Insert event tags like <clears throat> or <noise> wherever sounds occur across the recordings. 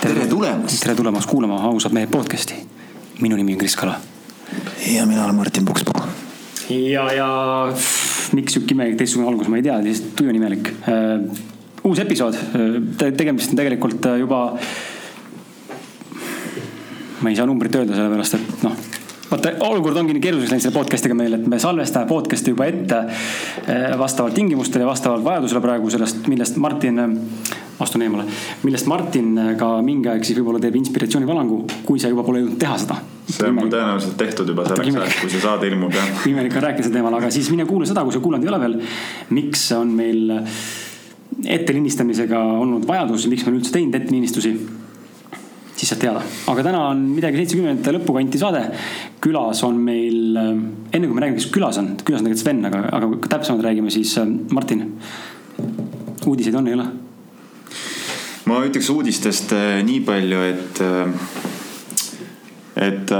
tere tulemast. tere tulemast kuulama Ausad mehed podcast'i. minu nimi on Kris Kala. ja mina olen Martin Pukspuu. ja, ja miks sihuke imelik teistsugune algus, ma ei tea, lihtsalt tuju on imelik uh,. uus episood Te, tegemist on tegelikult äh, juba. ma ei saa numbrit öelda, sellepärast et noh vaata, olukord ongi nii keeruliseks läinud selle podcast'iga meil, et me salvestame podcast'i juba ette äh, vastavalt tingimustele ja vastavalt vajadusele praegu sellest, millest Martin, astun eemale, millest Martin ka mingi aeg siis võib-olla teeb inspiratsioonivalangu, kui sa juba pole jõudnud teha seda. see on mul tõenäoliselt tehtud juba selleks ajaks, kui see saade ilmub jah. <laughs> imelik on rääkida sel teemal, aga siis mine kuula seda, kui sa kuulanud ei ole veel. miks on meil ettelindistamisega olnud vajadus, miks me üldse teinud ettelinistusi siis saad teada. aga täna on midagi seitsmekümnendate lõpukanti saade. külas on meil, enne kui me räägime, kes külas on, külas on tegelikult Sven, aga, aga täpsemalt räägime siis Martin. uudiseid on, ei ole? ma ütleks uudistest nii palju, et, et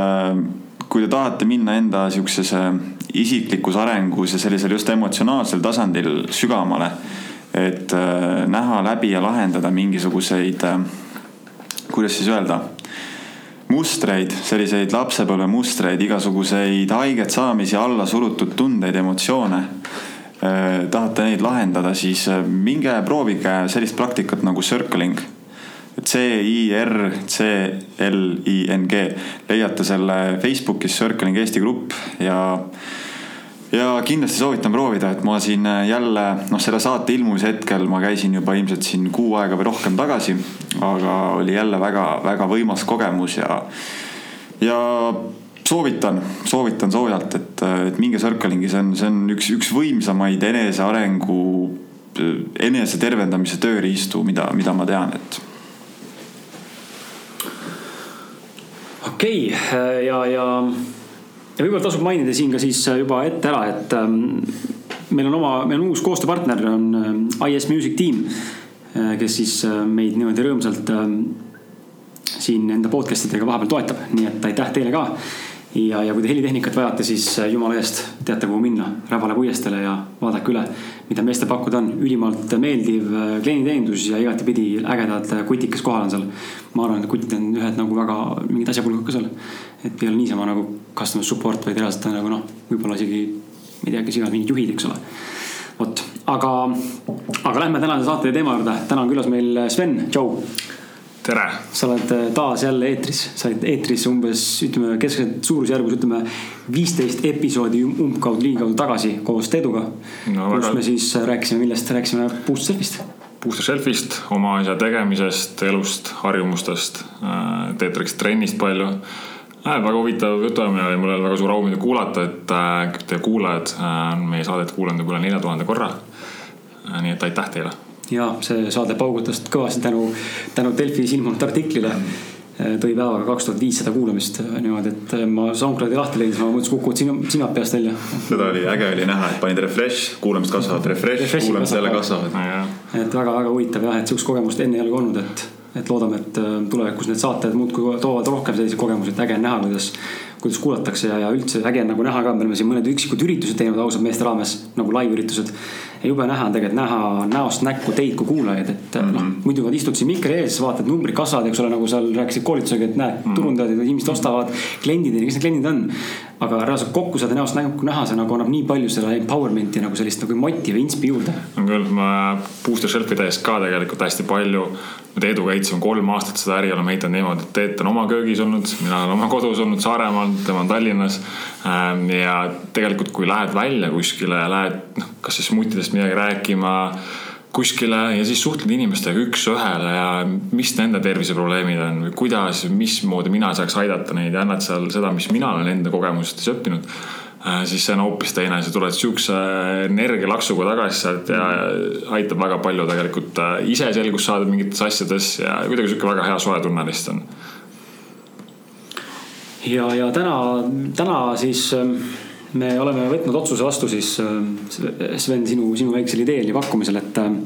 kui te tahate minna enda sihukeses isiklikus arengus ja sellisel just emotsionaalsel tasandil sügavamale. et näha läbi ja lahendada mingisuguseid kuidas siis öelda, mustreid, selliseid lapsepõlve mustreid, igasuguseid haiget saamisi, alla surutud tundeid, emotsioone. tahate neid lahendada, siis minge proovige sellist praktikat nagu circling. C-I-R-C-L-I-N-G, leiate selle Facebookis Circling Eesti grupp ja ja kindlasti soovitan proovida, et ma siin jälle noh, selle saate ilmumise hetkel ma käisin juba ilmselt siin kuu aega või rohkem tagasi. aga oli jälle väga-väga võimas kogemus ja, ja soovitan, soovitan soojalt, et, et minge Circlingi, see on, see on üks, üks võimsamaid enesearengu, enese tervendamise tööriistu, mida, mida ma tean, et. okei okay, ja, ja ja võib-olla tasub mainida siin ka siis juba ette ära, et ähm, meil on oma, meil on uus koostööpartner on äh, IS Music Team, kes siis äh, meid niimoodi rõõmsalt äh, siin enda podcast idega vahepeal toetab, nii et aitäh teile ka. Ja, ja kui te helitehnikat vajate, siis jumala eest teate, kuhu minna, Rävala puiesteele ja vaadake üle, mida meestel pakkuda on. ülimalt meeldiv klienditeenindus ja igatepidi ägedad kutikad kohal on seal. ma arvan, et kutid on ühed nagu väga mingid asjapulgad ka seal. et ei ole niisama nagu customer support, vaid reaalselt on nagu noh, võib-olla isegi, ma ei tea, kes iganes mingid juhid, eks ole. vot, aga, aga lähme tänase saate teema juurde. täna on külas meil Sven, tšau tere. sa oled taas jälle eetris, sa oled eetris umbes ütleme keskmiselt suurusjärgus ütleme viisteist episoodi umbkaudu ligikaudu tagasi koos Teeduga no,. kus väga... me siis rääkisime, millest, rääkisime Booster Selfist. Booster Selfist, oma asja tegemisest, elust, harjumustest. Teet rääkis trennist palju äh,. väga huvitav jutuajamine oli, mul oli väga suur au mida kuulata, et äh, teie kuulajad on äh, meie saadet kuulanud juba üle nelja tuhande korra äh,. nii et aitäh teile ja see saade paugutas kõvasti tänu, tänu Delfis ilmunud artiklile tõi päevaga kaks tuhat viissada kuulamist niimoodi, et ma SoundCloudi lahti leidsin, ma mõtlesin, kukuvad sinu, sinad peast välja. seda oli äge oli näha, et panid refresh, kuulamised kasvavad, refresh, kuulamised jälle kasvavad. et väga-väga huvitav jah, et sihukest kogemust enne ei ole ka olnud, et, et loodame, et äh, tulevikus need saated muudkui toovad rohkem selliseid kogemusi, et äge on näha, kuidas kuidas kuulatakse ja, ja üldse äge on nagu näha ka, me oleme siin mõned üksikud üritused teinud ausad meeste raames nagu live üritused. ja jube näha on tegelikult näha näost näkku teid kui kuulajaid, et mm -hmm. noh, muidu nad istud siin mikri ees, vaatad numbrid kasvavad, eks ole, nagu seal rääkisid koolitusega, et näed mm -hmm., turundajad ja inimesed ostavad, kliendid ja kes need kliendid on. Aga reaalselt kokku saada näost näkku näha, see nagu annab nii palju seda empowerment'i nagu sellist nagu motiivi, inspi juurde. on küll, ma Booster Shelfi tehes ka tegelikult hästi palju me Teeduga ehitasime kolm aastat seda äri, oleme ehitanud niimoodi, et Teet on oma köögis olnud, mina olen oma kodus olnud Saaremaal, tema on Tallinnas. Ähm, ja tegelikult, kui lähed välja kuskile lähed, noh, kas siis smutidest midagi rääkima kuskile ja siis suhtled inimestega üks-ühele ja mis nende terviseprobleemid on või kuidas, mismoodi mina saaks aidata neid? Ja annad seal seda, mis mina olen enda kogemustest õppinud äh, siis see on hoopis teine, sa tuled siukse energialaksuga tagasi sealt ja aitab väga palju tegelikult äh, ise selgust saada mingites asjades ja kuidagi sihuke väga hea soe tunne lihtsalt on. Ja, ja täna, täna siis ähm, me oleme võtnud otsuse vastu siis ähm, Sven, sinu, sinu väiksel ideel ja pakkumisel, et ähm,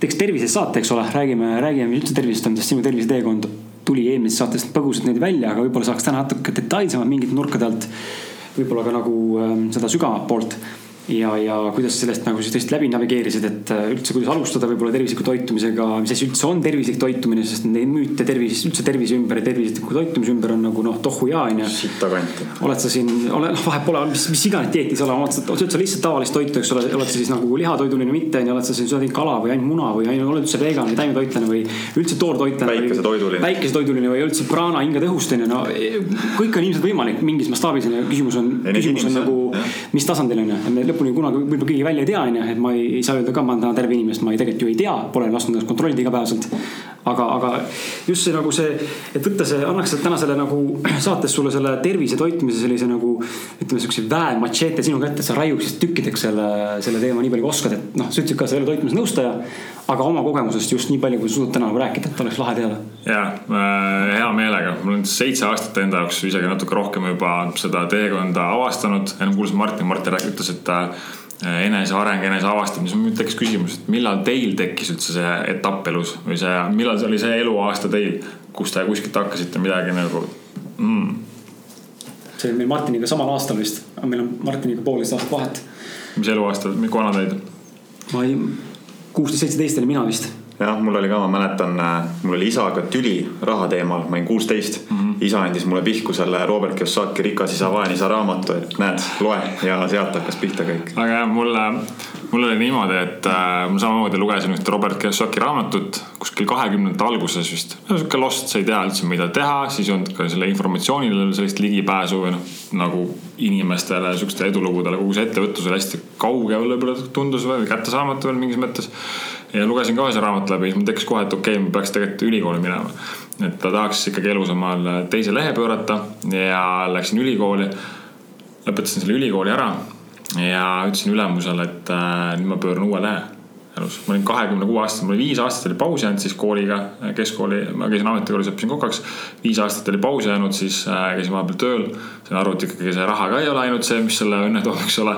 teeks tervisest saate, eks ole, räägime, räägime, üldse tervisest on, sest sinu terviseteekond tuli eelmisest saatest põgusalt nüüd välja, aga võib-olla saaks täna natuke detailsemalt mingite nurkade alt. võib-olla ka nagu seda sügavamat poolt. Ja, ja kuidas sellest nagu siis tõesti läbi navigeerisid, et äh, üldse, kuidas alustada võib-olla tervisliku toitumisega, mis asi üldse on tervislik toitumine, sest neid müüte tervis, üldse tervise ümber ja tervisliku toitumise ümber on nagu noh, tohu ja on ju. sittakanti. oled sa siin, ole noh, vahet pole, mis, mis iganes dieeti sa oled, oled sa, sööd sa lihtsalt tavalist toitu, eks ole, oled sa siis nagu lihatoiduline või mitte, on ju, oled sa siin sööd ainult kala või ainult muna või ainult oled üldse vegan või taimetoitlane või üldse toortoitlane. väikesetoiduline. väikesetoiduline või üldse praana hinge tõhust on ju, no kõik on ilmselt võimalik mingis mastaabis on ju, küsimus on, küsimus on nagu, mis tasandil on ju, me lõpuni kunagi võib-olla keegi välja ei tea, on ju, et ma ei, ei saa öelda ka, ma olen täna terve inimene, sest ma ei, tegelikult ju ei tea, pole lasknud ennast kontrollida igapäevaselt. aga, aga just see nagu see, et võtta see, annaks täna selle nagu <clears throat> saates sulle selle tervise toitmise sellise nagu ütleme, siukse väe machete sinu kätte, sa raiuksid tükkideks selle, selle teema nii palju kui oskad, et noh, sa ütlesid ka, sa ei ole toitumisnõustaja. Aga oma kogemusest just nii palju, kui sa suudad täna nagu rääkida, et oleks lahe teada. ja äh, hea meelega, mul on seitse aastat enda jaoks isegi natuke rohkem juba seda teekonda avastanud. ennem kuulsin Martin, Martin ütles, et Äh, eneseareng, eneseavastamine, siis mul tekkis küsimus, et millal teil tekkis üldse see etapp elus või see, millal see oli see eluaasta teil, kus te kuskilt hakkasite midagi nagu mm.? see oli meil Martiniga samal aastal vist, aga meil on Martiniga poolteist aastat vahet. mis eluaasta, kui vana te olite? ma ei, kuusteist, seitseteist olin mina vist jah, mul oli ka, ma mäletan, äh, mul oli isaga tüli raha teemal, ma olin kuusteist mm. -hmm. isa andis mulle pihku selle Robert Kiyosaki Rikas isa, vaene isa raamatu, et näed, loe ja sealt hakkas pihta kõik. aga jah, mulle, mul oli niimoodi, et äh, ma samamoodi lugesin ühte Robert Kiyosaki raamatut kuskil kahekümnendate alguses vist. sihuke lost, sa ei tea üldse, mida teha, siis ei olnud ka selle informatsioonile sellist ligipääsu või noh, nagu inimestele, sihukestele edulugudele, kogu see ettevõtlus oli hästi kauge võib-olla tundus või kättesaamatu veel mingis mõttes ja lugesin ka ühe raamat läbi, siis mul tekkis kohe, et okei okay,, ma peaks tegelikult ülikooli minema. et ta tahaks ikkagi elus omal teise lehe pöörata ja läksin ülikooli. lõpetasin selle ülikooli ära ja ütlesin ülemusele, et äh, nüüd ma pööran uue lehe elus. ma olin kahekümne kuue aastane, mul oli viis aastat oli pausi jäänud siis kooliga, keskkooli, ma käisin ametikoolis, õppisin kokaks. viis aastat oli pausi jäänud, siis äh, käisin vahepeal tööl. sain aru, et ikkagi see raha ka ei ole ainult see, mis selle õnne toob, eks ole.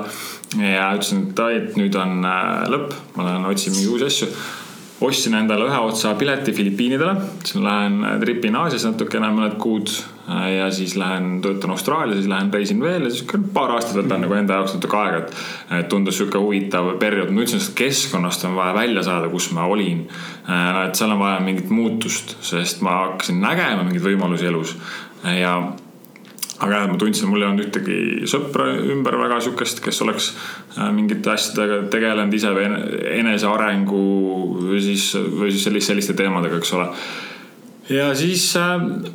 ja ütlesin, et ai, et nüüd on äh, lõpp, ma lähen otsin mingeid uusi asju ostsin endale ühe otsa pileti Filipiinidele, siis lähen tripin Aasias natukene mõned kuud Äh, ja siis lähen töötan Austraalias, siis lähen reisin veel ja siis paar aastat võtan nagu enda jaoks natuke aega, et. et tundus sihuke huvitav periood, ma ütlesin, et keskkonnast on vaja välja saada, kus ma olin. Äh, et seal on vaja mingit muutust, sest ma hakkasin nägema mingeid võimalusi elus ja aga jah, ma tundsin, mul ei olnud ühtegi sõpra ümber väga sihukest, kes oleks äh, mingite asjadega tegelenud ise või enesearengu või siis, või siis selliste, selliste teemadega, eks ole. Ja siis äh,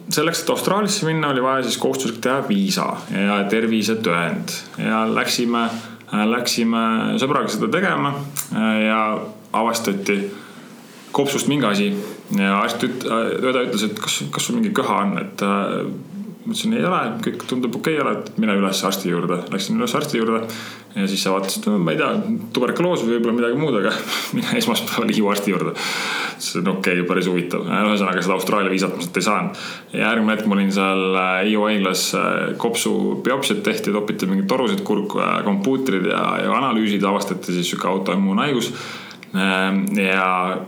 selleks, et Austraaliasse minna, oli vaja siis kohustuslik teha viisa ja tervisetõend. Ja läksime, äh, läksime sõbraga seda tegema ja avastati kopsust mingi asi. Ja arst üt-, õde ütles, et kas, kas sul mingi köha on, et ma ütlesin, ei ole, kõik tundub okei okay ole, et mine üles arsti juurde. Läksin üles arsti juurde ja siis sa vaatasid, no ma ei tea, tuberkuloos või võib-olla midagi muud, aga <laughs> mine esmaspäeval Hiiu arsti juurde. see on okei okay,, päris huvitav. ühesõnaga seda Austraalia viisat ma sealt ei saanud. ja järgmine hetk ma olin seal äh, Hiiu haiglas, äh, kopsu biopsiat tehti, topiti mingeid torusid kurku ja kompuutrid ja, ja analüüsid, avastati siis sihuke autoimmuunhaigus. Ähm, ja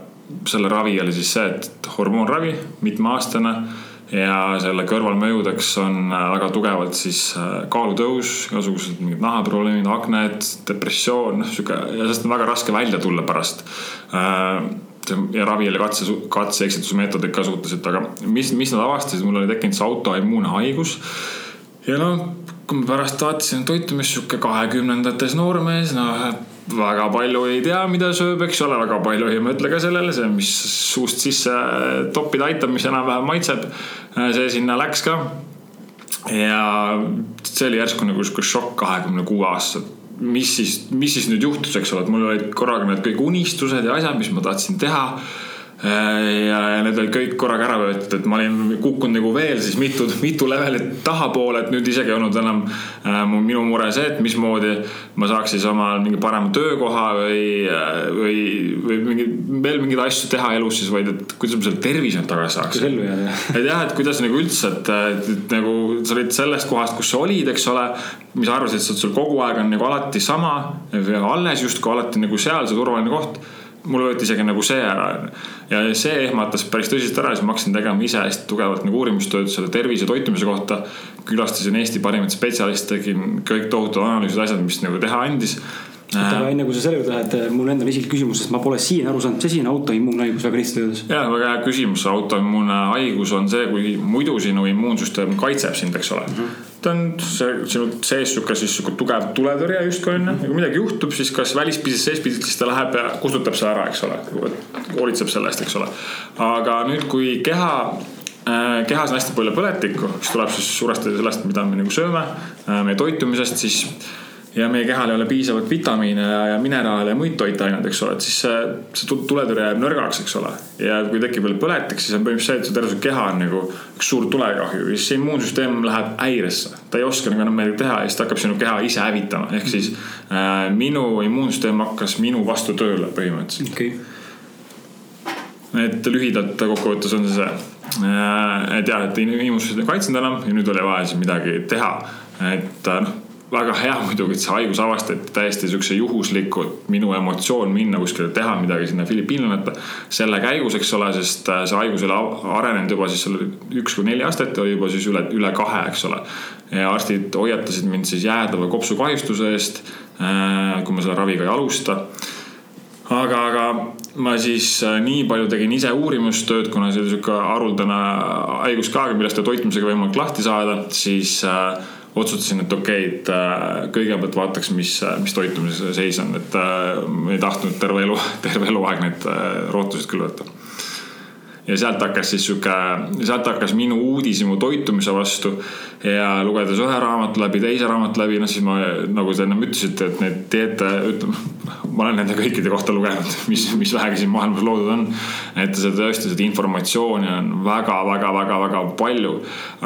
selle ravi oli siis see, et hormoonravi, mitmeaastane ja selle kõrvalmõjudeks on äh, väga tugevalt siis äh, kaalutõus, igasugused mingid nahaprobleemid, akned, depressioon, noh sihuke ja sellest on väga raske välja tulla pärast. Äh, ja ravi oli katse, katse-eksitusmeetodid kasutased, aga mis, mis nad avastasid, mul oli tekkinud see autoimmuune haigus. ja noh, kui ma pärast vaatasin toitumist, sihuke kahekümnendates noormees, noh väga palju ei tea, mida sööb, eks ole, väga palju ei mõtle ka sellele, see, mis suust sisse toppida aitab, mis enam-vähem maitseb. see sinna läks ka. ja see oli järsku nagu sihuke šokk kahekümne kuue aastaselt mis siis, mis siis nüüd juhtus, eks ole, et mul olid korraga need kõik unistused ja asjad, mis ma tahtsin teha Äh, ja, ja need olid kõik korraga ära võetud, et ma olin kukkunud nagu veel siis mitu, mitu levelit tahapoole, et nüüd isegi ei olnud enam äh, minu mure see, et mismoodi ma saaks siis omal mingi parema töökoha või, äh, või, või mingi, veel mingeid asju teha elus siis, vaid et kuidas ma selle tervise tagasi saaks. ellu jääda. et jah, et kuidas nagu üldse, et, et, et nagu sa olid sellest kohast, kus sa olid, eks ole, mis arvasid, et sul kogu aeg on nagu alati sama, alles justkui alati nagu seal see turvaline koht mul võeti isegi nagu see ära. ja see ehmatas päris tõsiselt ära, siis ma hakkasin tegema ise hästi tugevalt nagu uurimustööd selle tervise ja toitumise kohta. külastasin Eesti parimaid spetsialiste, tegin kõik tohutud analüüsid, asjad, mis nagu teha andis. aga enne kui sa selle juurde lähed, mul endal isiklik küsimus, sest ma pole siiani aru saanud, mis asi on autoimmuunhaigus väga lihtsalt öeldes. ja väga hea küsimus, autoimmuunne haigus on see, kui muidu sinu immuunsüsteem kaitseb sind, eks ole mm. -hmm ta on see sinu sees sihuke siis sihuke tugev tuletõrje justkui onju ja kui midagi juhtub, siis kas välispidiselt, seespidiselt, siis ta läheb ja kustutab selle ära, eks ole. hoolitseb selle eest, eks ole. aga nüüd, kui keha äh, kehas on hästi palju põletikku, mis tuleb siis suuresti sellest, mida me nagu sööme, äh, meie toitumisest, siis ja meie kehal ei ole piisavalt vitamiine ja, ja mineraale ja muid toitaineid, eks ole, et siis see, see tuletõrje jääb nõrgaks, eks ole. ja kui tekib veel põletik, siis on põhimõtteliselt see, et terve su keha on nagu üks suur tulekahju ja siis see immuunsüsteem läheb häiresse. ta ei oska nagu enam midagi teha ja siis ta hakkab sinu keha ise hävitama, ehk siis äh, minu immuunsüsteem hakkas minu vastu tööle põhimõtteliselt okay.. et lühidalt kokkuvõttes on see see äh, et jah, et immuunsüsteem ei kaitsnud enam ja nüüd oli vaja siis midagi teha. et äh, noh väga hea muidugi, et see haigus avastati täiesti siukse juhuslikult, minu emotsioon minna kuskile teha midagi sinna Filipiine lennata. selle käigus, eks ole, sest äh, see haigus oli arenenud juba siis seal üks kuni neli aastat oli juba siis üle, üle kahe, eks ole. ja arstid hoiatasid mind siis jäädava kopsukahjustuse eest, äh, kui ma selle raviga ei alusta aga, aga ma siis äh, nii palju tegin ise uurimustööd, kuna see oli sihuke haruldane haigus ka, millest on toitumisega võimalik lahti saada, siis äh, otsustasin, et okei okay,, et äh, kõigepealt vaataks, mis, äh, mis toitumise seis on, et äh, ei tahtnud terve elu, <laughs> terve eluaeg neid rootusid küll võtta ja sealt hakkas siis sihuke, sealt hakkas minu uudishimu toitumise vastu. ja lugedes ühe raamatu läbi, teise raamatu läbi, noh siis ma nagu te ennem ütlesite, et neid dieete, ütleme. ma olen nende kõikide kohta lugenud, mis, mis vähegi siin maailmas loodud on. et seda tõesti, seda informatsiooni on väga-väga-väga-väga palju.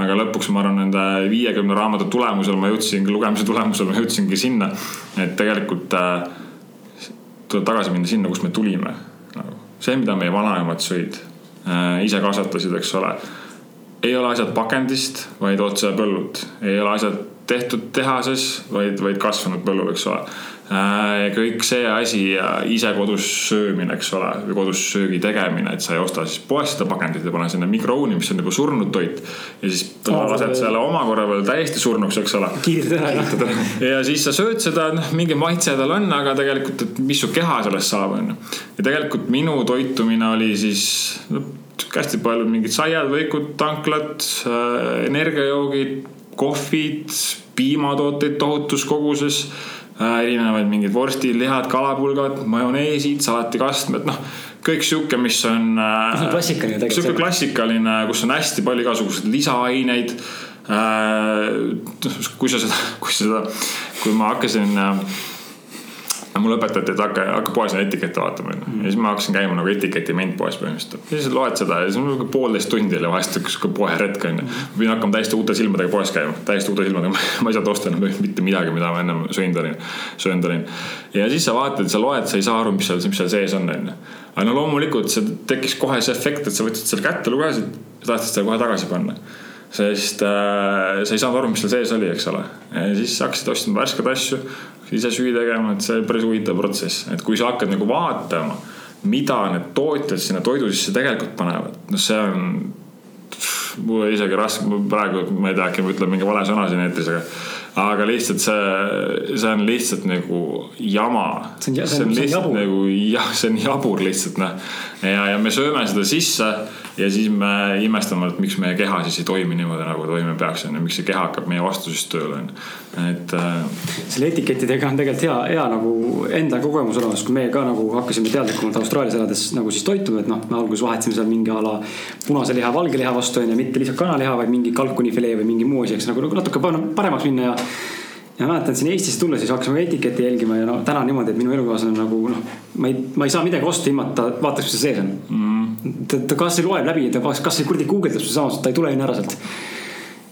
aga lõpuks ma arvan, nende viiekümne raamatu tulemusel ma jõudsingi, lugemise tulemusel ma jõudsingi sinna, et tegelikult äh, tuleb tagasi minna sinna, kust me tulime nagu see, mida meie vanaemad sõid ise kasvatasid, eks ole. ei ole asjad pakendist, vaid otse põllult, ei ole asjad tehtud tehases, vaid, vaid kasvanud põllul, eks ole Äh, kõik see asi ise kodus söömine, eks ole, või kodus söögi tegemine, et sa ei osta siis poest seda pakendit ja pane sinna mikrouuni, mis on juba surnud toit. ja siis oh, lased selle omakorra veel täiesti surnuks, eks ole. kiirtad ära. ja siis sa sööd seda, noh mingi maitse tal on, aga tegelikult, et mis su keha sellest saab, on ju. ja tegelikult minu toitumine oli siis no, hästi palju mingid saiad, võikud, tanklad äh,, energiajoogid, kohvid, piimatooteid tohutus koguses erinevaid mingeid vorstid, lihad, kalapulgad, majoneesid, salatikastmed, noh kõik sihuke, mis on. see on klassikaline tegelikult. sihuke klassikaline, kus on hästi palju igasuguseid lisaaineid. Äh, kui sa seda, <laughs> kui seda, kui ma hakkasin äh, mulle õpetati, et hakka, hakka poes neid etikette vaatama onju. ja siis ma hakkasin käima nagu etiketi ment poes põhimõtteliselt. ja siis loed seda ja siis on nagu poolteist tundi oli vahest sihuke poeretk onju. ma pidin hakkama täiesti uute silmadega poes käima, täiesti uute silmadega ma ei saanud osta enam mitte midagi, mida ma ennem söinud olin, söönud olin. ja siis sa vaatad, sa loed, sa ei saa aru, mis seal, mis seal sees on onju. aga no loomulikult see tekkis kohe see efekt, et sa võtsid selle kätte, lugesid ja tahtsid selle kohe tagasi panna sest äh, sa ei saanud aru, mis seal sees oli, eks ole. siis hakkasid ostma värskeid asju, ise süüa tegema, et see on päris huvitav protsess, et kui sa hakkad nagu vaatama, mida need tootjad sinna toidu sisse tegelikult panevad, noh, see on. mul isegi raske, praegu ma ei tea, äkki ma ütlen mingi vale sõna siin eetris, aga aga lihtsalt see, see on lihtsalt nagu jama. see on, see on, see on jabur. nagu jah, see on jabur lihtsalt noh. ja, ja me sööme seda sisse ja siis me imestame, et miks meie keha siis ei toimi niimoodi, nagu toimima peaks, on ju, miks see keha hakkab meie vastu siis tööle, on ju. et äh.... selle etikettidega on tegelikult hea, hea nagu enda kogemus olemas, kui me ka nagu hakkasime teadlikumalt Austraalias elades nagu siis toituma, et noh, me alguses vahetasime seal mingi a la punase liha valge liha vastu on ju, mitte lihtsalt kanaliha, vaid mingi kalkunifilee või mingi muu asi, eks nagu, nagu natuke paremaks minna ja ja mäletan siin Eestisse tulles, siis hakkasime etiketti jälgima ja no täna niimoodi, et minu elukaaslane nagu noh, ma ei, ma ei saa midagi osta ilma, et ta vaataks, mis seal sees on. Mm.. ta, ta kasvõi loeb läbi, ta kasvõi kuradi guugeldab seda samas, ta ei tule enne ära sealt.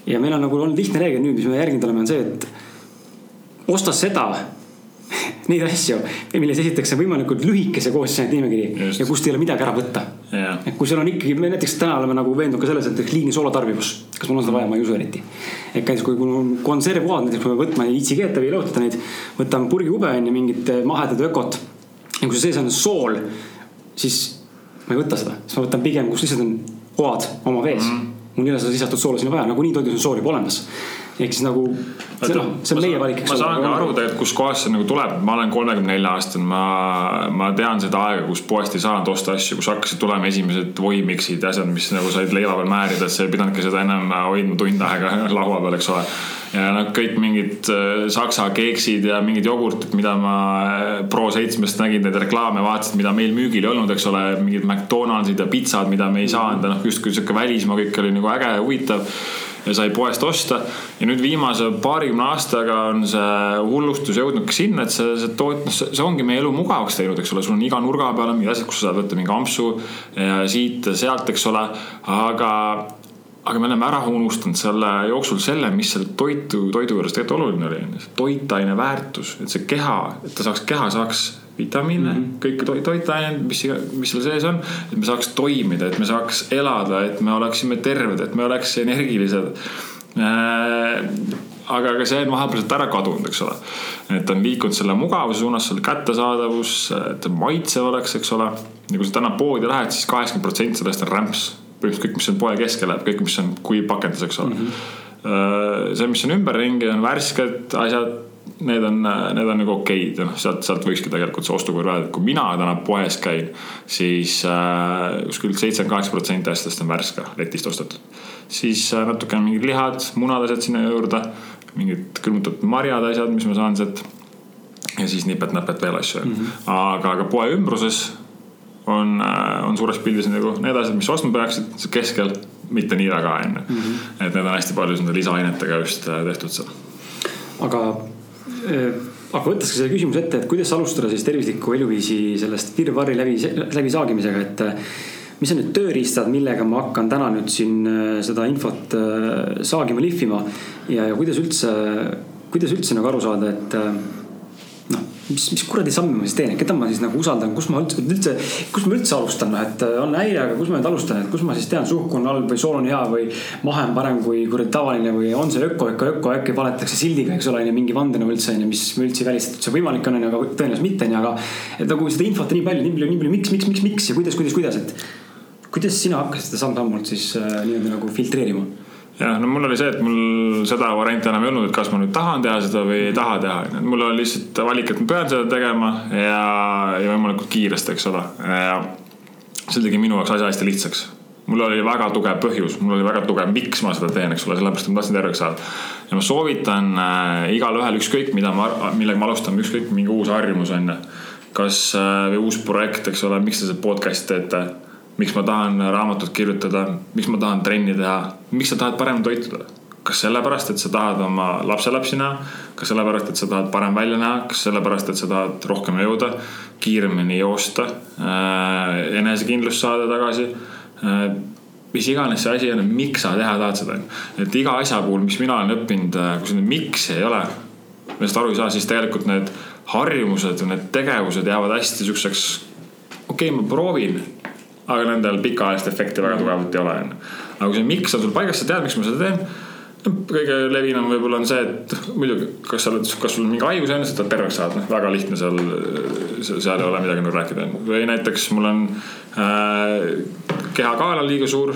ja meil on nagu olnud lihtne reegel nüüd, mis me järginud oleme, on see, et osta seda <laughs> neid asju, milles esitatakse võimalikult lühikese koostisena nimekiri ja kust ei ole midagi ära võtta yeah.. et kui sul on ikkagi, me näiteks täna oleme nagu veendunud ka selles, et liigne soolotarbivus, kas mul on seda vaja, ma ei usu eriti. et näiteks kui, kui on konservkohad, näiteks kui me võtame, keeta või lõhutada neid, võtame purgikube on ju, mingit mahedad ökot. ja kui see sees on sool, siis ma ei võta seda, siis ma võtan pigem, kus lihtsalt on oad oma vees mm. -hmm. mul ei ole seda lisatud soola sinna vaja, nagunii toidus on sool juba olemas ehk siis nagu see, noh, see on meie valik, eks ole. ma saan ka aru tegelikult, kuskohast see nagu tuleb, ma olen kolmekümne nelja aastane, ma, ma tean seda aega, kus poest ei saanud osta asju, kus hakkasid tulema esimesed voimiksid ja asjad, mis nagu said leiva peal määrida, et sa ei pidanudki seda ennem hoidma tund aega <laughs> laua peal, eks ole. Ja noh, kõik mingid äh, saksa keeksid ja mingid jogurtid, mida ma äh, Pro7-st nägin, neid reklaame vaatasin, mida meil müügil ei olnud, eks ole, mingid McDonaldsid ja pitsad, mida me ei saanud, noh justkui sihuke välismaa kõik oli nagu äge ja huvitav ja sai poest osta. ja nüüd viimase paarikümne aastaga on see hullustus jõudnudki sinna, et see, see toot-, noh, see ongi meie elu mugavaks teinud, eks ole, sul on iga nurga peal on mingid asjad, kus sa saad võtta mingi ampsu siit-sealt, eks ole, aga aga me oleme ära unustanud selle jooksul selle, mis selle toitu, toidu juures tegelikult oluline oli, on ju. toitaine väärtus, et see keha, et ta saaks, keha saaks vitamiine mm, -hmm. kõiki to toitained, mis, mis seal sees on. et me saaks toimida, et me saaks elada, et me oleksime terved, et me oleks energilised äh, aga, aga see on vahepealselt ära kadunud, eks ole. et on liikunud selle mugavuse suunas, selle kättesaadavus, et maitsev oleks, eks ole. ja kui sa täna poodi lähed siis, siis kaheksakümmend protsenti sellest on rämps põhimõtteliselt kõik, mis on poe keskel läheb, kõik, mis on kuivpakendis, eks ole mm. -hmm. see, mis on ümberringi, on värsked asjad need on, need on nagu okeid ja noh, sealt, sealt võikski tegelikult see ostukurv öelda, et kui mina täna poes käin, siis äh, kuskil seitsekümmend kaheksa protsenti asjadest on värske, letist ostetud. siis äh, natuke on mingid lihad, munad, asjad sinna juurde, mingid külmutatud marjad, asjad, mis ma saan sealt. ja siis nipet-näpet veel asju mm, -hmm. aga, aga poe ümbruses on, äh, on suures pildis nagu need asjad, mis ostma peaksid keskel, mitte nii väga on ju. Mhm. et need on hästi palju nende lisaainetega just äh, tehtud seal. aga aga võttes selle küsimuse ette, et kuidas alustada siis tervisliku eluviisi sellest virvarri läbi, läbi saagimisega, et mis on need tööriistad, millega ma hakkan täna nüüd siin seda infot saagima, lihvima? Ja, ja kuidas üldse, kuidas üldse nagu aru saada, et mis, mis kuradi samme ma siis teen, keda ma siis nagu usaldan, kus ma üldse, üldse, kus ma üldse alustan, noh, et on häire, aga kus ma nüüd alustan, et kus ma siis tean, suhkur on halb või sool on hea või mahe on parem kui kuradi tavaline või on see öko ikka öko, äkki valetakse sildiga, eks ole, on ju, mingi vandenõu üldse on ju, mis üldse ei välista, et see võimalik on, on ju, aga tõenäoliselt mitte on ju, aga. et nagu seda infot nii palju, nii palju, nii palju, miks, miks, miks, miks ja kuidas, kuidas, kuidas, et kuidas sina hakkasid seda samm-sammult siis äh, nii-öelda nagu filtreerima? Jah, no mul oli see, et mul seda varianti enam ei olnud, et kas ma nüüd tahan teha seda või ei taha teha. mul oli lihtsalt valik, et ma pean seda tegema ja, ja võimalikult kiiresti, eks ole. ja see tegi minu jaoks asja hästi lihtsaks. mul oli väga tugev põhjus, mul oli väga tugev, miks ma seda teen, eks ole, sellepärast, et ma tahtsin terveks saada. ja ma soovitan äh, igale ühele ükskõik, mida ma, millega ma alustan, ükskõik mingi uus harjumus on ju. kas äh, või uus projekt, eks ole, miks te seda podcast'i teete miks ma tahan raamatut kirjutada, miks ma tahan trenni teha, miks sa tahad paremini toituda? kas sellepärast, et sa tahad oma lapselapsi näha, kas sellepärast, et sa tahad parem välja näha, kas sellepärast, et sa tahad rohkem jõuda, kiiremini joosta äh,, enesekindlust saada tagasi äh, mis iganes see asi on, miks sa teha tahad seda. et iga asja puhul, mis mina olen õppinud, äh, kui seda miks ei ole, millest aru ei saa, siis tegelikult need harjumused või need tegevused jäävad hästi siukseks. okei okay,, ma proovin aga nendel pikaajalist efekti väga tugevalt ei ole, onju. Aga kui see miks on sul paigas, sa tead, miks ma seda teen kõige levinum võib-olla on see, et muidugi, kas sa oled, kas sul on mingi haigus on, sa tahad terveks saada, noh väga lihtne seal, seal ei ole midagi nagu rääkida. või näiteks mul on äh, kehakaal on liiga suur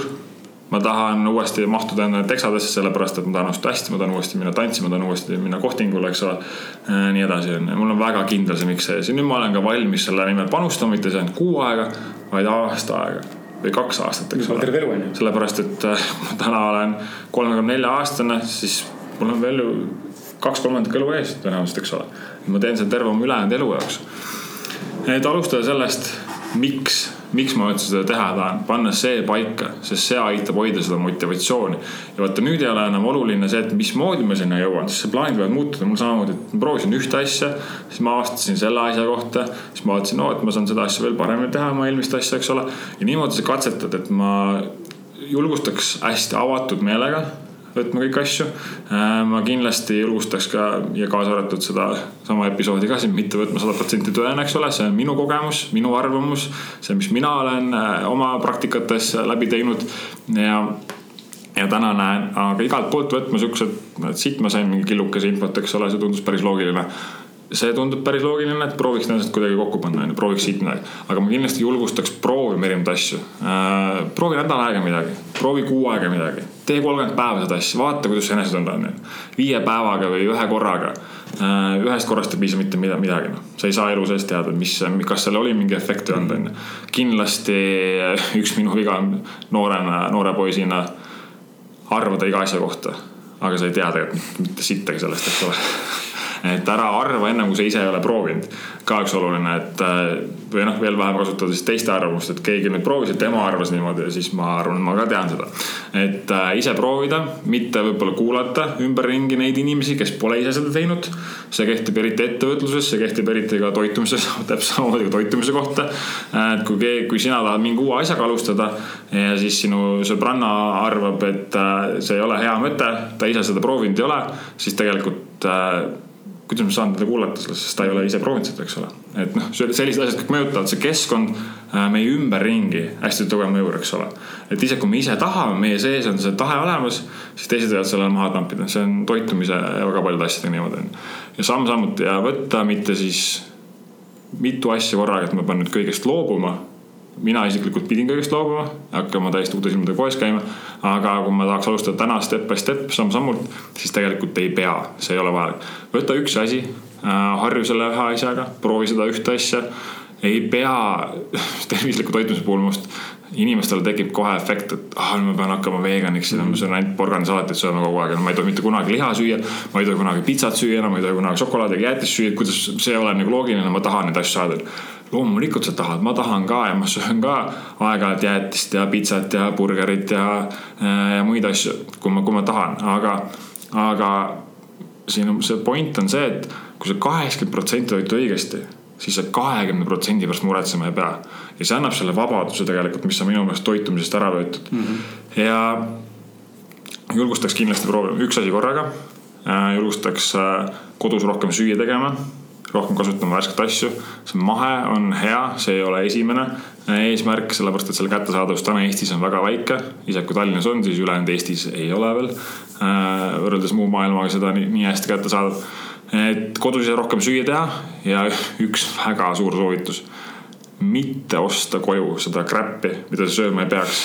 ma tahan uuesti mahtuda enda teksadesse, sellepärast et ma tahan osta hästi, ma tahan uuesti minna tantsima, ma tahan uuesti minna kohtingule, eks ole. Äh, nii edasi on, mul on väga kindel see miks sees ja nüüd ma olen ka valmis selle nimel panustama, mitte see ainult kuu aega, vaid aasta aega või kaks aastat, eks ole. terve elu on ju. sellepärast, et äh, ma täna olen kolmekümne nelja aastane, siis mul on veel ju kaks kolmandikku elu ees tõenäoliselt, eks ole. ma teen seda terve oma ülejäänud elu jaoks. et alustada sellest, miks miks ma üldse seda teha tahan, panna see paika, sest see aitab hoida seda motivatsiooni. ja vaata nüüd ei ole enam oluline see, et mismoodi ma sinna jõuan, sest plaanid võivad muutuda, mul samamoodi, et ma proovisin ühte asja, siis ma avastasin selle asja kohta, siis ma vaatasin, no et ma saan seda asja veel paremini teha, oma eelmist asja, eks ole. ja niimoodi sa katsetad, et ma julgustaks hästi avatud meelega võtma kõiki asju. Äh, ma kindlasti julgustaks ka ja kaasa arvatud seda sama episoodi ka siin mitte võtma sada protsenti tõena, eks ole, see on minu kogemus, minu arvamus. see, mis mina olen äh, oma praktikates läbi teinud ja ja täna näen, aga igalt poolt võtma siuksed, et siit ma sain mingi killukese infot, eks ole, see tundus päris loogiline see tundub päris loogiline, et prooviks ennast kuidagi kokku panna, onju, prooviks siit midagi. aga ma kindlasti julgustaks proovima erinevaid asju äh,. proovi nädal aega midagi, proovi kuu aega midagi, tee kolmkümmend päeva seda asja, vaata, kuidas see enesetunne on. viie päevaga või ühe korraga äh,. ühest korrast ei piisa mitte midagi, noh. sa ei saa elu sees teada, mis, kas seal oli mingi efekt või olnud, onju. kindlasti üks minu viga on noorena, noore poisina arvada iga asja kohta aga sa ei tea tegelikult mitte sittagi sellest, eks ole <laughs> et ära arva ennem kui sa ise ei ole proovinud. ka üks oluline, et äh, või noh, veel vähem kasutada siis teiste arvamust, et keegi nüüd proovis ja tema arvas niimoodi ja siis ma arvan, ma ka tean seda. et äh, ise proovida, mitte võib-olla kuulata ümberringi neid inimesi, kes pole ise seda teinud. see kehtib eriti ettevõtluses, see kehtib eriti ka toitumises, <laughs> täpselt samamoodi ka toitumise kohta. et kui keegi, kui sina tahad mingi uue asjaga alustada ja siis sinu sõbranna arvab, et äh, see ei ole hea mõte, ta ise seda proovinud ei ole, siis tegelikult kuidas ma saan teda kuulata selles, sest ta ei ole ise proovinud seda, eks ole. et noh, sellised asjad kõik mõjutavad, see keskkond äh, meie ümberringi hästi tugev mõjur, eks ole. et isegi kui me ise tahame, meie sees on see tahe olemas, siis teised võivad sellele maha tampida, see on toitumise ja väga paljude asjadega niimoodi on. ja samm-sammult ja võtta mitte siis mitu asja korraga, et ma pean nüüd kõigest loobuma mina isiklikult pidin kõigest loobuma, hakkama täiesti uute silmadega poes käima. aga kui ma tahaks alustada täna step by step, samm-sammult, siis tegelikult ei pea, see ei ole vajalik. võta üks asi, äh, harju selle ühe asjaga, proovi seda ühte asja. ei pea <laughs> tervisliku toitumise puhul must inimestele tekib kohe efekt, et ah, ma pean hakkama veganiks ja ma söön ainult porgandisalatit sööma kogu aeg ma ei tohi mitte kunagi liha süüa. ma ei tohi kunagi pitsat süüa enam, ma ei tohi kunagi šokolaadiga jäätist süüa, kuidas see ei ole nagu loogiline, ma tahan neid asju saada loomulikult sa tahad, ma tahan ka ja ma söön ka aeg-ajalt jäätist ja pitsat ja burgerit ja, ja muid asju, kui ma, kui ma tahan, aga, aga siin see point on see, et kui sa kaheksakümmend protsenti toitud õigesti, siis sa kahekümne protsendi pärast muretsema ei pea. ja see annab selle vabaduse tegelikult, mis on minu meelest toitumisest ära võetud mm. -hmm. ja julgustaks kindlasti proovima üks asi korraga. julgustaks äh, kodus rohkem süüa tegema rohkem kasutama värsket asju. see mahe on hea, see ei ole esimene eesmärk, sellepärast et selle kättesaadavus täna Eestis on väga väike. isegi kui Tallinnas on, siis ülejäänud Eestis ei ole veel äh, võrreldes muu maailmaga seda nii, nii hästi kättesaadav. Et kodus ise rohkem süüa teha ja üks väga suur soovitus mitte osta koju seda crap'i, mida sa sööma ei peaks.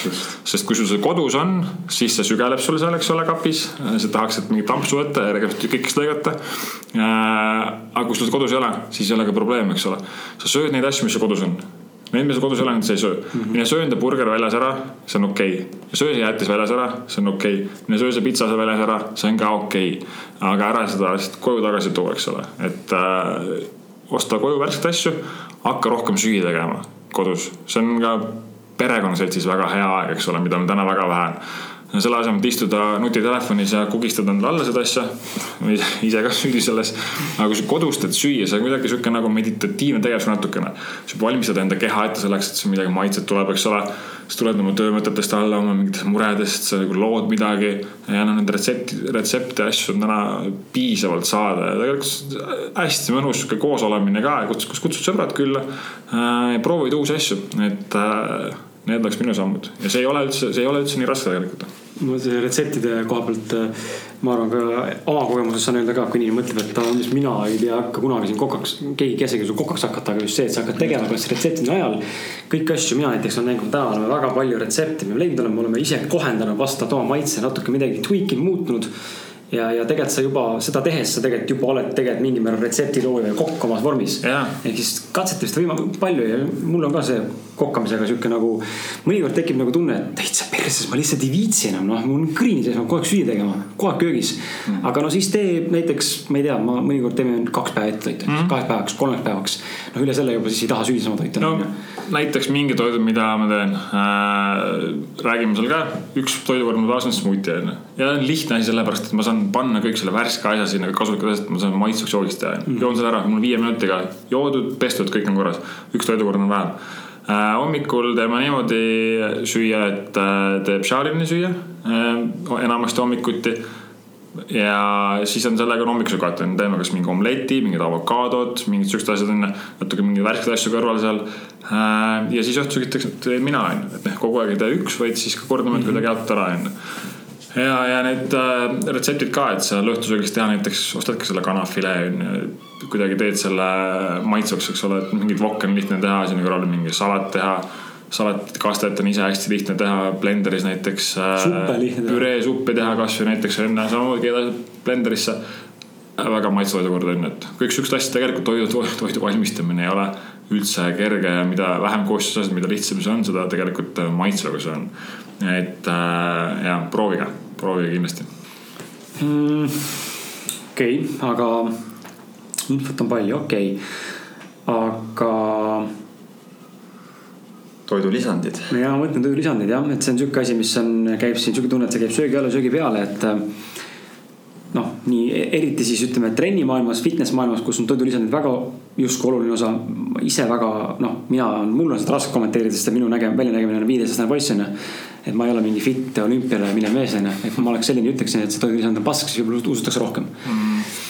sest kui sul see kodus on, siis see sügeleb sul seal, eks ole, kapis. sa tahaks, et mingit ampsu võtta ja tegelikult tükikest lõigata. Äh, aga kui sul seda kodus ei ole, siis ei ole ka probleemi, eks ole. sa sööd neid asju, mis sul kodus on. Need, mis sul kodus ei ole, neid sa ei söö. Mm. -hmm. mine söö enda burger väljas ära, see on okei. Okay.. söö see jäätis väljas ära, see on okei. Okay.. mine söö see pitsa seal väljas ära, see on ka okei. Okay.. aga ära seda lihtsalt koju tagasi too, eks ole, et äh, osta koju värskeid asju hakka rohkem süüa tegema kodus, see on ka perekonnaseltsis väga hea aeg, eks ole, mida on täna väga vähe selle asemel, et istuda nutitelefonis ja kugistada endale alla seda asja. ise ka süüdi selles. aga kui sa kodus teed süüa, see on kuidagi sihuke nagu meditatiivne tegevus natukene. sa valmistad enda keha ette selleks, et sul midagi maitset tuleb, eks ole siis tuled oma töömõtetest alla, oma mingitest muredest, sa nagu lood midagi. ja noh, neid retsepti, retsepte asju on täna piisavalt saada ja tegelikult hästi mõnus sihuke koosolemine ka, kus kutsud sõbrad külla äh,. proovid uusi asju, et äh, need oleks minu sammud ja see ei ole üldse, see ei ole üldse nii raske tegelikult ma selle retseptide koha pealt, äh, ma arvan ka oma kogemusest saan öelda ka, kui inimene mõtleb, et mis mina ei tea, hakka kunagi siin kokaks, keegi ei käsigi sul kokaks hakata, aga just see, et sa hakkad tegema kas retseptide najal. kõiki asju, mina näiteks olen näinud, täna oleme väga palju retsepte, me leidnud oleme, oleme ise kohendanud vastavalt oma maitse natuke midagi tweak inud, muutnud ja, ja tegelikult sa juba seda tehes, sa tegelikult juba oled tegelikult mingil määral retseptilooja kokk omas vormis. ehk siis katsetamist võimalik palju ja mul on ka see kokkamisega sihuke nagu. mõnikord tekib nagu tunne, et täitsa perses, ma lihtsalt ei viitsi enam, noh, mul on kõrini sees, ma pean kogu aeg süüa tegema, kogu aeg köögis mm.. aga no siis tee näiteks, ma ei tea, ma mõnikord teeme kaks päeva ette toitu mm., kaheks päevaks, kolmeks päevaks. no üle selle juba siis ei taha süüa sama toitu no, näiteks mingi toidud, mida ma teen äh,. räägime seal ka, üks toidukord on tavaliselt smuuti on ju. ja lihtne asi sellepärast, et ma saan panna kõik selle värske asja sinna kasulikud asjad, ma saan maitsvaks joogist teha mm.. joon selle ära, mul viie minutiga joodud, pestud, kõik on korras. üks toidukord on vähem äh,. Hommikul teeme niimoodi süüa, et äh, teeb šaalini süüa äh, enamasti hommikuti. Ja siis on sellega on hommikusöögat on, teeme kas mingi omleti, mingid avokaadod, mingid siuksed asjad on ju, natuke mingeid värskeid asju kõrval seal. ja siis õhtusöögitakse mina on ju, et noh, kogu aeg ei tee üks, vaid siis ka kordame, et kuidagi jaotada ära on. ju ja, ja need äh, retseptid ka, et sa lõhtusöögiks teha näiteks, ostadki selle kanafilee on ju. kuidagi teed selle maitsvaks, eks ole, et mingit vokki on lihtne teha, sinna kõrvale mingi salat teha. salatit kastet on ise hästi lihtne teha, blenderis näiteks äh,. püreesuppi teha kasvõi näiteks enne samamoodi keedad blenderisse väga maitsva toidukord on ju, et kõik siuksed asjad tegelikult toidu, toidu valmistamine ei ole üldse kerge ja mida vähem koostisosad, mida lihtsam see on, seda tegelikult maitsvam see on. et äh, ja proovige, proovige kindlasti mm,. okei okay,, aga infot on palju, okei okay., aga. toidulisandid. ja ma mõtlen toidulisandid jah, et see on sihuke asi, mis on, käib siin sihuke tunne, et see käib söögi alla, söögi peale, et noh, nii eriti siis ütleme trennimaailmas, fitness maailmas, kus on toidulisandid väga justkui oluline osa. ise väga noh, mina, mul on seda raske kommenteerida, sest minu näge-, väljanägemine on viieteistkümne poiss on ju. et ma ei ole mingi fit olümpiale minev mees on ju, et kui ma oleks selline, ütleksin, et see toidulisand on pask, siis võib-olla usutakse rohkem mm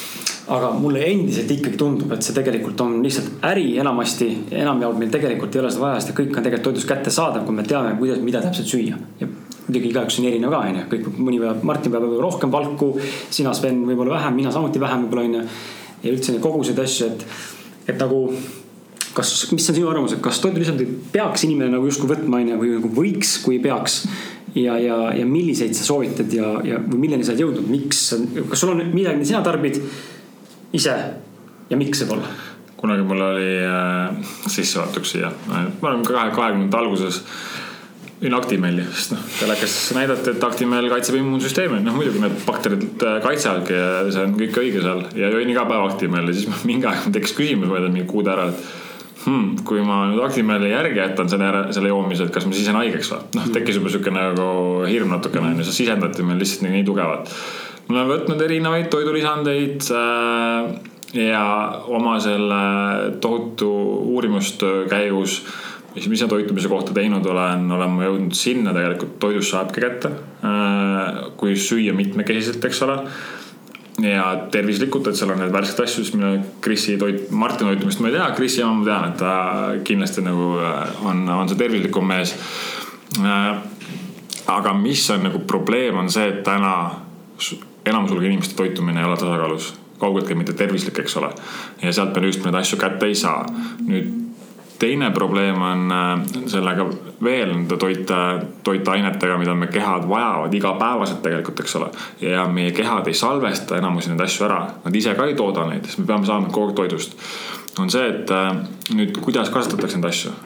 aga mulle endiselt ikkagi tundub, et see tegelikult on lihtsalt äri enamasti, enamjaolt meil tegelikult ei ole seda vaja, sest kõik on tegelikult toidus kättesaadav, kui me teame, kuidas, mida täpselt süüa. ja muidugi igaüks on erinev ka, onju, kõik, mõni peab, Martin peab võib-olla rohkem palku, sina, Sven, võib-olla vähem, mina samuti vähem võib-olla onju. ja üldse neid koguseid asju, et, et nagu kas, mis on sinu arvamus, et kas toidulisandit peaks inimene nagu justkui võtma, onju, või nagu võiks, kui peaks? ja, ja, ja milliseid sa soovitad ja, ja või milleni sa oled jõudnud, miks, kas sul on midagi, mida sina tarbid ise ja miks võib-olla? kunagi mul oli äh, sissejuhatuseks siia, ma olen kahe, kahekümnendate alguses jõin Actimeli, sest noh, telekas näidati, et Actimel kaitseb immuunsüsteemi, noh muidugi need bakterid äh, kaitsevadki ja see on kõik õige seal ja jõin iga päev Actimeli, siis <laughs> mingi aeg tekkis küsimus, ma ei tea, mingi kuude ära, et hmm, kui ma nüüd Actimeli järgi jätan selle, selle joomise, et kas ma siis jään haigeks või? noh, tekkis juba sihuke nagu hirm natukene onju, see sisendati meil lihtsalt nii, nii tugevalt. ma olen võtnud erinevaid toidulisandeid äh, ja oma selle tohutu uurimustöö käigus mis, mis ma toitumise kohta teinud olen, olen ma jõudnud sinna tegelikult toidust saabki kätte. Äh, kui süüa mitmekesiselt, eks ole. ja tervislikult, et seal on neid värskeid asju, siis mille Krisi toit, Martini toitumist ma ei tea, Krisi oma ma tean, et ta kindlasti nagu äh, on, on see tervislikum mees. Äh, aga mis on nagu probleem, on see, et täna enamus hulga inimeste toitumine ei ole tasakaalus kaugeltki mitte tervislik, eks ole. ja sealt me just neid asju kätte ei saa. nüüd teine probleem on äh, sellega veel nende toite, toitainetega, mida me kehad vajavad igapäevaselt tegelikult, eks ole. ja meie kehad ei salvesta enamusi neid asju ära, nad ise ka ei tooda neid, sest me peame saama kogu aeg toidust. on see, et äh, nüüd kuidas kasvatatakse neid asju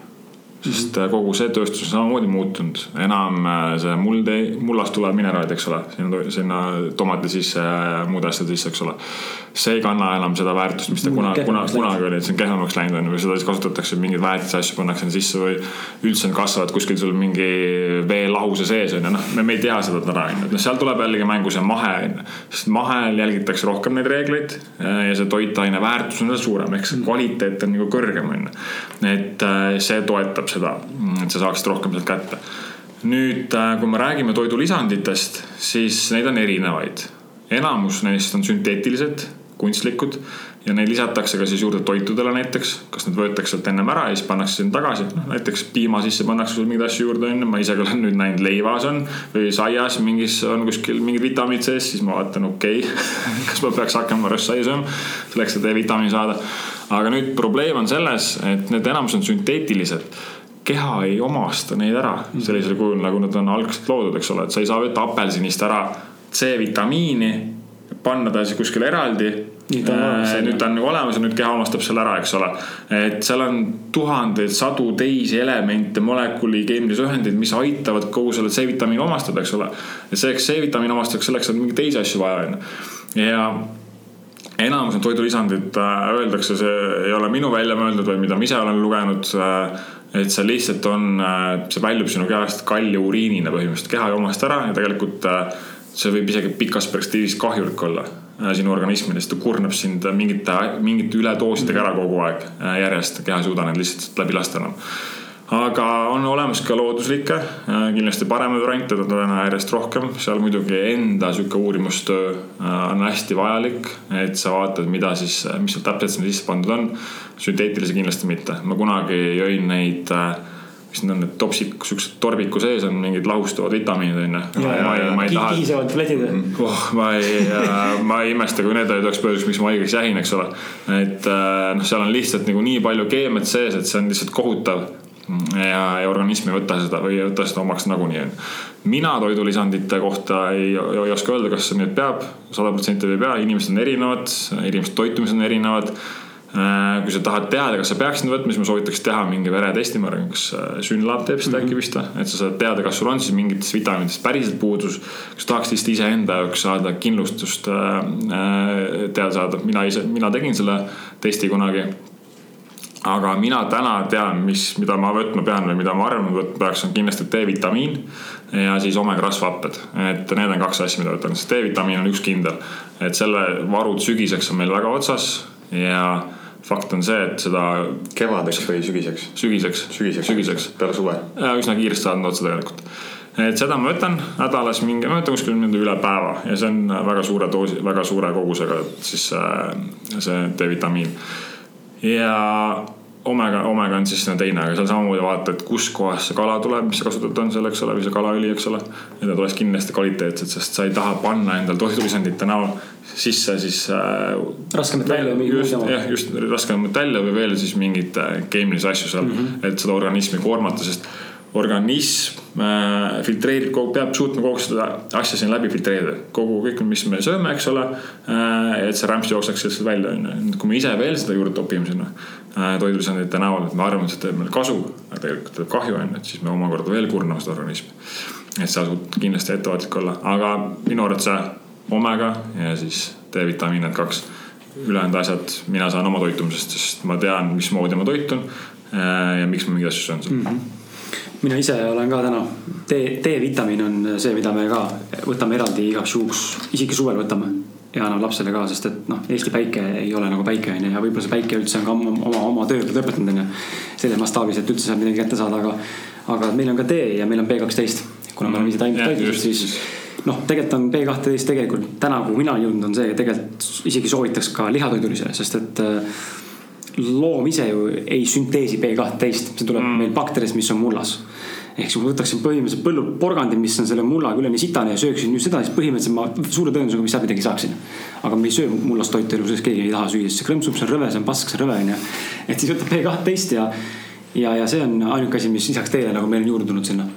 sest äh, kogu see tööstus on samamoodi muutunud, enam see muld ei, mullast tulevad mineraalid, eks ole, sinna, sinna tomati sisse ja muude asjade sisse, eks ole see ei kanna enam seda väärtust, mis ta kunagi, kunagi, kunagi oli, et see on kehvemaks läinud on ju, või seda siis kasutatakse mingeid väetisasju pannakse sinna sisse või. üldse nad kasvavad kuskil sul mingi veelahuse sees on ju, noh, me ei tea seda täna on ju, et noh, seal tuleb jällegi mängu see mahe on ju. sest mahel jälgitakse rohkem neid reegleid ja see toitaine väärtus on veel suurem, ehk see kvaliteet on nagu kõrgem on ju. et äh, see toetab seda, et sa saaksid rohkem sealt kätte nüüd, äh, kui me räägime toidulisanditest, siis neid on erinevaid. enamus neist on sünteetilised kunstlikud ja neid lisatakse ka siis juurde toitudele näiteks. kas need võetakse sealt ennem ära ja siis pannakse sinna tagasi, noh näiteks piima sisse pannakse sul mingeid asju juurde onju, ma ise ka olen nüüd näinud leivas on või saias mingis on kuskil mingid vitamiinid sees, siis ma vaatan, okei okay. <laughs> kas ma peaks hakkama röstsaia sööma selleks, et D-vitamiini saada. aga nüüd probleem on selles, et need enamus on sünteetilised keha ei omasta neid ära sellisel kujul, nagu nad on algselt loodud, eks ole, et sa ei saa võtta apelsinist ära C-vitamiini panna ta siis kuskile eraldi. nüüd ta on olemas, nüüd ta on nagu olemas ja nüüd keha omastab selle ära, eks ole. et seal on tuhandeid, sadu teisi elemente, molekuli, keemilisi ühendeid, mis aitavad kogu selle C-vitamiini omastada, eks ole. ja selleks C-vitamiini omastamiseks, selleks on mingeid teisi asju vaja, on ju. ja enamus on toidulisandid, äh, öeldakse, see ei ole minu välja mõeldud või mida ma ise olen lugenud. Äh, et see lihtsalt on, äh, see väljub sinu kehast kalli uriinina põhimõtteliselt, keha ei omasta ära ja tegelikult see võib isegi pikas perspektiivis kahjulik olla sinu organismile, sest ta kurnab sind mingite, mingite üledoosidega ära kogu aeg järjest, keha ei suuda neid lihtsalt läbi lasta enam. Aga on olemas ka looduslikke, äh, kindlasti paremaid variante, on täna järjest rohkem, seal muidugi enda sihuke uurimustöö on hästi vajalik, et sa vaatad, mida siis, mis seal täpselt sinna sisse pandud on. sünteetilisi kindlasti mitte, ma kunagi jõin neid mis need on need topsid, siuksed torbiku sees on mingid lahustuvad vitamiinid onju. ma ei taha. kihisevad tabletid või? oh, ma ei ma ei imesta, kui need olid üheks põhjuseks, miks ma haigeks jäin, eks ole. et äh, noh, seal on lihtsalt nagu nii palju keemiat sees, et see on lihtsalt kohutav. Ja, ja organism ei võta seda või ei võta seda omaks nagunii onju. mina toidulisandite kohta ei, ei oska öelda, kas nüüd peab sada protsenti või ei pea, inimesed on erinevad, inimeste toitumised on erinevad Äh, kui sa tahad teada, kas sa peaksid võtma, siis ma soovitaks teha mingi veretesti, ma arvan, kas äh, Synlab teeb seda mm -hmm. äkki vist või, et sa saad teada, kas sul on siis mingitest vitamiinidest päriselt puudus. kas tahaks lihtsalt iseenda jaoks saada kindlustust äh, teada saada, mina ise, mina tegin selle testi kunagi. Aga mina täna tean, mis, mida ma võtma pean või mida ma arvan, et võtma peaks, on kindlasti D-vitamiin ja siis omega rasvhapped, et need on kaks asja, mida võtan, sest D-vitamiin on üks kindel, et selle varud sügiseks on meil väga otsas ja fakt on see, et seda. kevadeks või sügiseks? sügiseks. sügiseks, sügiseks., peale suve. üsna kiiresti saanud otsa tegelikult. et seda ma võtan nädalas mingi, ma võtan kuskil niimoodi üle päeva ja see on väga suure doosi, väga suure kogusega siis see, see D-vitamiin. Ja omega, omega on siis teine, aga seal samamoodi vaata, et kuskohast see kala tuleb, mis sa kasutad on seal, eks ole, või see kalaõli, eks ole. et need oleks kindlasti kvaliteetsed, sest sa ei taha panna endal toidulisandite näol sisse siis äh,. raskemat välja või mingi muu. jah, just raskemat välja või veel siis mingeid äh, keemilisi asju seal mm, -hmm. et seda organismi koormata, sest organism äh, filtreerib, peab suutma kogu seda asja siin läbi filtreerida. kogu kõik, mis me sööme, eks ole äh,. et see rämps jookseks lihtsalt välja, onju. kui me ise veel seda juurde topime sinna äh, toidulisandite näol, et me arvame, et see teeb meile kasu, aga tegelikult teeb kahju, onju, et siis me omakorda veel kurname seda organismi. et sa tasub kindlasti ettevaatlik olla, aga minu arvates see omega ja siis D-vitamiin, need kaks. ülejäänud asjad mina saan oma toitumisest, sest ma tean, mismoodi ma toitun äh, ja miks ma mingeid asju söön mm. -hmm mina ise olen ka täna, D, D-vitamiin on see, mida me ka võtame eraldi igaks juhuks, isegi suvel võtame ja anname lapsele ka, sest et noh, Eesti päike ei ole nagu päike onju ja võib-olla see päike üldse on ka oma, oma, oma töö lõpetanud onju. selles mastaabis, et üldse saab midagi kätte saada, aga, aga meil on ka D ja meil on B12. kuna me oleme ise taimetoitlused, siis noh, tegelikult on B12 tegelikult täna, kuhu mina jõudnud, on see, tegelikult isegi soovitaks ka lihatoidulisele, sest et äh, loom ise ju ei sünteesi B12, see tuleb mm. meil bakteritest, mis on mullas. ehk siis kui ma võtaksin põhimõtteliselt põllult porgandi, mis on selle mullaga üleni sitane ja sööksin just seda, siis põhimõtteliselt ma suure tõenäosusega vist midagi saaksin. aga me ei söö mullast toitu elu sees, keegi ei taha süüa, sest see krõmpsup, see on rõve, see on pask, see on rõve onju. et siis võtab B12 ja, ja, ja see on ainuke asi, mis lisaks teile nagu meil on juurde tulnud sinna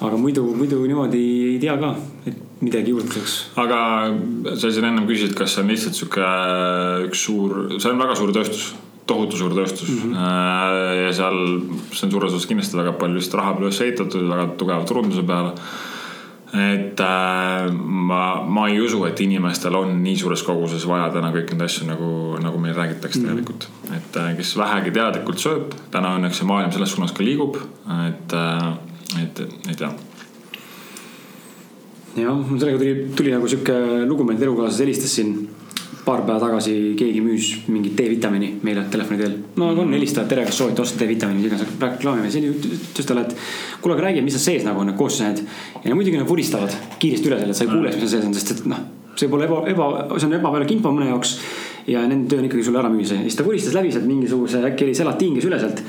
aga muidu, muidu niimoodi ei tea ka, et midagi juurde tuleks. aga sa siin ennem küsisid, kas see on lihtsalt sihuke üks suur, see on väga suur tööstus tohutu suur tööstus mm. -hmm. ja seal, see on suures osas kindlasti väga palju lihtsalt raha peale üles ehitatud, väga tugeva turunduse peale. et äh, ma, ma ei usu, et inimestel on nii suures koguses vaja täna kõiki neid asju nagu, nagu meil räägitakse mm -hmm. tegelikult. et äh, kes vähegi teadlikult sööb, täna õnneks see maailm selles suunas ka liigub, et äh, et, et jah jah, mul sellega tuli, tuli nagu sihuke lugu, meil elukaaslase helistas siin paar päeva tagasi keegi müüs mingit D-vitamiini meile telefoni teel. no aga on, helista, tere, kas soovite osta D-vitamiini, mis iganes, reklaamime. siis ütles talle, et kuule, aga räägi, mis seal sees nagu on need koostised. ja muidugi nad vuristavad kiiresti üle selle, et sa ei kuule, mis seal sees on, sest et noh, see pole eba, eba, see on ebavajalik info mõne jaoks. ja nende töö on ikkagi sulle ära müüa see, siis ta vuristas läbi sealt mingisuguse, äkki oli selatiin käis üle sealt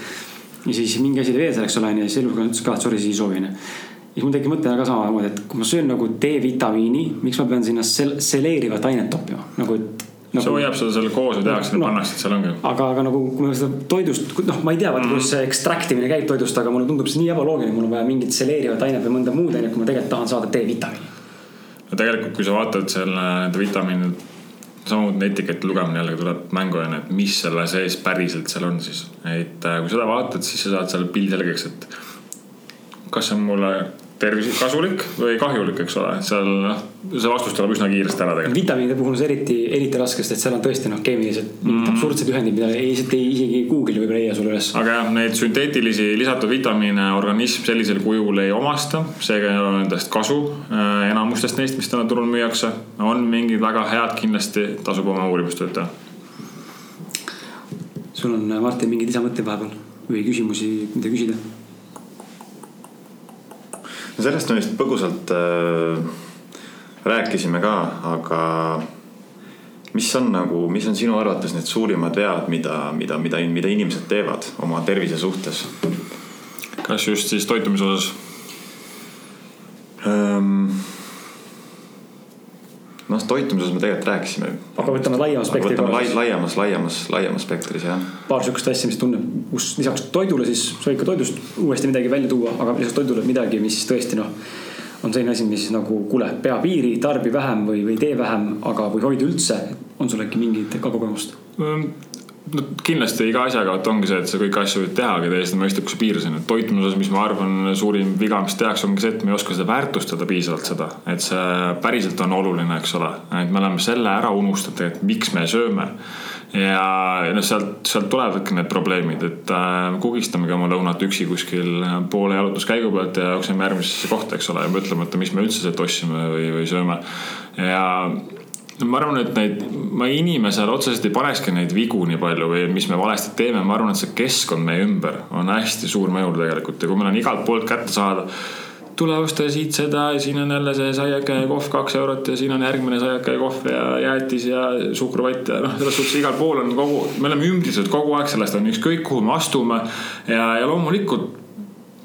ja siis mingi asi oli veel seal, eks ole, onju, ja siis eluga ütles ka, et sorry, siis ei soovi, onju. ja siis mul tekib mõte ka samamoodi, et kui ma söön nagu D-vitamiini, miks ma pean sinna sel-, seleerivat ainet toppima, nagu et nagu,. see hoiab seda seal koos või tehakse no,, pannakse, et seal ongi. aga, aga nagu, kui me seda toidust, noh, ma ei tea, vaata mm -hmm. kuidas see ekstraktimine käib toidust, aga mulle tundub see nii ebaloogiline, mul on vaja mingit seleerivat ainet või mõnda muud ainet, kui ma tegelikult tahan saada D-vitamiini. no tegelikult, kui sa vaatad selle, nende vitamiinide samamoodi etiketi lugemine jällegi tuleb mängu onju, et mis selle sees päriselt seal on siis. et äh, kui seda vaatad, siis sa saad seal pildi selgeks, et kas see on mulle tervise kasulik või kahjulik, eks ole, seal noh, see vastus tuleb üsna kiiresti ära tegelikult. vitamiinide puhul on see eriti, eriti raske, sest et seal on tõesti noh, keemilised mm. absurdsed ühendid, mida ei, ei isegi Google võib-olla ei leia sulle üles. aga jah, neid sünteetilisi lisatud vitamiine organism sellisel kujul ei omasta, seega ei ole nendest kasu. Äh, enamustest neist, mis täna turul müüakse, on mingid väga head, kindlasti tasub oma uurimustööd teha. sul on, Martin, mingeid lisamõtteid vahepeal või küsimusi, mida küsida? Sellest me vist põgusalt äh, rääkisime ka, aga mis on nagu, mis on sinu arvates need suurimad vead, mida, mida, mida, mida inimesed teevad oma tervise suhtes? kas just siis toitumise osas? Ehm, noh, toitumises me tegelikult rääkisime. aga võtame laiema spektri võtame lai, laiemas, laiemas, laiemas spektris jah. paar sihukest asja, mis tunneb, kus lisaks toidule siis sa võid ka toidust uuesti midagi välja tuua, aga lisaks toidule midagi, mis tõesti noh. on selline asi, mis nagu kuule, pea piiri, tarbi vähem või, või tee vähem, aga, või hoida üldse. on sul äkki mingit ka kogemust? No kindlasti iga asjaga vot ongi see, et sa kõiki asju võid teha, aga täiesti mõistlikkuse piires on ju. toitumise osas, mis ma arvan, suurim viga, mis tehakse, ongi see, et me ei oska seda väärtustada piisavalt seda. et see päriselt on oluline, eks ole. et me oleme selle ära unustanud tegelikult, miks me sööme. ja, noh, sealt, sealt tulevadki need probleemid, et äh, kugistamegi oma lõunat üksi kuskil poole jalutuskäigu pealt ja jookseme järgmisesse kohta, eks ole, ja mõtlemata, mis me üldse sealt ostsime või, või sööme. ja ma arvan, et neid, ma inimesele otseselt ei panekski neid vigu nii palju või mis me valesti teeme, ma arvan, et see keskkond meie ümber on hästi suur mõjur tegelikult ja kui meil on igalt poolt kätte saada tule osta siit seda ja siin on jälle see saiake ja kohv kaks eurot ja siin on järgmine saiake ja kohv ja jäätis ja suhkruvott ja noh, selles suhtes igal pool on kogu, me oleme ümbrisetud kogu aeg sellest on ükskõik kuhu me astume. ja, ja loomulikult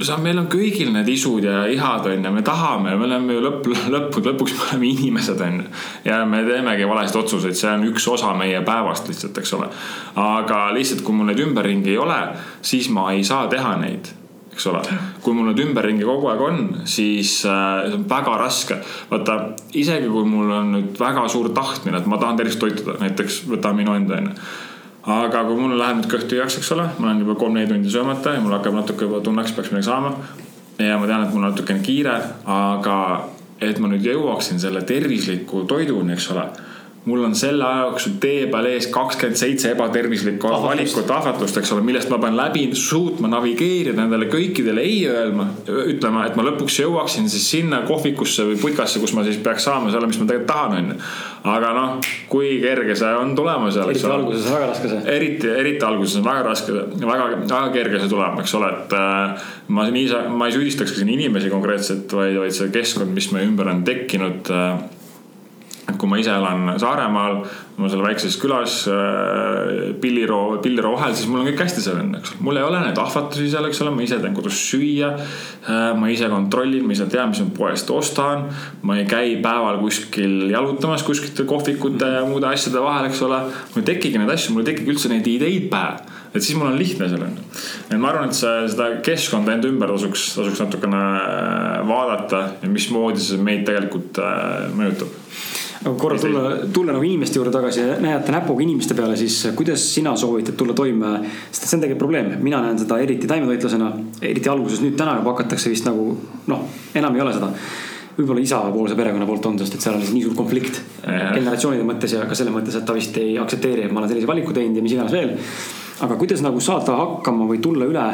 sa, meil on kõigil need isud ja ihad on ju, me tahame, me oleme ju lõpp, lõppude lõpuks me oleme inimesed on ju. ja me teemegi valesti otsuseid, see on üks osa meie päevast lihtsalt, eks ole. aga lihtsalt, kui mul neid ümberringi ei ole, siis ma ei saa teha neid eks ole. kui mul need ümberringi kogu aeg on, siis äh, see on väga raske. vaata, isegi kui mul on nüüd väga suur tahtmine, et ma tahan tervist toituda, näiteks võta minu enda onju aga kui mul läheb nüüd kõht tühjaks, eks ole, ma olen juba kolm-neli tundi söömata ja mul hakkab natuke juba tunneks, peaks midagi saama. ja ma tean, et mul on natukene kiire, aga et ma nüüd jõuaksin selle tervisliku toiduni, eks ole mul on selle aja jooksul tee peal ees kakskümmend seitse ebatervislikku valikut, ahvatlust, eks ole, millest ma pean läbi suutma navigeerida nendele kõikidele ei öelma. ütlema, et ma lõpuks jõuaksin siis sinna kohvikusse või putkasse, kus ma siis peaks saama selle, mis ma tegelikult tahan, onju. aga noh, kui kerge see on tulema seal. eriti alguses on väga raske see. eriti, eriti alguses on väga raske, väga, väga kerge see tulema, eks ole, et äh, ma nii, ma ei süüdistaks siin inimesi konkreetselt, vaid, vaid see keskkond, mis meie ümber on tekkinud äh, et kui ma ise elan Saaremaal, ma seal väikses külas äh, Pilliroo, Pilliroo vahel, siis mul on kõik hästi seal on, eks ole. mul ei ole neid ahvatlusi seal, eks ole, ma ise teen kodus süüa. Äh, ma ise kontrollin, ma ise tean, mis ma poest ostan. ma ei käi päeval kuskil jalutamas kuskil kohvikute ja muude asjade vahel, eks ole. mul ei tekigi neid asju, mul ei tekigi üldse neid ideid pähe et siis mul on lihtne seal on ju. et ma arvan, et see, seda keskkonda enda ümber tasuks, tasuks natukene äh, vaadata ja mismoodi see meid tegelikult mõjutab aga korra tulla, tulla nagu inimeste juurde tagasi ja näidata näpuga inimeste peale, siis kuidas sina soovitad tulla toime? sest see on tegelikult probleem, mina näen seda eriti taimetoitlasena, eriti alguses, nüüd täna juba hakatakse vist nagu noh, enam ei ole seda võib-olla isapoolse perekonna poolt on, sest et seal on nii suur konflikt generatsioonide mõttes ja ka selle mõttes, et ta vist ei aktsepteeri, et ma olen sellise valiku teinud ja mis iganes veel. aga kuidas nagu saada hakkama või tulla üle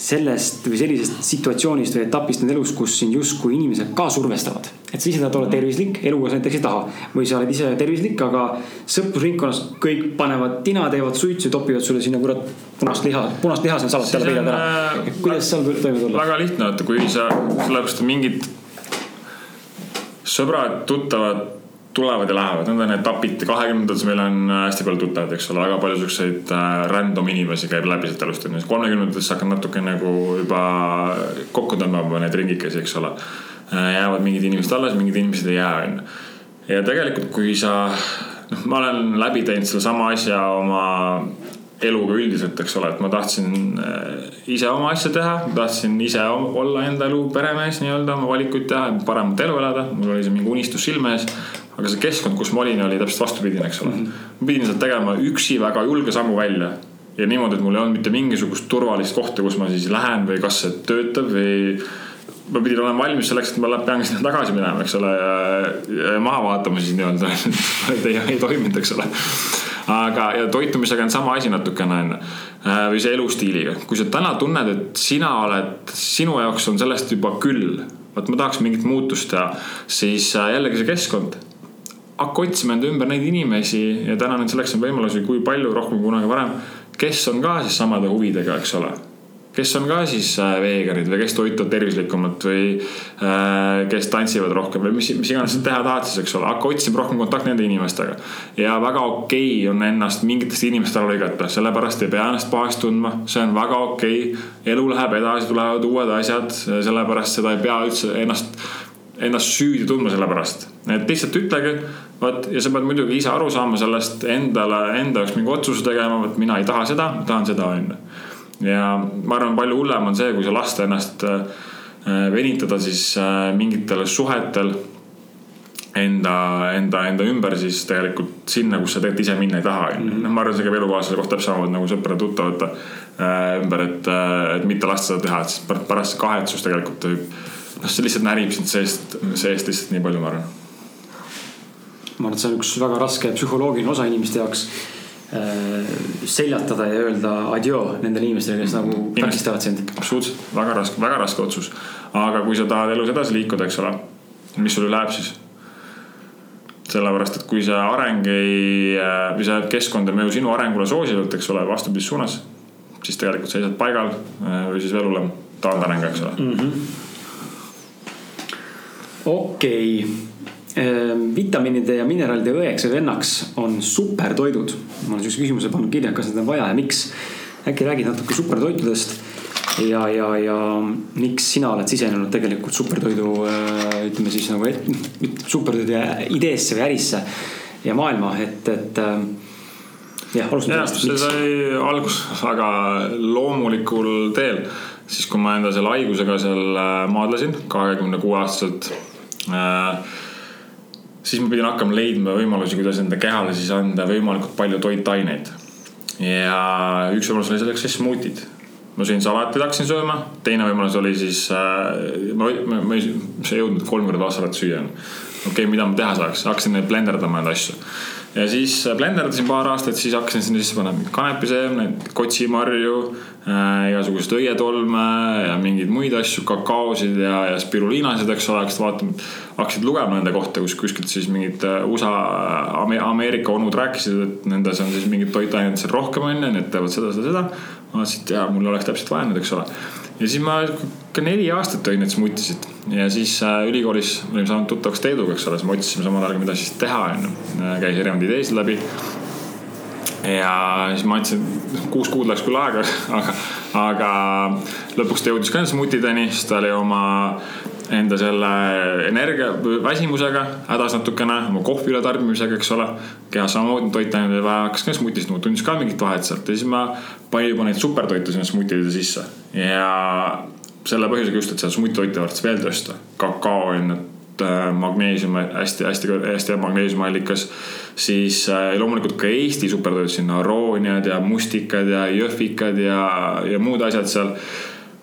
sellest või sellisest situatsioonist või etapist enda elus, kus sind justkui inimesed ka survestavad. et sa ise tahad olla tervislik, eluga sa näiteks ei taha. või sa oled ise tervislik, aga sõprusringkonnas kõik panevad tina, teevad suitsu, topivad sulle sinna kurat punast liha, punast liha seal salati alla peidad ära. kuidas seal toime tulla? väga lihtne, vaata kui sa, sellepärast mingid sõbrad, tuttavad tulevad ja lähevad, need on etapid, kahekümnendates meil on äh, hästi palju tuttavaid, eks ole, väga palju siukseid äh, random inimesi käib läbi sealt elust onju. kolmekümnendates hakkad natuke nagu juba kokku tõmbama neid ringikesi, eks ole. Äh, jäävad mingid inimesed alles, mingid inimesed ei jää onju. ja tegelikult, kui sa, noh, ma olen läbi teinud sedasama asja oma eluga üldiselt, eks ole, et ma tahtsin ise oma asja teha, tahtsin ise olla enda elu peremees nii-öelda, oma valikuid teha, paremat elu elada, mul oli see mingi unistus silme ees aga see keskkond, kus ma olin, oli täpselt vastupidine, eks ole mm. -hmm. ma pidin sealt tegema üksi väga julge sammu välja ja niimoodi, et mul ei olnud mitte mingisugust turvalist kohta, kus ma siis lähen või kas see töötab või. ma pidin olema valmis selleks, et ma pean sinna tagasi minema, eks ole ja, ja maha vaatama siis nii-öelda <laughs> et ei, ei toiminud, eks ole. Aga, ja toitumisega on sama asi natukene on ju äh, või see elustiiliga, kui sa täna tunned, et sina oled, sinu jaoks on sellest juba küll vot ma tahaks mingit muutust teha, siis äh, jällegi see keskkond hakka otsima enda ümber neid inimesi ja täna nüüd selleks on võimalusi, kui palju rohkem kui kunagi varem, kes on ka siis samade huvidega, eks ole. Kes on ka siis äh, veganid või kes toituvad tervislikumalt või äh, kes tantsivad rohkem või mis, mis iganes sa teha tahad siis, eks ole, hakka otsima rohkem kontakti nende inimestega. ja väga okei okay on ennast mingitest inimestest ära lõigata, sellepärast ei pea ennast pahaks tundma, see on väga okei okay.. elu läheb edasi, tulevad uued asjad, sellepärast seda ei pea üldse ennast, ennast süüdi tundma selle pärast. et lihtsalt ütlege, vot ja sa pead muidugi ise aru saama sellest endale, enda jaoks mingi otsuse tegema, vot mina ei taha seda, tahan seda, on ju ja ma arvan, palju hullem on see, kui sa lasta ennast äh, venitada siis äh, mingitel suhetel enda, enda, enda ümber siis tegelikult sinna, kus sa tegelikult ise minna ei taha, on ju. noh, ma arvan, see käib elukaaslase kohta täpselt samamoodi nagu sõprade-tuttavate äh, ümber, et, et mitte lasta seda teha, et siis pärast kahetsus tegelikult võib, noh, see lihtsalt närib sind seest, seest lihtsalt nii palju, ma arvan. ma arvan, et see on üks väga raske psühholoogiline osa inimeste jaoks Äh, seljatada ja öelda adjoo nendele inimestele, kes nagu takistavad sind. absoluutselt, väga raske, väga raske otsus. aga kui sa tahad elus edasi liikuda, eks ole, mis sul läheb siis? sellepärast, et kui see areng ei, äh, või see keskkond ei mõju sinu arengule soosivalt, eks ole, vastupidises suunas, siis tegelikult seisad paigal äh, või siis veel hullem, taandareng, eks ole mm -hmm.. okei okay vitamiinide ja mineraalide õeks ja vennaks on supertoidud. ma olen siukse küsimuse pannud kirja, kas neid on vaja ja miks. äkki räägid natuke supertoitudest ja, ja, ja miks sina oled sisenenud tegelikult supertoidu, äh, ütleme siis nagu supertoidu ideesse või ärisse ja maailma, et, et äh, jah, alustame sellest. see sai alguses väga loomulikul teel, siis kui ma enda selle haigusega seal äh, maadlesin kahekümne kuue aastaselt äh, siis ma pidin hakkama leidma võimalusi, kuidas enda kehale siis anda võimalikult palju toitaineid. ja üks võimalus oli selleks siis smuutid. ma sõin salatit, hakkasin sööma, teine võimalus oli siis äh,, ma, ma, ma ei, ma ei jõudnud kolm korda aastas salatit süüa. okei okay,, mida ma teha saaks, hakkasin blenderdama neid asju ja siis äh, blenderdasin paar aastat, siis hakkasin sinna sisse panema kanepiseemneid, kotsimarju äh,, igasuguseid õietolme ja mingeid muid asju, kakaosid ja, ja spiruliinasid, eks ole, hakkasid vaatama, hakkasid lugema nende kohta, kus kuskilt siis mingid äh, USA, Ameerika onud rääkisid, et nendes on siis mingid toitained seal rohkem on ju, need teevad seda, seda, seda. ma mõtlesin, et jaa, mul oleks täpselt vaja nüüd, eks ole ja siis ma ka neli aastat tõin neid smutisid ja siis äh, ülikoolis olime saanud tuttavaks Teeduga, eks ole, siis me otsisime samal ajal, mida siis teha, onju. käis erinevaid ideesid läbi. ja siis ma andsin, kuus kuud läks küll aega, <laughs> aga, aga lõpuks ta jõudis ka smutideni, siis ta oli oma enda selle energia, väsimusega hädas natukene, oma kohvi ületarbimisega, eks ole. kehas samamoodi toitaineid oli vaja, hakkas ka smutist, tundis ka mingit vahet sealt ja siis ma panin juba neid supertoite sinna smutide sisse. ja selle põhjusega just, et seda smutitoite võrdles veel tõsta. kakao on äh, magneesium hästi, hästi, hästi hea magneesiumiallikas. siis äh, loomulikult ka Eesti supertoidud sinna, arooniad ja mustikad ja jõhvikad ja, ja muud asjad seal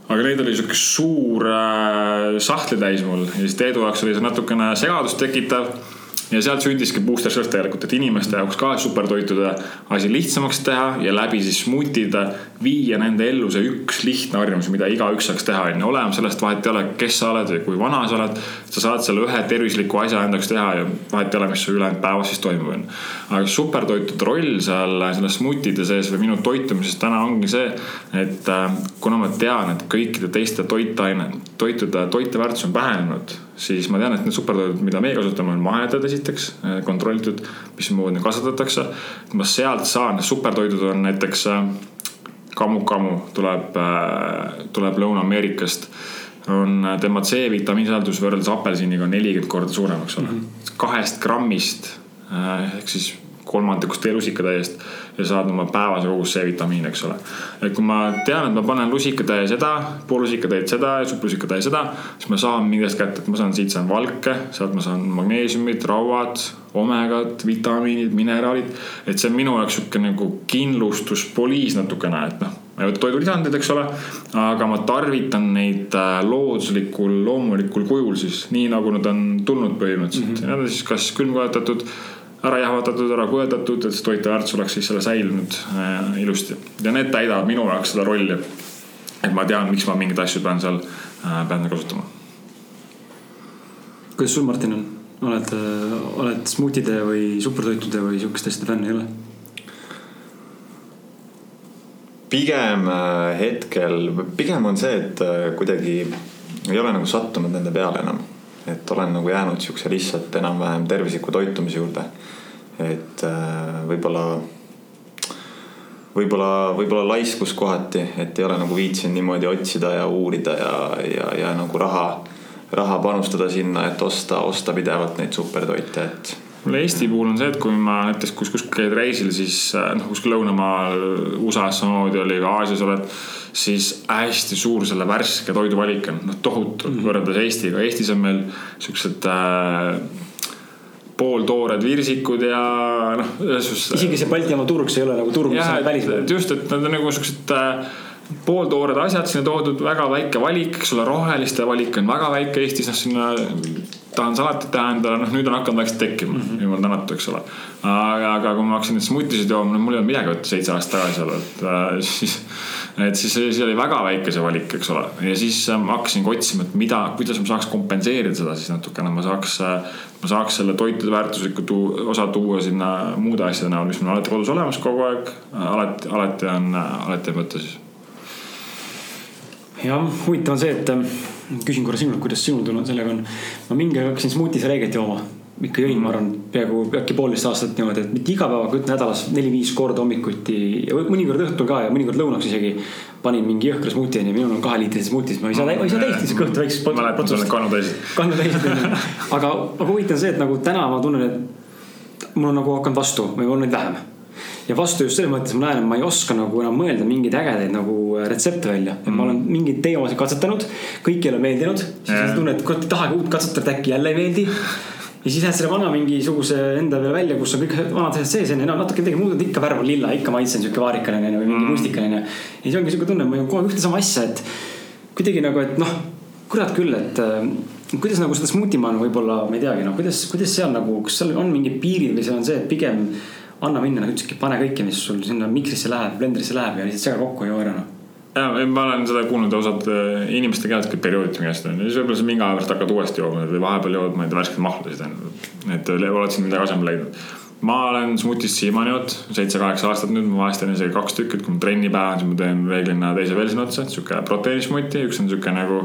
aga neid oli sihuke suur äh, sahtlitäis mul. Ja siis Teedu jaoks oli see natukene segadust tekitav ja sealt sündiski Booster Surf tegelikult, et inimeste jaoks ka supertoitude asi lihtsamaks teha ja läbi siis smutide viia nende ellu see üks lihtne harjumus, mida igaüks saaks teha, on ju. olema sellest vahet ei ole, kes sa oled või kui vana sa oled. sa saad selle ühe tervisliku asja endaks teha ja vahet ei ole, mis sul ülejäänud päevas siis toimub, on ju. aga supertoitude roll seal selles smutide sees või minu toitumises täna ongi see, et äh, kuna ma tean, et kõikide teiste toitaine, toitude, toiteväärtus on vähenenud siis ma tean, et need supertoidud, mida meie kasutame, on mahedad esiteks, eh, kontrollitud, mismoodi kasvatatakse. ma sealt saan, supertoidud on näiteks kamu-kamu eh, tuleb, eh, tuleb Lõuna-Ameerikast. on tema C-vitamiinisisaldus võrreldes apelsiniga nelikümmend korda suurem, eks ole mm -hmm.. kahest grammist ehk siis kolmandikust teelusikatäiest ja saad oma päevase kogus C-vitamiini, eks ole. et kui ma tean, et ma panen lusikatäie seda, pool lusikatäit seda ja supplusikatäie seda, siis ma saan millest kätte, et ma saan siit saan valke, sealt ma saan magneesiumit, rauad, omegad, vitamiinid, mineraalid. et see on minu jaoks sihuke nagu kindlustuspoliis natukene, et noh ma ei võta toidulisandid, eks ole, aga ma tarvitan neid äh, looduslikul, loomulikul kujul siis nii nagu nad on tulnud põhimõtteliselt mm. -hmm. Need on siis kas külmkojatatud ära jahvatatud, ära kuivatatud, et see toiteväärtus oleks siis selle säilinud äh, ilusti. ja need täidavad minu jaoks seda rolli. et ma tean, miks ma mingeid asju pean seal äh,, pean kasutama. kuidas sul, Martin, on? oled, äh, oled smuutide või supertoitude või sihukeste asjade fänn, ei ole? pigem äh, hetkel, pigem on see, et äh, kuidagi ei ole nagu sattunud nende peale enam. Et olen nagu jäänud siukse lihtsalt enam-vähem tervisliku toitumise juurde. et äh, võib-olla, võib-olla, võib-olla laiskus kohati, et ei ole nagu viitsinud niimoodi otsida ja uurida ja, ja, ja nagu raha, raha panustada sinna, et osta, osta pidevalt neid supertoite, et mul Eesti puhul on see, et kui ma näiteks kus, kuskil käid reisil, siis noh, kuskil lõunamaal, USA-s samamoodi oli, ka Aasias oled, siis hästi suur selle värske toidu valik on, noh tohutu mm -hmm. võrreldes Eestiga. Eestis on meil siuksed äh, pooltoored virsikud ja noh. isegi see Balti jaama turg, see ei ole nagu turg, mis on välismaal. just, et nad on nagu siuksed äh, pooltoored asjad sinna toodud, väga väike valik, eks ole, roheliste valik on väga väike Eestis, noh sinna tahan salatit teha endale, noh nüüd on hakanud vaikselt tekkima mm -hmm., jumal tänatud, eks ole. aga, aga kui ma hakkasin neid smuutisid jooma, no mul ei olnud midagi võtta seitse aastat tagasi seal, et äh, siis. et siis, siis oli väga väike see valik, eks ole, ja siis äh, ma hakkasingi otsima, et mida, kuidas ma saaks kompenseerida seda siis natukene, ma saaks äh,. ma saaks selle toitude väärtuslikku tuu, osa tuua sinna muude asjade näol, mis mul alati kodus olemas kogu aeg, alati, alati on, alati on võtta siis jah, huvitav on see, et ähm, küsin korra sinult, kuidas sinul tulnud sellega on. ma mingi aeg hakkasin smuutise reeget jooma. ikka jõin, ma arvan, peaaegu äkki poolteist aastat niimoodi, et mitte iga päev, aga nädalas neli-viis korda hommikuti ja mõnikord õhtul ka ja mõnikord lõunaks isegi. panin mingi jõhkra smuuti onju, minul on kaheliitrise smuutis, ma ei saa, ma ei saa täis see kõht väiksest. mäletan, sul on kannutäisid. kannutäisid onju, aga, aga huvitav on see, et nagu täna ma tunnen, et mul on nagu hakanud vastu või on neid vähem ja vastu just selles mõttes ma näen, et ma ei oska nagu enam mõelda mingeid ägedaid nagu äh, retsepte välja. et mm. ma olen mingeid teemasid katsetanud, kõik ei ole meeldinud. siis yeah. tunned, et tahagi uut katsetada, äkki jälle ei meeldi. ja siis lähed selle vana mingisuguse enda peale välja, kus on kõik <laughs> vanad asjad sees onju, no natuke midagi muud, ikka värv on lilla, ikka maitse on sihuke vaarikaline või mingi mm. mustikaline. ja siis ongi sihuke tunne, ma joon kogu aeg ühte sama asja, et kuidagi nagu, et noh, kurat küll, et äh, kuidas nagu seda smuutimaal võib-olla, ma ei teagi, no kuidas, kuidas seal nagu, kas seal on mingid piirid või see on see, et pigem anna minna nagu ütlesidki, pane kõike, mis sul sinna mikrisse läheb, blendrisse läheb ja lihtsalt sega kokku ja joo ära noh ja ma olen seda kuulnud osad äh, inimeste käest, kes periooditi käest on ja siis võib-olla sa mingi aja pärast hakkad uuesti jooma või vahepeal jood, ma ei tea, värskeid mahlusid on. et oled siin midagi asemele leidnud. ma olen smutist siiamaani joonud, seitse-kaheksa aastat nüüd, ma vahest teen isegi kaks tükki, et kui mul trennipäev on, siis ma teen reeglina teise veel sinna otsa, sihuke proteiinismuti, üks on sihuke nagu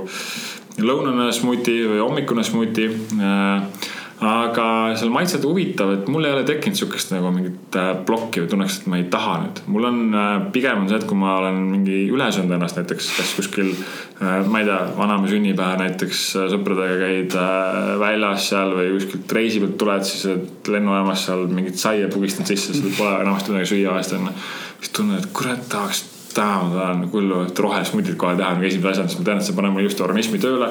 lõunane smuti või hommikune smuti äh, aga seal maitsed huvitav, et mul ei ole tekkinud sihukest nagu mingit äh, plokki või tunneks, et ma ei taha nüüd. mul on äh, pigem on see, et kui ma olen mingi üle söönud ennast näiteks, kas kuskil, äh, ma ei tea, vanaema sünnipäev näiteks sõpradega käid väljas seal või kuskilt reisi pealt tuled, siis lennujaamas seal mingit saia pugistad sisse, sul pole enamasti midagi süüa vahest onju. siis tunned, et kurat tahaks täna ma tahan hullu rohelist mutit kohe teha nagu esimese asjana, sest ma tean, et see paneb mul just organismi tööle.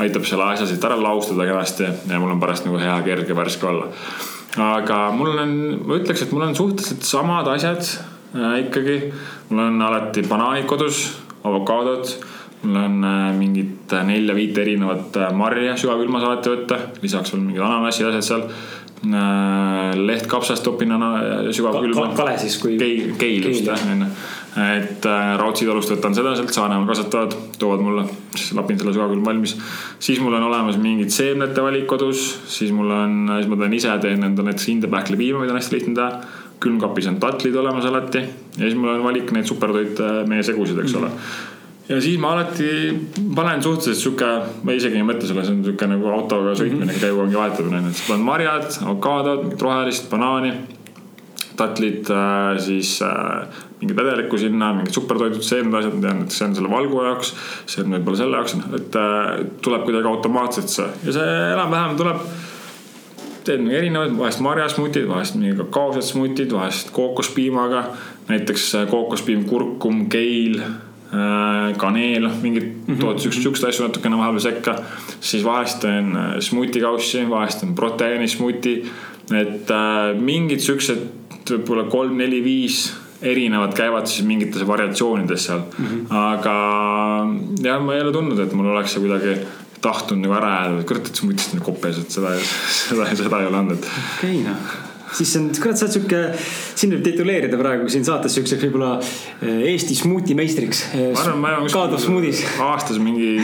Aitab selle asja siit ära laustada kenasti ja mul on pärast nagu hea, kerge, värske olla. aga mul on, ma ütleks, et mul on suhteliselt samad asjad äh, ikkagi. mul on alati banaanid kodus, avokaadod mul on äh, mingit nelja-viit erinevat äh, marja sügavkülmas alati võtta, lisaks veel mingid ananassi asjad seal äh,. leht kapsast topin sügavkülma ka. kale siis kui. keil, keil just jah, onju et äh, Raudsi talust võtan seda sealt, Saaremaal kasvatavad, toovad mulle, siis lapin selle sügavkülm valmis. siis mul on olemas mingid seemnete valik kodus, siis mul on, siis ma teen ise, teen endale näiteks hindepähkli piima, mida on hästi lihtne teha. külmkapis on tatlid olemas alati ja siis mul on valik neid supertoite, meie segusid, eks ole ja siis ma alati panen suhteliselt sihuke, ma isegi ei mõtle selle, see on sihuke nagu autoga sõitmine mm -hmm., käiguongi vahetamine, et siis panen marjad, avokaadod, mingit rohelist, banaani tatlid, äh, siis äh, mingit vedelikku sinna, mingid supertoidud, seemned asjad, ma tean, et see on selle valgu jaoks. see on võib-olla selle jaoks, et äh, tuleb kuidagi automaatselt see ja see enam-vähem tuleb. teen erinevaid, vahest marjasmutid, vahest mingi kakaosed smutid, vahest kookospiimaga. näiteks kookospiim, kurkum, keil kaneel, mingid mm -hmm. tood siukseid, siukseid asju natukene vahepeal sekka. siis vahest teen smutikaussi, vahest teen proteiinismuti. et äh, mingid siuksed võib-olla kolm-neli-viis erinevad käivad siis mingites variatsioonides seal mm. -hmm. aga jah, ma ei ole tundnud, et mul oleks see kuidagi tahtnud nagu ära jääda, kurat, et sa mõtlesid nagu kopes, et seda, <laughs> seda, seda ei ole olnud. okei okay,, noh siis on, kurat, sa oled sihuke, sind võib tituleerida praegu siin saates siukseks võib-olla eh, Eesti smuuti meistriks. Kaadov smuudis. aastas mingi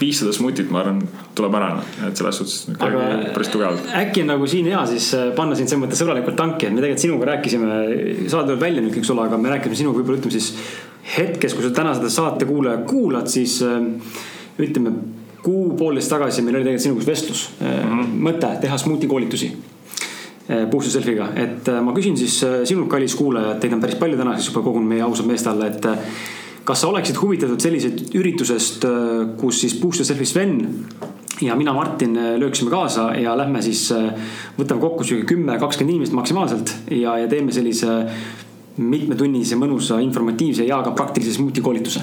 viissada smuutit, ma arvan, tuleb ära, et selles suhtes Aga päris tugevalt. äkki on nagu siin hea siis eh, panna sind selles mõttes sõbralikult tanki, et me tegelikult sinuga rääkisime, saade tuleb välja nüüd, eks ole, aga me rääkisime sinuga võib-olla ütleme siis hetkes, kui sa täna seda saate kuulaja kuulad, siis äh, ütleme kuu-poolteist tagasi meil oli tegelikult sinuga vestlus mm, -hmm. mõte teha smuuti koolitusi puhtalt selfiga, et ma küsin siis sinult, kallis kuulaja, et teid on päris palju tänaseks juba kogunud meie ausad meeste alla, et kas sa oleksid huvitatud sellisest üritusest, kus siis Booster Selfie Sven ja mina, Martin lööksime kaasa ja lähme siis, võtame kokku sihuke kümme, kakskümmend inimest maksimaalselt ja, ja teeme sellise mitmetunnise, mõnusa, informatiivse ja ka praktilise smuuti koolituse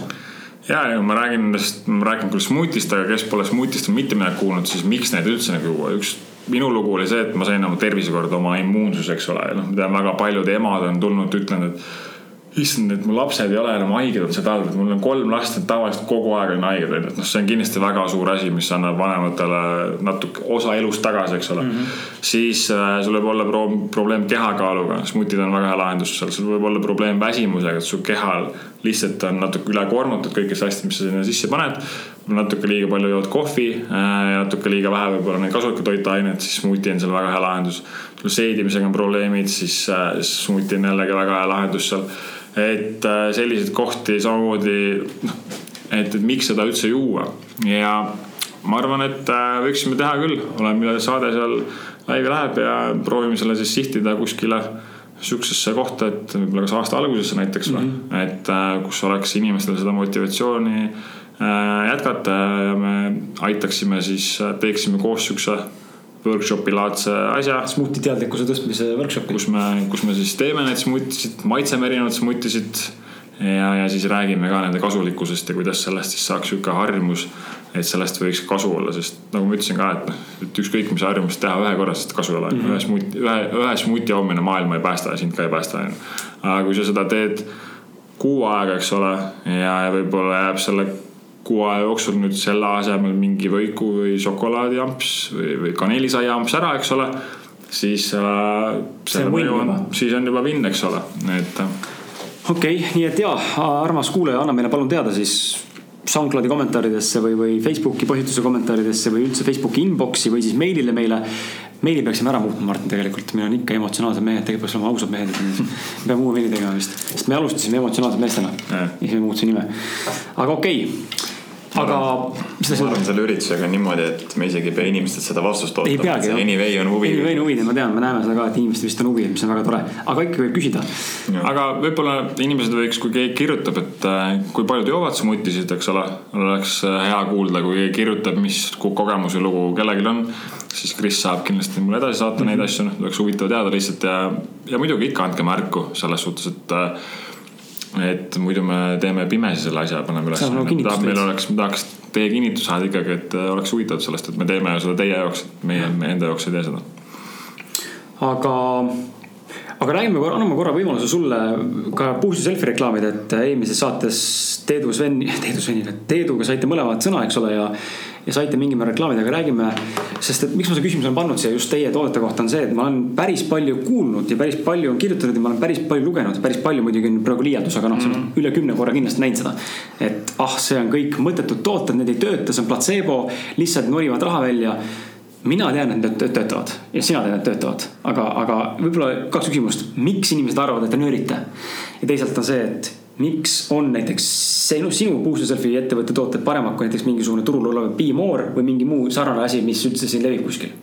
ja, ja ma räägin nendest, ma räägin küll smuutist, aga kes pole smuutist mitte midagi kuulnud, siis miks neid üldse nagu üks minu lugu oli see, et ma sain oma tervise korda, oma immuunsus, eks ole, noh, ma tean väga paljud emad on tulnud, ütlenud, et issand, et mu lapsed ei ole enam haiged olnud see talv, et mul on kolm last, et tavaliselt kogu aeg on haiged onju, et noh, see on kindlasti väga suur asi, mis annab vanematele natuke osa elust tagasi, eks ole mm. -hmm. siis äh, sul võib olla pro probleem kehakaaluga, smutid on väga hea lahendus seal, sul võib olla probleem väsimusega, et su kehal lihtsalt on natuke ülekoormatud kõigest asjast, mis sa sinna sisse paned. natuke liiga palju jood kohvi äh,, natuke liiga vähe võib-olla neid kasulikke toitaineid, siis smuuti on seal väga hea lahendus. sul seedimisega on probleemid, siis äh, smuuti on jällegi väga hea lahendus seal et äh, selliseid kohti samamoodi, noh, et, et miks seda üldse juua ja ma arvan, et võiksime teha küll, millal saade seal laivi läheb ja proovime selle siis sihtida kuskile sihukesesse kohta, et võib-olla kas aasta algusesse näiteks või mm, -hmm. et äh, kus oleks inimestel seda motivatsiooni jätkata ja me aitaksime siis, teeksime koos sihukese workshopi laadse asja. smuuti teadlikkuse tõstmise workshopi. kus me, kus me siis teeme neid smuutisid, maitseme erinevaid smutisid. ja, ja siis räägime ka nende kasulikkusest ja kuidas sellest siis saaks sihuke harjumus. Et sellest võiks kasu olla, sest nagu ma ütlesin ka, et noh, et ükskõik mis harjumust teha ühe korra, sest kasu ei ole mm. -hmm. ühe smuuti, ühe, ühe smuuti joomine maailma ei päästa ja sind ka ei päästa, onju. aga kui sa seda teed kuu aega, eks ole, ja, ja võib-olla jääb selle kuu aja jooksul nüüd selle asemel mingi võiku või šokolaadiamps või, või kanelisaiaamps ära, eks ole. siis äh,. see on mõju on, siis on juba vinn, eks ole, et. Äh. okei okay,, nii et ja, armas kuulaja, anna meile palun teada siis SoundCloudi kommentaaridesse või, või Facebooki postituse kommentaaridesse või üldse Facebooki inbox'i või siis meilile meile. meili peaksime ära muutma, Martin, tegelikult meil on ikka emotsionaalsed mehed, tegelikult peaks olema ausad mehed. me <laughs> peame uue meili tegema vist, sest me alustasime emotsionaalsete meestena ja siis me muutsime nime. aga okei okay aga. ma arvan selle üritusega niimoodi, et me isegi ei pea inimestelt seda vastust ootama. peagi. Anyway on huvi. Anyway on huvi, ma tean, me näeme seda ka, et inimestel vist on huvi, mis on väga tore, aga ikka võib küsida. aga võib-olla inimesed võiks, kui keegi kirjutab, et äh, kui paljud joovad smutisid, eks ole, oleks äh, hea kuulda, kui keegi kirjutab, mis kogemus või lugu kellelgi on siis Kris saab kindlasti mulle edasi saata mm -hmm. neid asju, noh, oleks huvitav teada lihtsalt ja, ja muidugi ikka andke märku selles suhtes, et äh, et muidu me teeme pimesi selle asja, paneme üles. meil oleks, me tahaks teie kinnitust saada ikkagi, et äh, oleks huvitatud sellest, et me teeme seda teie jaoks, et meie, meie enda jaoks ei tee seda. aga, aga räägime korra, anname korra võimaluse sulle ka Puustu Selfie reklaamida, et eelmises saates Teedu Sven, <laughs> Teedu Svenile, Teeduga saite mõlemad sõna, eks ole, ja ja saite mingil määral reklaamida, aga räägime. sest et miks ma selle küsimuse olen pannud siia just teie toodete kohta on see, et ma olen päris palju kuulnud ja päris palju on kirjutatud ja ma olen päris palju lugenud, päris palju muidugi on praegu liialdus, aga noh mm -hmm., üle kümne korra kindlasti näinud seda. et ah, see on kõik mõttetud tooted, need ei tööta, see on platseebo, lihtsalt norivad raha välja mina tean, et need töötavad ja sina tead, et töötavad, aga, aga võib-olla kaks küsimust, miks inimesed arvavad, et te nöörite? ja teisalt on see, et miks on näiteks sinu, sinu Booster Selfie ettevõtte tooted paremad kui näiteks mingisugune turul olev Be-More või mingi muu sarnane asi, mis üldse siin levib kuskil?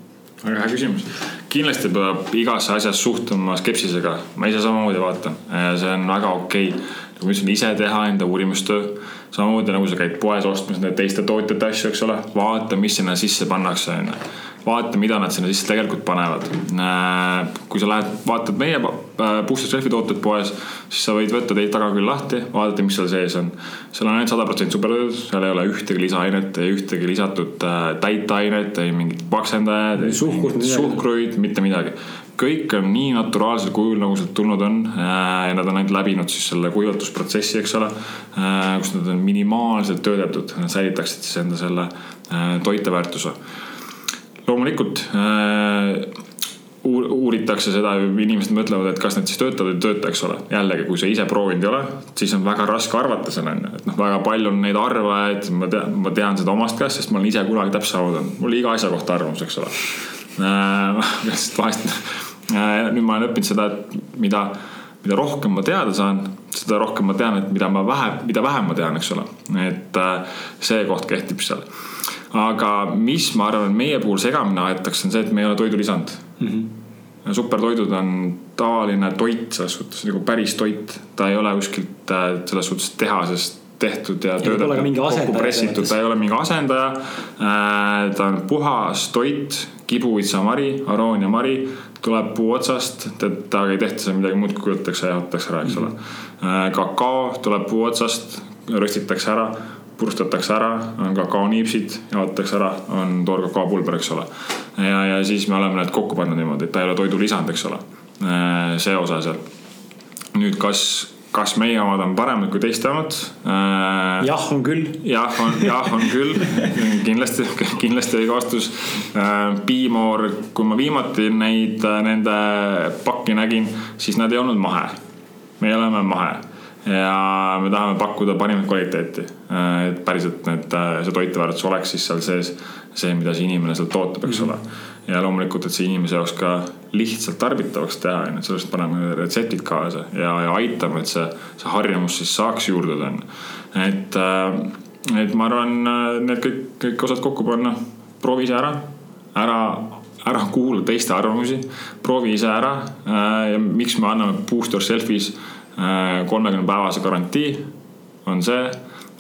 väga hea küsimus. kindlasti peab igasse asjasse suhtuma skepsisega, ma ise samamoodi vaatan, see on väga okei okay. nagu ma ütlesin, ise teha enda uurimustöö. samamoodi nagu sa käid poes ostmas neid teiste tootjate asju, eks ole, vaata, mis sinna sisse pannakse, onju vaata, mida nad sinna sisse tegelikult panevad. Äh, kui sa lähed, vaatad meie äh, puhtalt rehvi tooted poes, siis sa võid võtta teid tagaküll lahti, vaadata, mis seal sees on. seal on ainult sada protsenti supertoidud, seal ei ole ühtegi lisaainet, ei ühtegi lisatud äh, täiteainet, ei mingit paksendajat, suhkruid, mitte midagi kõik on nii naturaalsel kujul, nagu sealt tulnud on ja nad on ainult läbinud siis selle kuivatusprotsessi, eks ole. kus nad on minimaalselt töödeldud, nad säilitaksid siis enda selle toiteväärtuse loomulikult äh, uuritakse seda, inimesed mõtlevad, et kas need siis töötavad või ei tööta, eks ole. jällegi, kui sa ise proovinud ei ole, siis on väga raske arvata seda on ju, et noh, väga palju on neid arvajaid, ma tean, ma tean seda omast käest, sest ma olen ise kunagi täpselt olnud, mul iga asja kohta arvamus, eks ole äh,. <laughs> vahest äh, nüüd ma olen õppinud seda, et mida, mida rohkem ma teada saan, seda rohkem ma tean, et mida ma vähem, mida vähem ma tean, eks ole. et see koht kehtib seal. Aga mis ma arvan, meie puhul segamini aetakse, on see, et me ei ole toidulisand mm. -hmm. supertoidud on tavaline toit selles suhtes nagu päris toit, ta ei ole kuskilt äh, selles suhtes tehasest tehtud ja töödeldud, kokku pressitud, ta ei ole mingi asendaja. ta on puhas toit, kibuvitsamari, arooniamari tuleb puu otsast, temaga ei tehta seal midagi muud, kui kujutatakse ja jaotatakse ära, eks ole. Äh, kakao tuleb puu otsast, röstitakse ära, purustatakse ära, on kakaoniipsid, jaotatakse ära, on toorkakaopulber, eks ole. ja, ja siis me oleme need kokku pannud niimoodi, et ta ei ole toidulisand, eks ole. Äh, see osa seal. nüüd, kas kas meie omad on paremad kui teiste omad äh,? jah, on küll. jah, on, jah, on küll <laughs> kindlasti, kindlasti õige vastus äh,. Piimoor, kui ma viimati neid, nende pakki nägin, siis nad ei olnud mahe. meie oleme mahe ja me tahame pakkuda parimat kvaliteeti. Äh, et päriselt need, äh, see toiteväärtus oleks siis seal sees see, mida see inimene sealt ootab, eks ole mm. -hmm ja loomulikult, et see inimese jaoks ka lihtsalt tarbitavaks teha, on ju, et sellest paneme retseptid kaasa ja, ja aitame, et see, see harjumus siis saaks juurduda, on ju. et, äh, et ma arvan, need kõik, kõik osad kokku panna, proovi ise ära, ära, ära kuula teiste arvamusi, proovi ise ära. Ja miks me anname Booster Selfis äh, kolmekümne päevase garantii, on see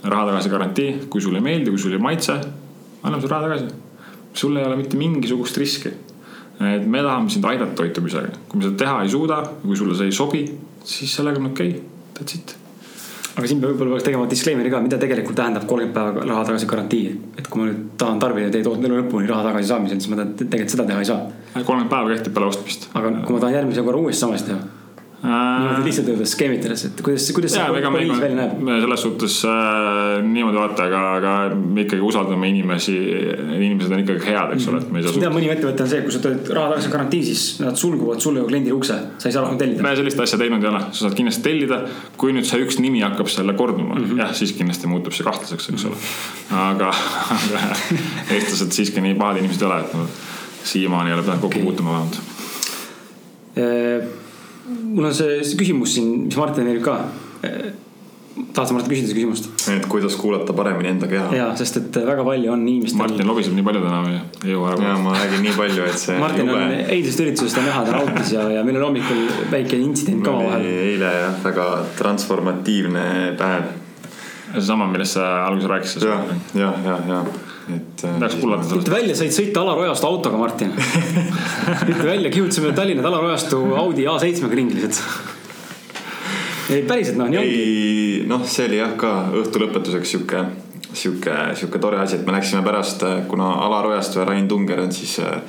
raha tagasi garantii, kui sulle ei meeldi, kui sulle ei maitse, anname sulle raha tagasi sul ei ole mitte mingisugust riski. et me tahame sind aidata toitumisega, kui me seda teha ei suuda, kui sulle see ei sobi, siis sellega on okei okay., that's it aga siin võib-olla peaks tegema disclaimer'i ka, mida tegelikult tähendab kolmkümmend päeva raha tagasi garantii. et kui ma nüüd tahan tarbida teie toote elu lõpuni raha tagasi saamisel, siis ma tegelikult seda teha ei saa. kolmkümmend päeva kehtib peale ostmist. aga kui ma tahan järgmise korra uuesti samast teha niimoodi lihtsalt öeldes skeemitades, et kuidas, kuidas see poliis välja näeb? selles suhtes äh, niimoodi vaata, aga, aga me ikkagi usaldame inimesi, inimesed on ikkagi head, eks ole, et me ei saa. tead, mõni ettevõte on see, kui sa teed raha tagasi garantii, siis nad sulguvad sulle kliendile ukse, sa ei saa rohkem tellida. me sellist asja teinud ei ole, sa saad kindlasti tellida. kui nüüd see üks nimi hakkab selle korduma mm, -hmm. jah, siis kindlasti muutub see kahtlaseks, eks ole. aga, aga eestlased siiski nii pahad inimesed ei ole, et no, siiamaani ei ole pidanud kokku okay. puutuma vähemalt mul on see, küsimus siin, mis Martinil ka. tahad sa Martin küsida seda küsimust? et kuidas kuulata paremini enda keha. ja, sest et väga palju on inimestel. Martin lobiseb nii palju täna või ei jõua ära. ja ma räägin nii palju, et see. Martin jube... on eilsest üritusest on näha, ta nautis ja, ja meil oli hommikul väike intsident ka vahel. eile jah, väga transformatiivne päev. Seesama, millest sa alguses rääkisid. ja, ja, ja, ja et. Äh, tahaks kuulata sellest. ütle välja, said sõita Alar-Ojastu autoga, Martin <laughs> ütle välja, kihutasime Tallinna Alar-Ojastu Audi A7-ga ringi lihtsalt. ei, päriselt noh, nii ongi. noh, see oli jah ka õhtu lõpetuseks sihuke, sihuke, sihuke tore asi, et me läksime pärast, äh, kuna Alar Ojastu ja Rain Tunger on siis äh,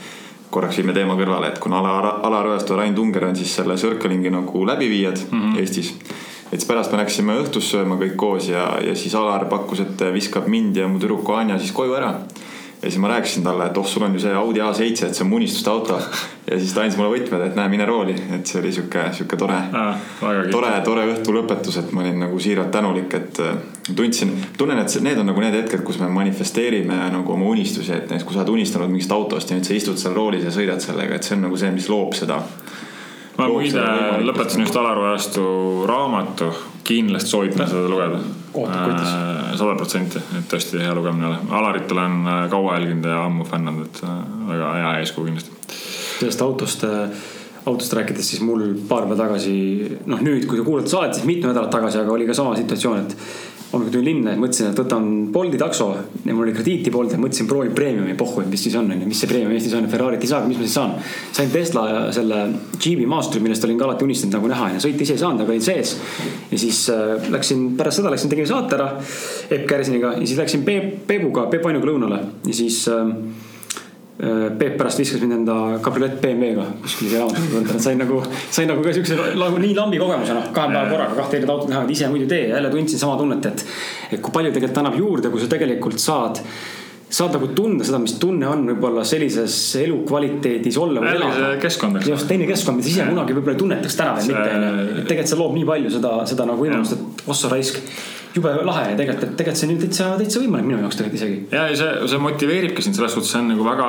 korraks viime teema kõrvale, et kuna Alar, Alar Ojastu ja Rain Tunger on siis selle Circlingi nagu läbiviijad mm -hmm. Eestis et siis pärast me läksime õhtust sööma kõik koos ja, ja siis Alar pakkus, et viskab mind ja mu tüdruku Anja siis koju ära. ja siis ma rääkisin talle, et oh, sul on ju see Audi A7, et see on mu unistuste auto. ja siis ta andis mulle võtmed, et näe, mine rooli, et see oli sihuke, sihuke tore ah,, tore, tore õhtu lõpetus, et ma olin nagu siiralt tänulik, et äh, tundsin, tunnen, et need on nagu need hetked, kus me manifesteerime nagu oma unistusi, et näiteks kui sa oled unistanud mingist autost ja nüüd sa istud seal roolis ja sõidad sellega, et see on nagu see, mis loob seda ma muide lõpetasin just Alar Ojastu raamatu, kindlasti soovitan seda lugeda. Äh, sada protsenti, et tõesti hea lugemine ole. Alarit olen äh, kaua jälginud ja ammu fännanud, et äh, väga hea eeskuju kindlasti. sellest autost, autost rääkides, siis mul paar päeva tagasi, noh nüüd, kui te kuulate saadet, siis mitu nädalat tagasi, aga oli ka sama situatsioon, et hommikul tulin linna ja mõtlesin, et võtan Bolti takso ja mul oli krediiti Bolt ja mõtlesin, proovin premiumi, pohhu, et mis siis on, onju, mis see premium Eestis on, Ferrari't ei saagi, mis ma siis saan. sain Tesla selle Jeepi Masteri, millest olin ka alati unistanud nagu näha ja sõita ise ei saanud, aga olin sees. ja siis äh, läksin, pärast seda läksin, tegin saate ära Epp Kärsiniga ja siis läksin Peep, Peebuga, Peep Ainuga lõunale ja siis Äh, Peep pärast viskas mind enda kabriolett BMW-ga kuskile jaamasse võtta, et sain nagu, sain nagu ka siukse nagu nii lambi kogemuse noh, kahe päeva korraga kahte erinevat autot näha, et ise muidu tee ja jälle tundsin sama tunnet, et. et kui palju tegelikult annab juurde, kui sa tegelikult saad saad nagu tunda seda, mis tunne on võib-olla sellises elukvaliteedis olla. jällegi keskkond, eks. just teine keskkond, mida ise kunagi võib-olla ei tunnetaks täna veel mitte onju. tegelikult see loob nii palju seda, seda nagu võimalust, et ossa raisk jube lahe tegelikult, et tegelikult see on ju täitsa, täitsa võimalik minu jaoks tegelikult isegi. ja, ja see, see motiveeribki sind selles suhtes, see on nagu väga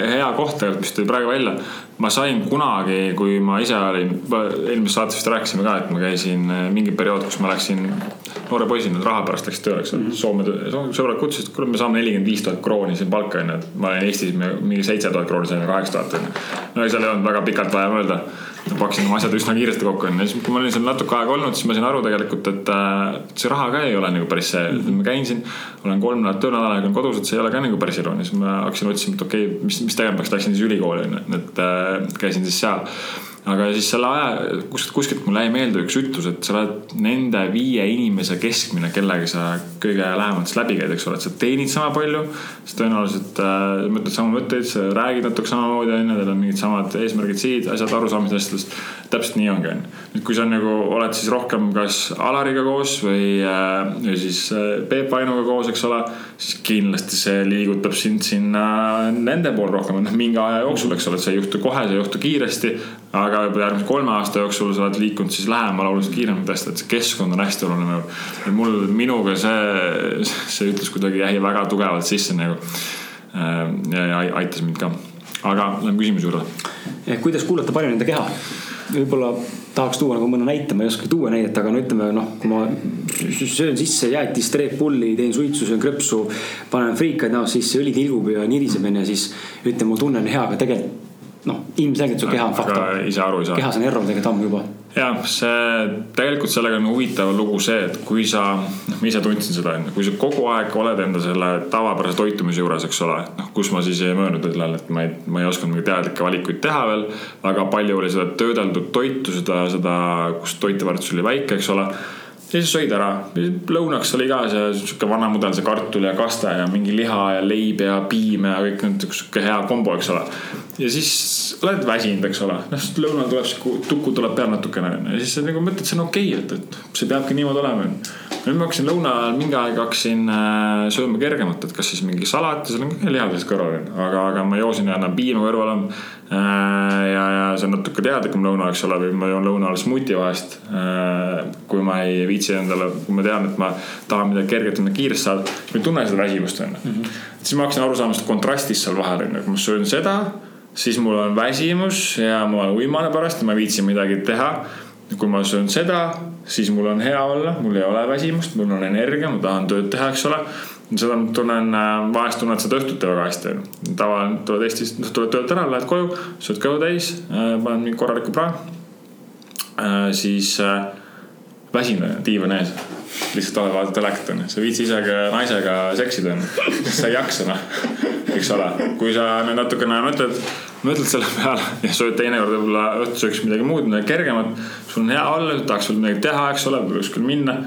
hea koht tegelikult, mis tuli praegu välja. ma sain kunagi, kui ma ise olin, eelmises saates vist rääkisime ka, et ma käisin äh, mingi periood, kus ma läksin noore poisina raha pärast läks tööle, eks ole. Soome, sõbrad kutsusid, kuule, me saame nelikümmend viis tuhat krooni siin palka onju, et ma olin Eestis mingi seitse tuhat krooni saime, kaheksa tuhat onju. no seal ei olnud väga pikalt vaja mõelda. Pakkisin oma asjad üsna kiiresti kokku onju, siis kui ma olin seal natuke aega olnud, siis ma sain aru tegelikult, et äh, see raha ka ei ole nagu päris see, ma käin siin, olen kolm nädalat töönädalaga olen kodus, et see ei ole ka nagu päris elu, siis ma hakkasin otsima, et okei okay,, mis, mis tegema peaks, läksin siis ülikooli onju, et äh, käisin siis seal aga siis selle aja, kuskilt, kuskilt mulle jäi meelde üks ütlus, et sa oled nende viie inimese keskmine, kellega sa kõige lähemalt siis läbi käid, eks ole, et sa teenid sama palju. sa tõenäoliselt äh, mõtled samu mõtteid, sa räägid natuke samamoodi, onju, teil on mingid samad eesmärgid, sihid, asjad, arusaamised asjadest. täpselt nii ongi, onju. nüüd, kui sa nagu oled siis rohkem kas Alariga koos või äh,, või siis äh, Peep Ainuga koos, eks ole, siis kindlasti see liigutab sind sinna nende poole rohkem, noh mingi aja jooksul, eks ole, et see ei juhtu kohe, see ei juhtu kiiresti aga juba järgmise kolme aasta jooksul sa oled liikunud siis lähemale oluliselt kiiremalt hästi, et see keskkond on hästi oluline nagu. mul, minuga see, see ütlus kuidagi jäi väga tugevalt sisse nagu. ja, ja aitas mind ka. aga lähme küsimuse juurde. kuidas kuulata paremini enda keha? võib-olla tahaks tuua nagu mõne näite, ma ei oska tuua näidet, aga no ütleme noh, kui ma söön sisse jäätist, Red Bulli, teen suitsu, söön krõpsu, panen friikaid näost sisse, õli tilgub ja niriseb onju, siis ütleme, ma tunnen hea, aga tegelikult noh, ilmselgelt su keha on faktor. ise aru ei saa. kehas on error tegelikult ammu juba. jah, see tegelikult sellega on huvitav lugu see, et kui sa, noh, ma ise tundsin seda, onju, kui sa kogu aeg oled enda selle tavapärase toitumise juures, eks ole, noh, kus ma siis ei möönud õllel, et ma ei, ma ei osanud mingeid teadlikke valikuid teha veel. väga palju oli seda töödeldud toitu, seda, seda, kus toiteväärtus oli väike, eks ole siis sõid ära, lõunaks oli ka see sihuke vana mudel, see kartul ja kaste ja mingi liha ja leib ja piim ja kõik need sihuke hea kombo, eks ole. ja siis oled väsinud, eks ole, noh lõunal tuleb sihuke tuku tuleb peal natukene onju ja siis sa nagu mõtled, see on okei okay,, et, et see peabki niimoodi olema onju. Nüüd ma hakkasin lõuna ajal mingi aeg hakkasin äh, sööma kergemat, et kas siis mingi salat ja seal on ka lihasest kõrval aga, aga ma joosin ja annan piima kõrvale äh, ja, ja see on natuke teadlikum lõuna, eks ole, või ma joon lõuna ajal smuuti vahest äh,. kui ma ei viitsi endale, kui ma tean, et ma tahan midagi kerget ja kiiresti saada, ma ei tunne seda väsimust onju mm. -hmm. siis ma hakkasin aru saama sellest kontrastist seal vahel onju, kui ma söön seda, siis mul on väsimus ja ma olen uimane pärast ja ma ei viitsi midagi teha. kui ma söön seda, siis mul on hea olla, mul ei ole väsimust, mul on energia, ma tahan tööd teha, eks ole seda ma tunnen, vahest tunned seda õhtuti väga hästi. tavaline, tuled Eestist, tuled töölt ära, lähed koju, sööd kõhu täis, paned mingi korraliku siis äh, väsinud diivan ees, lihtsalt oled vaatad telekat onju, sa ei viitsi isegi naisega seksida onju, sa ei jaksa noh, eks ole. kui sa nüüd natukene mõtled, mõtled selle peale ja sööd teinekord võib-olla õhtusööks midagi muud, midagi kergemat. sul on hea olla, tahaks veel midagi teha, eks ole, kuskil minna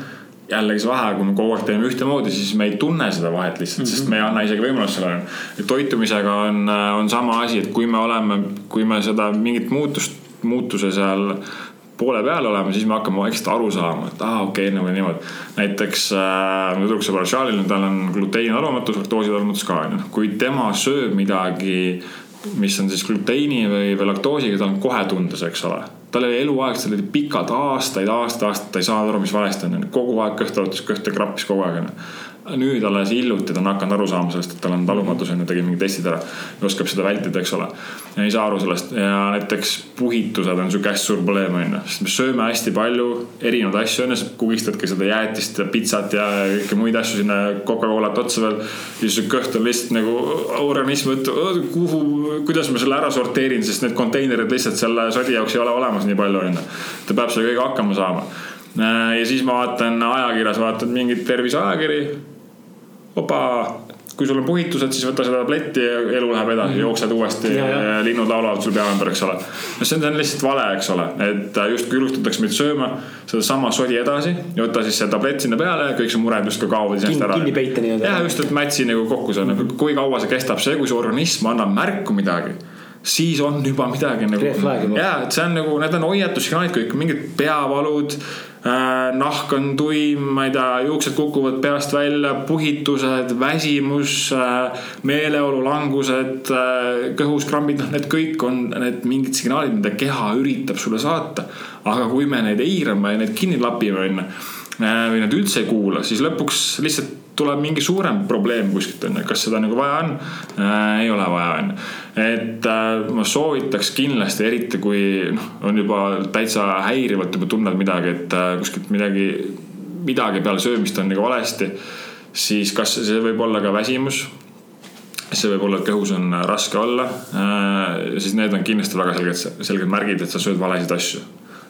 jällegi see vahe, kui me kogu aeg teeme ühtemoodi, siis me ei tunne seda vahet lihtsalt mm, -hmm. sest me ei anna isegi võimalust sellele. toitumisega on, on sama asi, et kui me oleme, kui me seda mingit muutust, muutuse seal poole peal oleme, siis me hakkame vaikselt aru saama, et aa, okei okay,, nagu niimoodi. näiteks äh, mu tüdruksõbral Charlie'l, tal on gluteenitaluvamatus, laktoositalumatus ka onju. kui tema sööb midagi, mis on siis gluteeni või, või laktoosiga, tal on kohe tundes, eks ole tal oli eluaeg, seal oli pikalt aastaid, aastaid, aastaid, ta ei saanud aru, mis valesti on, kogu aeg kõht valutas, kõht krappis kogu aeg onju. nüüd alles hiljuti ta on hakanud aru saama sellest, et tal on talumatus onju, tegi mingid testid ära. oskab seda vältida, eks ole. ei saa aru sellest ja näiteks puhitused on sihuke hästi suur probleem onju, sest me sööme hästi palju erinevaid asju onju, sa kugistadki seda jäätist ja pitsat ja kõiki muid asju sinna Coca-Colat otsa veel. siis su kõht on lihtsalt nagu organism ütleb, kuhu, kuidas ma selle ära sorteerin, sest need konteinerid lihtsalt selle sodi jaoks ei ole olemas nii palju onju. ta peab selle kõigega hakkama saama. ja siis ma vaatan ajakirjas, vaatan mingit terviseajakiri opa, kui sul on puhitused, siis võta seda tabletti ja elu läheb edasi mm, -hmm. jooksed uuesti Ja, ja., linnud laulavad sul pea ümber, eks ole. no see on, see on lihtsalt vale, eks ole, et justkui julgustatakse meid sööma sedasama sodi edasi ja võta siis see tablett sinna peale ja kõik su mured justkui kaovad iseenesest ära. kinni peita nii-öelda. jah, just, et mätsi nagu kokku saada mm, -hmm. kui kaua see kestab, see, kui su organism annab märku midagi siis on juba midagi nagu Red flag juba. ja, et see on nagu, need on hoiatussignaalid kõik, mingid peavalud äh,. nahk on tuim, ma ei tea, juuksed kukuvad peast välja, puhitused, väsimus äh,, meeleolu langused äh,, kõhus krambid, noh, need kõik on need mingid signaalid, mida keha üritab sulle saata. aga kui me neid eirame ja neid kinni lapime, onju äh, või nad üldse ei kuula, siis lõpuks lihtsalt tuleb mingi suurem probleem kuskilt onju, kas seda nagu vaja on äh,? ei ole vaja onju. et äh, ma soovitaks kindlasti, eriti kui noh, on juba täitsa häirivalt juba tunned midagi, et äh, kuskilt midagi, midagi peale söömist on nagu valesti. siis kas see võib olla ka väsimus see võib olla, et kõhus on raske olla äh,. siis need on kindlasti väga selged, selged märgid, et sa sööd valesid asju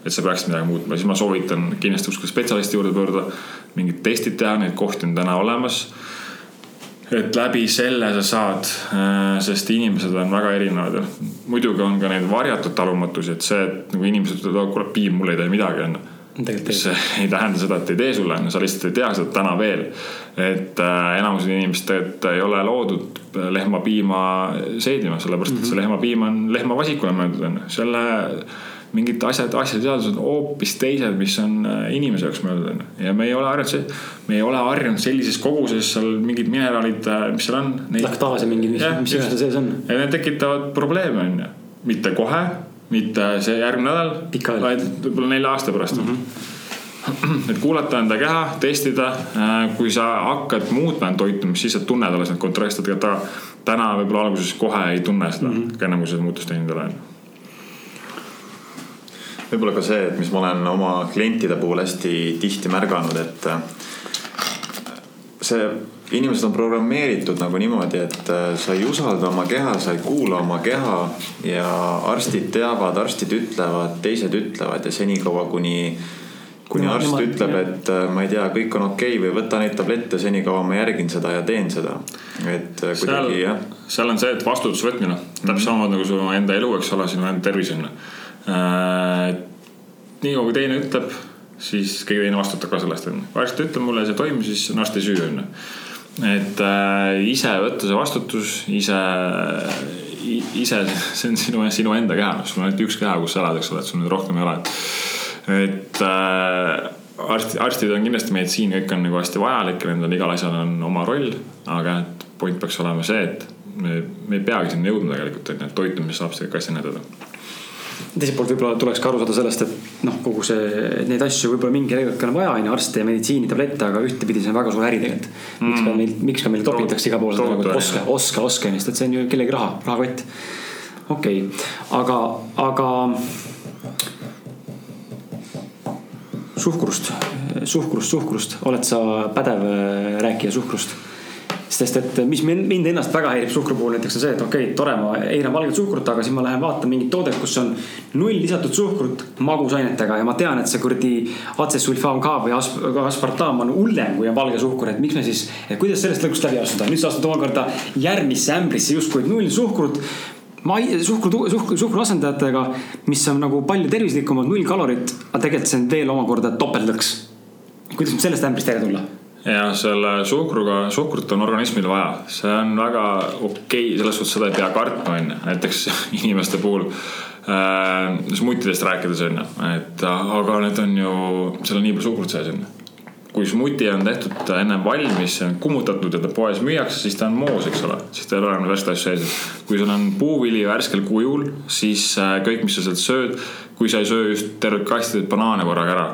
et sa peaksid midagi muutma, siis ma soovitan kindlasti kuskile spetsialisti juurde pöörduda, mingid testid teha, neid kohti on täna olemas. et läbi selle sa saad, äh, sest inimesed on väga erinevad muidugi on ka neid varjatud talumatusi, et see, et nagu inimesed ütlevad, kuule piim, mul ei tee midagi onju see ei tähenda seda, et ei tee sulle, sa lihtsalt ei tea seda täna veel. et äh, enamus inimesed tegelikult ei ole loodud lehmapiima seedima, sellepärast et see mhm. lehmapiim on lehmavasikule mõeldud onju, selle mingid asjad, asjateadused on hoopis teised, mis on äh, inimese jaoks mõeldud onju. ja me ei ole harjunud, me ei ole harjunud sellises koguses seal mingid mineraalid, äh, mis seal on. laktaas ja mingid, mis, mis iganes sees on. ja need tekitavad probleeme onju, mitte kohe, mitte see järgmine nädal, vaid võib-olla nelja aasta pärast mm. -hmm <clears throat> et kuulata enda keha, testida. Äh, kui sa hakkad muutma enda toitumist, siis sa tunned alles need kontrastid, aga täna võib-olla alguses kohe ei tunne seda mm, -hmm. enne kui sa muutust teinud ei ole võib-olla ka see, et mis ma olen oma klientide puhul hästi tihti märganud, et äh, see, inimesed on programmeeritud nagu niimoodi, et äh, sa ei usalda oma keha, sa ei kuula oma keha ja arstid teavad, arstid ütlevad, teised ütlevad ja senikaua, kuni kuni no, arst nemad, ütleb, et äh, ma ei tea, kõik on okei okay või võta neid tablette, senikaua ma järgin seda ja teen seda. et kuidagi jah. seal on see, et vastutuse võtmine, täpselt mm -hmm. samamoodi nagu su enda elu, eks ole, sinu enda tervis on ju nii kaua kui teine ütleb, siis keegi teine vastutab ka sellest, onju. arst ütleb mulle, see toimib, siis on arsti süü, onju. et äh, ise võtta see vastutus, ise, ise, <laughs> see on sinu, sinu enda keha, sul on ainult üks keha, kus sa elad, eks ole, et sul nüüd rohkem ei ole. et äh, arsti, arstid on kindlasti meditsiin, kõik on nagu hästi vajalik ja nendel igal asjal on oma roll. aga et point peaks olema see, et me, me ei peagi sinna jõudma tegelikult, on ju, et toitumises saab seda ka asja näidata teiselt poolt võib-olla tuleks ka aru saada sellest, et noh, kogu see, neid asju võib-olla mingi hetk on vaja, on ju, arste ja meditsiinitablette, aga ühtepidi see on väga suur äri tegelikult mm.. miks ka meil, miks ka meil topitakse igal pool seda nagu, et oska, oska, oska, sest et see on ju kellegi raha, rahakott. okei okay., aga, aga. suhkrust, suhkrust, suhkrust, oled sa pädev äh, rääkija suhkrust? Sest et mis mind ennast väga häirib suhkru puhul näiteks on see, et okei okay,, tore, ma eiran valget suhkrut, aga siis ma lähen vaatan mingit toodet, kus on null lisatud suhkrut magusainetega ja ma tean, et see kuradi atsesulfaam K või aspartam on hullem kui on valge suhkur, et miks me siis, kuidas sellest lõkust läbi astuda, nüüd sa astud omakorda järgmisse ämbrisse justkui null suhkrut ma suhkru, suhkru, suhkru asendajatega, mis on nagu palju tervislikumad, null kalorit, aga tegelikult see on veel omakorda topeltlõks. kuidas sellest ämbrist välja tulla? Ja selle suhkruga, suhkrut on organismil vaja, see on väga okei okay,, selles suhtes seda ei pea kartma, on ju, näiteks <laughs> inimeste puhul äh,. smutidest rääkides on ju, et aga need on ju, seal on nii palju suhkrut sees on ju. Kui smuti on tehtud ennem valmis, see on kummutatud ja ta poes müüakse, siis ta on moos, eks ole, siis ta ei ole enam värskeid asju sees. kui sul on puuvili värskel kujul, siis äh, kõik, mis sa sealt sööd, kui sa ei söö just tervet kasti banaane korraga ära,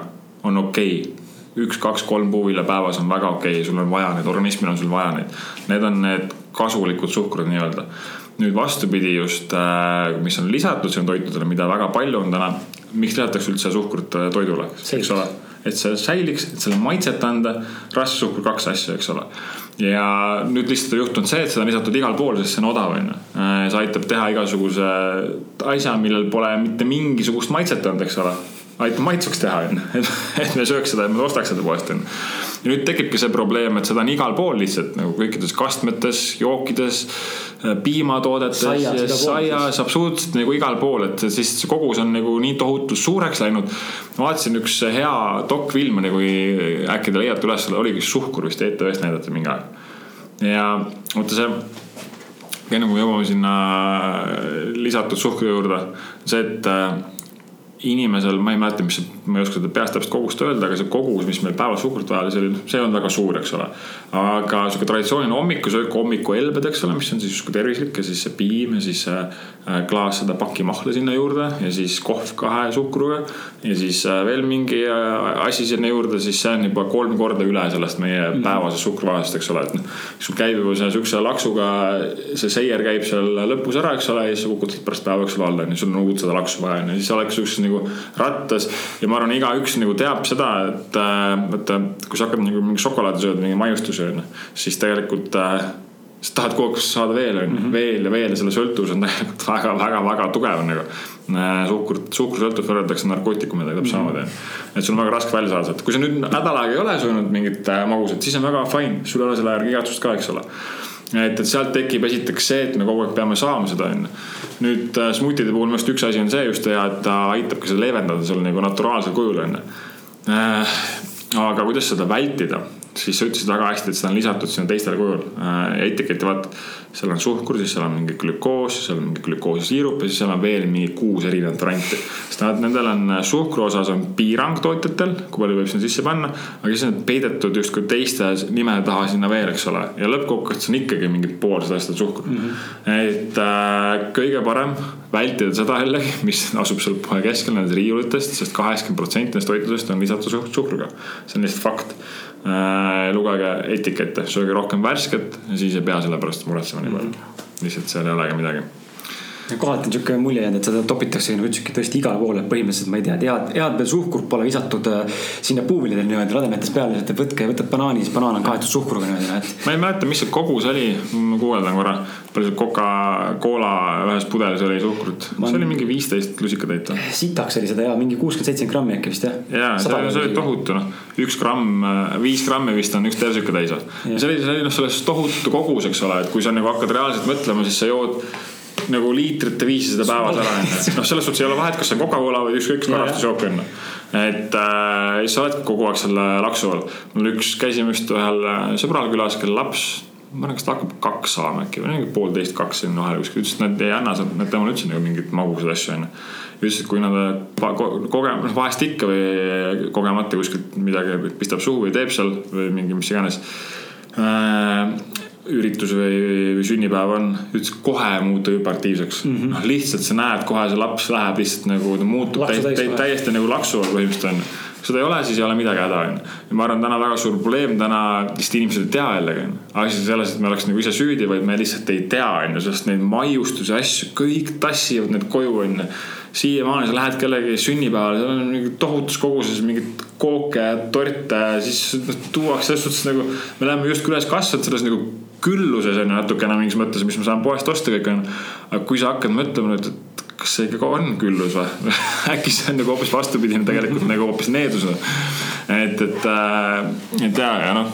on okei. okay üks, kaks, kolm puuvilja päevas on väga okei okay,, sul on vaja neid, organismil on sul vaja neid. Need on need kasulikud suhkrud nii-öelda. nüüd vastupidi just, äh, mis on lisatud siin toitudele, mida väga palju on täna. miks lisatakse üldse suhkrut äh, toidule, eks ole? et see säiliks, et selle maitset anda, rasvsuhkur, kaks asja, eks ole. ja nüüd lihtsalt on juhtunud see, et seda on lisatud igal pool, sest see on odav, on ju. Äh, see aitab teha igasuguse asja, millel pole mitte mingisugust maitset olnud, eks ole aitab maitsuks teha, onju. et, me sööks seda ja me ostaks seda poest, onju. ja nüüd tekibki see probleem, et seda on igal pool lihtsalt nagu kõikides kastmetes, jookides, äh, piimatoodetes, saias, absoluutselt nagu igal pool, et siis see kogus on nagu nii tohutu suureks läinud. ma vaatasin üks hea dokk-film oli, kui äkki te leiate üles, oligi Suhkur vist ETV-st näidati mingi aeg. ja vaata see enne kui me jõuame sinna lisatud suhkru juurde, see, et äh, inimesel, ma ei mäleta, mis, ma ei oska seda peast täpselt kogust öelda, aga see kogus, mis meil päevas suhkrut vaja oli, see olnud väga suur, eks ole. aga sihuke traditsiooniline hommikusöök, hommikuelbed, eks ole, mis on siis justkui tervislik ja siis see piim ja siis äh, klaas seda pakimahla sinna juurde ja siis kohv kahe suhkruga. ja siis äh, veel mingi äh, asi sinna juurde, siis see on juba kolm korda üle sellest meie mm. päevasest suhkruvahest, eks ole, et noh. sul käib juba see sihukese laksuga, see seier käib seal lõpus ära, eks ole, ja siis sa kukutad pärast päeva jooksul alla, on ju, sul on uut seda laksu vaja, on ju, siis oleks sihukeses nagu rattas. ja ma arvan, igaüks nagu teab seda, et vaata, kui sa hakkad nagu mingi šokolaadi sööd, mingi maiustusi on ju, siis tegelikult äh, sa tahad kogu aeg saada veel, on ju, mhm. veel ja veel ja selle sõltuvus on <laughs> tegelikult väga-väga-väga tugev nagu. suhkur, suhkrusõltuvus võrreldakse narkootikumidega täpselt samamoodi on ju. et sul on väga raske välja saada sealt, kui sa nüüd nädal aega ei ole söönud mingit äh, magusat, siis on väga fine, sul ei ole selle järgi igatsust ka, eks ole et, et sealt tekib esiteks see, et me kogu aeg peame saama seda, onju. nüüd äh, smuutide puhul minu arust üks asi on see just hea, et ta aitab ka seda leevendada sul nagu naturaalsel kujul, onju. Äh, aga kuidas seda vältida, siis sa ütlesid väga hästi, et seda on lisatud sinna teistel kujul äh,. etiketti vaata, seal on suhkur, siis seal on mingi glükoos, seal on mingi glükoosisiirup ja siis seal on veel mingi kuus erinevat varianti. sest nad, nendel on äh, suhkru osas on piirang tootjatel, kui palju võib sinna sisse panna. aga siis on peidetud justkui teiste nimede taha sinna veel, eks ole. ja lõppkokkuvõttes on ikkagi mingi pool seda asja suhkur mm. -hmm. et äh, kõige parem vältida seda jällegi, mis asub seal poe keskel nendest riiulitest, sest kaheksakümmend protsenti nendest toitlusest on lisatud suhkruga. see on lihtsalt fakt lugege etikette, sööge rohkem värsket ja siis ei pea selle pärast muretsema nii palju mm. -hmm. lihtsalt seal ei olegi midagi kohati on sihuke mulje jäänud, et seda topitakse nagu ütlesidki tõesti igale poole, põhimõtteliselt ma ei tea, head, head veel suhkurt pole visatud äh, sinna puuviljadele niimoodi lademetes peale, et võtke, võtad banaani, siis banaan on kaetud suhkruga niimoodi, et. ma ei mäleta, mis see kogus oli, ma guugeldan korra. palju see Coca-Cola ühes pudelis oli suhkrut ma..., see oli mingi viisteist lusikatäit sitaks oli seda ja mingi kuuskümmend, seitsekümmend grammi äkki vist jah. ja, see oli, see oli tohutu noh, üks gramm, viis grammi vist on üks terve sihuke täis või. see oli, see oli noh, selles tohutu kogus, eks ole, et kui sa nagu hakkad reaalselt mõtlema, siis sa jood nagu liitrite viisi seda päevas ära onju. noh, selles suhtes ei ole vahet, kas see on Coca-Cola või ükskõik mis karastusjook on. et äh, sa oledki kogu aeg selle laksu all. mul üks, käisime just ühel äh, sõbral külas, kelle laps ma arvan, kas ta hakkab kaks saama äkki või mingi poolteist, kaks sinna vahele kuskil, ütles, et nad ei anna sealt, nad temale ütlesid nagu mingeid magusaid asju onju. ütles, et kui nad koge-, noh vahest ikka või kogemata kuskilt midagi pistab suhu või teeb seal või mingi mis iganes äh, üritus või, või sünnipäev on, ütles kohe muuta hüperaktiivseks mm. -hmm. noh, lihtsalt sa näed kohe see laps läheb lihtsalt nagu, ta muutub täiesti, täiesti, täiesti nagu laksu põhimõtteliselt on kui seda ei ole, siis ei ole midagi häda on ju. ja ma arvan, täna väga suur probleem täna lihtsalt inimesed ei tea jällegi on ju. asi on selles, et me oleks nagu ise süüdi, vaid me lihtsalt ei tea on ju, sest neid maiustuse asju, kõik tassivad need koju on ju siiamaani sa lähed kellegi sünnipäevale, seal on mingi tohutus koguses mingit kooke torte siis tuuakse selles suhtes nagu. me oleme justkui üles kasvanud selles nagu külluses on ju natukene mingis mõttes, mis ma saan poest osta kõik on. aga kui sa hakkad mõtlema nüüd, et kas see ikka on küllus või? <laughs> Äkki see on nagu hoopis vastupidine tegelikult nagu hoopis needus et, et, äh, et ja, ja noh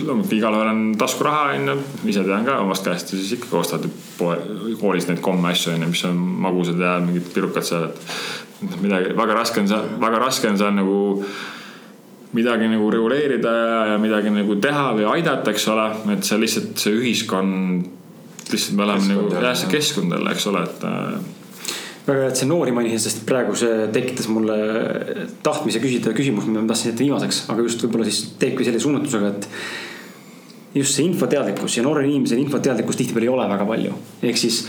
loomulikult igalühel on taskuraha onju, ise tean ka omast käest ja siis ikkagi ostad poe, koolis neid komme asju onju, mis on magusad ja mingid pirukad seal, et midagi väga raske on seal, väga raske on seal nagu midagi nagu reguleerida ja midagi nagu teha või aidata, eks ole, et see lihtsalt see ühiskond, lihtsalt me oleme nagu jah, see keskkond jälle, eks ole, et äh, väga hea, et see noori mainisid, sest praegu see tekitas mulle tahtmise küsida küsimus, mida ma tahtsin jätta viimaseks, aga just võib-olla siis teebki sellise suunatusega, et just see infoteadlikkus ja noorel inimesel infoteadlikkust tihtipeale ei ole väga palju. ehk siis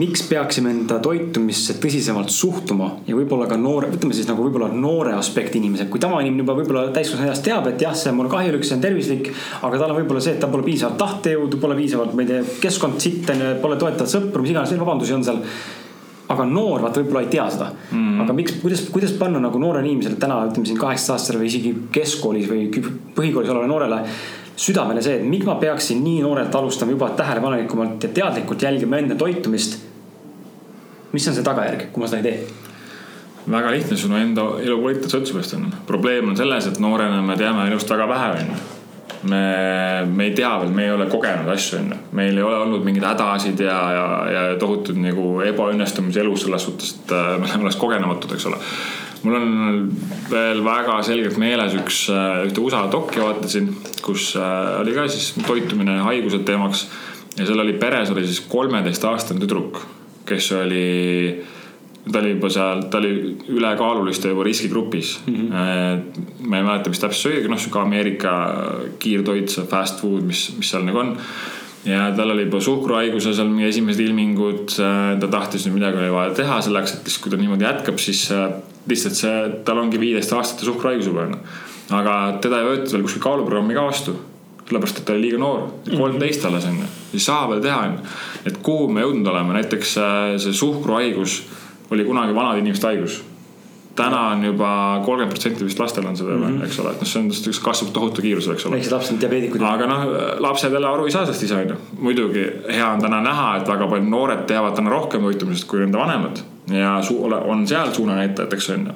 miks peaksime enda toitumisse tõsisemalt suhtuma ja võib-olla ka noore, ütleme siis nagu võib-olla noore aspekti inimesed, kui tavainimene juba võib-olla täiskasvanu eas teab, et jah, see on mulle kahjulik, see on tervislik. aga tal on võib-olla see, et tal pole piisavalt tahtejõudu, pole piisavalt, ma ei tea, keskkond sitt on ju, pole toetavat sõpru, mis iganes vabandusi on seal. Aga noor vaat võib-olla ei tea seda. Mm.. aga miks, kuidas, kuidas panna nagu noorele inimesele täna ütleme siin kaheksateist aastasele või isegi keskkoolis või põhikoolis olevale noorele südamele see, et miks ma peaksin nii noorelt alustama juba tähelepanelikumalt ja teadlikult jälgima enda toitumist. mis on see tagajärg, kui ma seda ei tee? väga lihtne, sinu enda elukvaliteet sõltub on. probleem on selles, et noorena me teame elust väga vähe, onju. me, me ei tea veel, me ei ole kogenud asju, onju. meil ei ole olnud mingeid hädasid ja, ja, ja tohutud nagu ebaõnnestumisi elus selles suhtes, et äh, me oleme alles kogenematud, eks ole mul on veel väga selgelt meeles üks, äh, ühte USA dokki vaatasin, kus äh, oli ka siis toitumine ja haigused teemaks. ja seal oli peres oli siis kolmeteistaastane tüdruk, kes oli ta oli juba seal, ta oli ülekaaluliste juba riskigrupis mm. -hmm. ma ei mäleta, mis täpselt see oli, aga noh, sihuke Ameerika kiirtoit, see fast food, mis, mis seal nagu on. Ja tal oli juba suhkruhaiguse seal mingi esimesed ilmingud, ta tahtis nüüd midagi oli vaja teha selleks, et kui ta niimoodi jätkab, siis lihtsalt see, tal ongi viieteist aastate suhkruhaigus juba onju. aga teda ei võetud veel kuskil kaaluprogrammi ka vastu sellepärast, et ta oli liiga noor, kolmteist alles onju, siis saab veel teha onju. et kuhu me jõudnud oleme, näiteks see suhkruhaigus oli kunagi vanade inimeste haigus. Täna on juba kolmkümmend protsenti vist lastel on seda mm, -hmm. eks ole, et noh, see on, see kasvab tohutu kiirusel, eks ole. väiksed lapsed on diabeedikud. aga noh, lapsed jälle aru ei saa sellest ise onju. muidugi hea on täna näha, et väga paljud noored teavad täna rohkem toitumisest kui nende vanemad ja on seal suunanäitajateks onju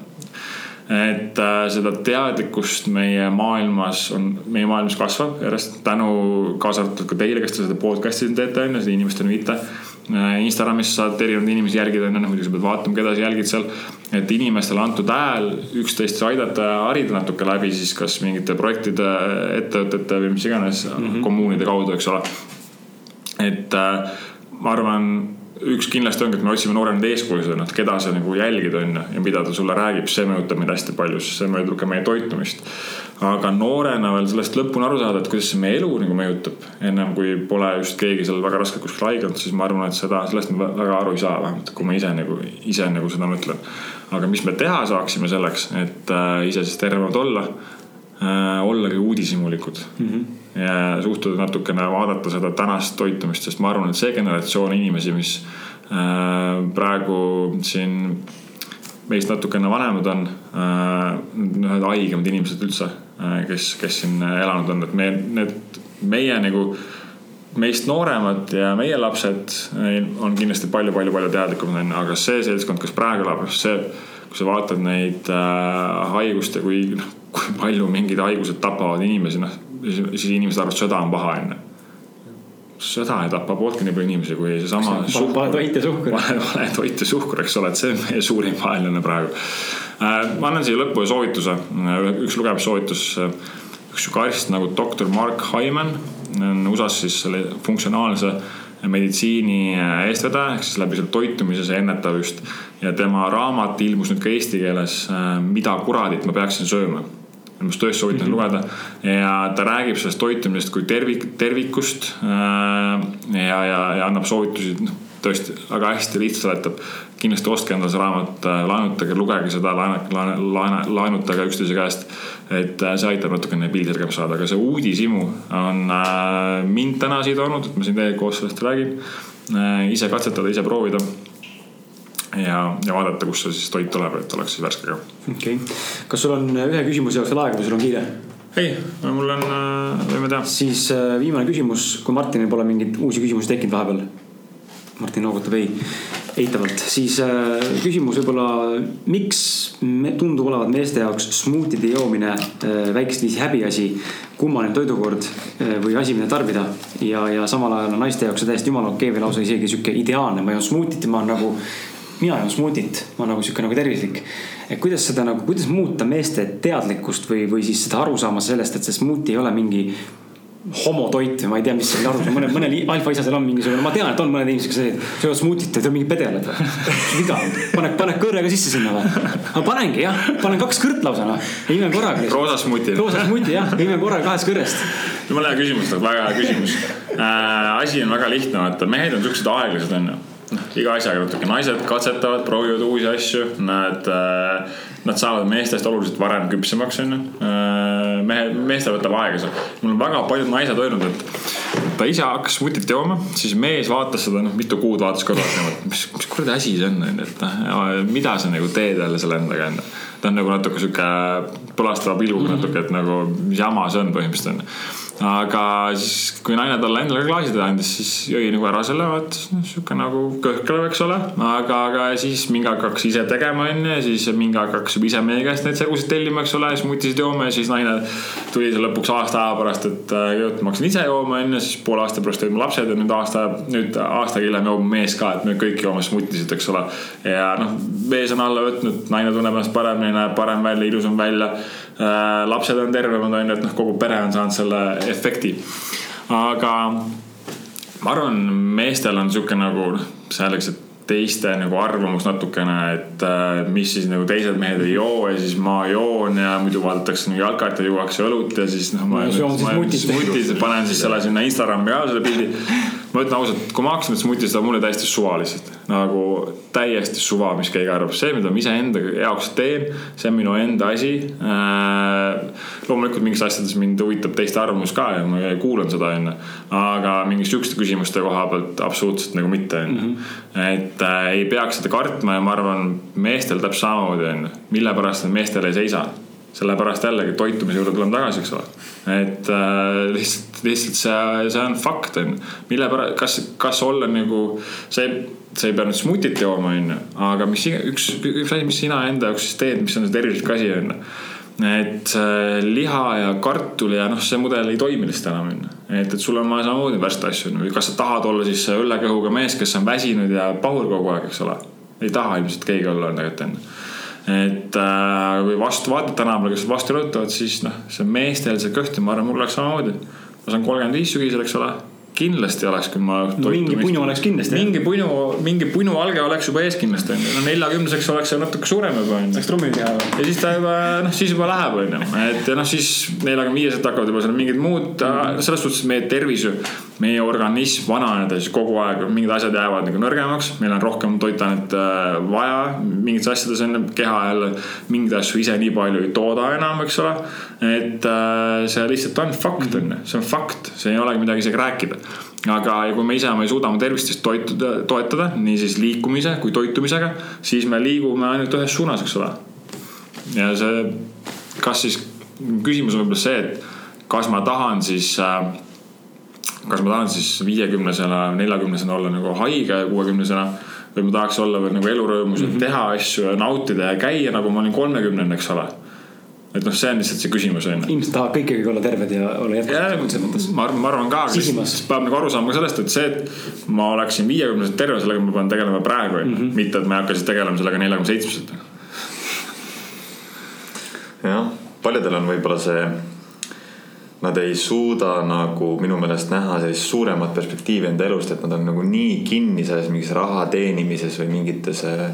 et äh, seda teadlikkust meie maailmas on, meie maailmas kasvab järjest tänu kaasa arvatud ka teile, kes te seda podcast'i teete on ju, seda inimestele viite Instagramis saad erinevaid inimesi jälgida, ju, muidugi sa pead vaatama, keda sa jälgid seal. et inimestele antud hääl üksteist aidata ja harida natuke läbi siis kas mingite projektide, ettevõtete või mis iganes mm -hmm. kommuunide kaudu, eks ole. et äh, ma arvan üks kindlasti ongi, et me otsime nooremaid eeskujusid, noh, keda sa nagu jälgid, on ju, ja mida ta sulle räägib, see mõjutab meid hästi palju, sest see mõjutab ka meie toitumist aga noorena veel sellest lõpuni aru saada, et kuidas see meie elu nagu mõjutab, ennem kui pole just keegi seal väga raskelt kuskil haige olnud, siis ma arvan, et seda, sellest me väga aru ei saa, vähemalt kui ma ise nagu, ise nagu seda mõtlen. aga mis me teha saaksime selleks, et äh, ise siis tervemad olla äh,, ollagi uudishimulikud mm. -hmm ja suhtuda natukene, vaadata seda tänast toitumist, sest ma arvan, et see generatsioon inimesi, mis äh, praegu siin meist natukene vanemad on äh,, ühed haigemad inimesed üldse Äh, kes, kes siin elanud on, et me, need, meie nagu meist nooremad ja meie lapsed äh, on kindlasti palju-palju-palju teadlikumad onju, aga see seltskond, kes praegu elab, see, kui sa vaatad neid äh, haigust ja kui, noh, kui palju mingid haigused tapavad inimesi, noh, siis inimesed arvavad, sõda on paha onju sõda ei tapa pooltki nii palju inimesi kui seesama. vale toit ja suhkur. vale toit ja suhkur, eks ole, et see on meie suurim vaenlane praegu Äh, ma annan siia lõppu ühe soovituse, äh, üks lugemissoovitus. Äh, üks sihuke arst nagu doktor Mark Hyman on USA-s siis selle funktsionaalse meditsiini eestvedaja, ehk siis läbi selle toitumise see ennetab just. ja tema raamat ilmus nüüd ka eesti keeles, Mida kuradit ma peaksin sööma just tõesti soovitan mm -hmm. lugeda ja ta räägib sellest toitumisest kui tervik, tervikust. ja, ja, ja annab soovitusi, noh tõesti väga hästi lihtsalt seletab. kindlasti ostke endale see raamat, äh, laenutage, lugege seda, laene, laenutage üksteise käest. et äh, see aitab natukene pildi selgemaks saada, aga see uudishimu on äh, mind täna siia toonud, et ma siin teiega koos sellest räägin. ise katsetada, ise proovida ja, ja vaadata, kust see siis toit tuleb, et oleks siis värske ka. okei okay., kas sul on ühe küsimuse jaoks veel aega või sul on kiire? ei, mul on, võime teha. siis viimane küsimus, kui Martinil pole mingeid uusi küsimusi tekkinud vahepeal Martin noogutab ei, eitavalt, siis äh, küsimus võib-olla, miks me, tundub olevat meeste jaoks smuutide joomine äh, väikest viisi häbiasi, kummaline toidukord äh, või asi, mida tarbida. ja, ja samal ajal on naiste jaoks see täiesti jumala okei okay, või lausa isegi sihuke ideaalne, ma joon smuutit ja ma olen nagu mina joon smuutit, ma olen nagu sihuke nagu tervislik. et kuidas seda nagu, kuidas muuta meeste teadlikkust või, või siis seda arusaama sellest, et see smuuti ei ole mingi homotoit või ma ei tea, mis selle on, mõnel, mõnel alfaisasel on mingisugune, ma tean, et on mõned inimesed, kes söövad smuutit ja teevad mingid pedelad või. <laughs> viga, pane, pane kõõrega sisse sinna või? ma panengi jah, panen kaks kõrt lausa noh, ja imen korraga. roosa smuuti. roosa smuuti jah, imen korraga kahest kõrrest. jumala hea küsimus, väga hea küsimus äh,. asi on väga lihtne, vaata mehed on siuksed aeglased onju iga asjaga natuke, naised katsetavad, proovivad uusi asju, nad äh, nad saavad meestest oluliselt varem küpsemaks, onju. Äh, mehe, meestel võtab aega see. mul on väga paljud naised öelnud, et ta ise hakkas vutit jooma, siis mees vaatas seda, noh, mitu kuud vaatas kõrvalt niimoodi, mis, mis kuradi asi see on, onju, et noh, mida sa nagu teed jälle selle endaga, onju. ta on nagu natuke sihuke põlastava pilguga natuke, et nagu mis jama see on põhimõtteliselt, onju aga siis, kui naine talle endale ka klaasi andis, siis jõi nagu ära selle, vaata sihuke nagu kõhklev, eks ole. aga, aga siis mingi aeg hakkas ise tegema, onju, ja siis mingi aeg hakkas ise meie käest neid segusid tellima, eks ole, siis mutisid jooma ja siis naine tuli seal lõpuks aasta aja pärast, et jõud, ma hakkasin ise jooma, onju, siis poole aasta pärast mu lapsed ja nüüd aasta, nüüd aastaga hiljem joob mees ka, et me kõik joome smutisid, eks ole. ja noh, mees on alla võtnud, naine tunneb ennast paremini, näeb parem välja, ilusam välja Äh, lapsed on tervemad, on ju, et noh, kogu pere on saanud selle efekti. aga ma arvan, meestel on sihuke nagu noh, selleks, et teiste nagu arvamus natukene, et äh, mis siis nagu teised mehed ei joo ja siis ma joon ja muidu vaadatakse nagu jalkat ja juuakse õlut ja siis noh, ma. ma joon siis mutit. mutit, panen siis selle sinna Instagrami ka selle pildi. Ma ütlen ausalt, kui ma hakkasin mõttes muti, seda mulle täiesti suva lihtsalt. nagu täiesti suva, mis keegi arvab, see, mida ma iseenda jaoks teen, see on minu enda asi äh,. loomulikult mingites asjades mind huvitab teiste arvamus ka ja ma kuulan seda onju. aga mingi sihukeste küsimuste koha pealt absoluutselt nagu mitte onju. Mhm. et äh, ei peaks seda kartma ja ma arvan, meestel täpselt samamoodi onju, mille pärast nad meestel ei seisa sellepärast jällegi toitumise juurde tuleme tagasi, eks ole. et äh, lihtsalt, lihtsalt see, see on fakt on ju. mille pärast, kas, kas olla nagu see, sa ei pea nüüd smutit jooma, on ju. aga mis üks, üks asi, mis sina enda jaoks siis teed, mis on see tervislik asi, on ju et äh, liha ja kartul ja noh, see mudel ei toimi lihtsalt enam onju. et, et sul on vaja samamoodi värsta asju onju, kas sa tahad olla siis õllekõhuga mees, kes on väsinud ja pahur kogu aeg, eks ole. ei taha ilmselt keegi olla tegelikult onju et äh, kui vastu vaatad tänapäeval, kes vastu rõhutavad, siis noh, see meestel see kõht ja ma arvan, mul oleks samamoodi. ma saan kolmkümmend viis sügisel, eks ole kindlasti oleks, kui ma no,. mingi punu oleks kindlasti. mingi punu, mingi punualge oleks juba ees kindlasti onju, no neljakümneseks oleks see natuke suurem juba onju. saaks trummi teha. ja siis ta juba noh, siis juba läheb onju, et ja noh, siis neljakümne viieselt hakkavad juba seal mingid muud mm, -hmm. selles suhtes meie tervis meie organism vananeda siis kogu aeg, mingid asjad jäävad nagu nõrgemaks, meil on rohkem toitainet äh, vaja mingites asjades on keha jälle mingeid asju ise nii palju ei tooda enam, eks ole. Et äh, see lihtsalt on fakt on ju, see on fakt, see ei olegi midagi isegi rääkida. Aga kui me ise ei suuda oma tervist siis toituda, toetada, nii siis liikumise kui toitumisega, siis me liigume ainult ühes suunas, eks ole. ja see, kas siis, küsimus on võib-olla see, et kas ma tahan siis äh, kas ma tahan siis viiekümnesena, neljakümnesena olla nagu haige kuuekümnesena või ma tahaks olla veel nagu elurõõmus ja mm -hmm. teha asju ja nautida ja käia nagu ma olin kolmekümnene, eks ole et noh, see on lihtsalt see küsimus on ju. inimesed tahavad kõik ikkagi olla terved ja olla mõttes. ma arvan, ma arvan ka, aga siis peab nagu aru saama ka sellest, et see, et ma oleksin viiekümneselt terve, sellega ma pean tegelema praegu on ju, mhm. mitte et ma ei hakka siis tegelema sellega neljakümne seitsmeselt. jah, paljudel on võib-olla see, nad ei suuda nagu minu meelest näha sellist suuremat perspektiivi enda elust, et nad on nagu nii kinni selles mingis raha teenimises või mingites äh,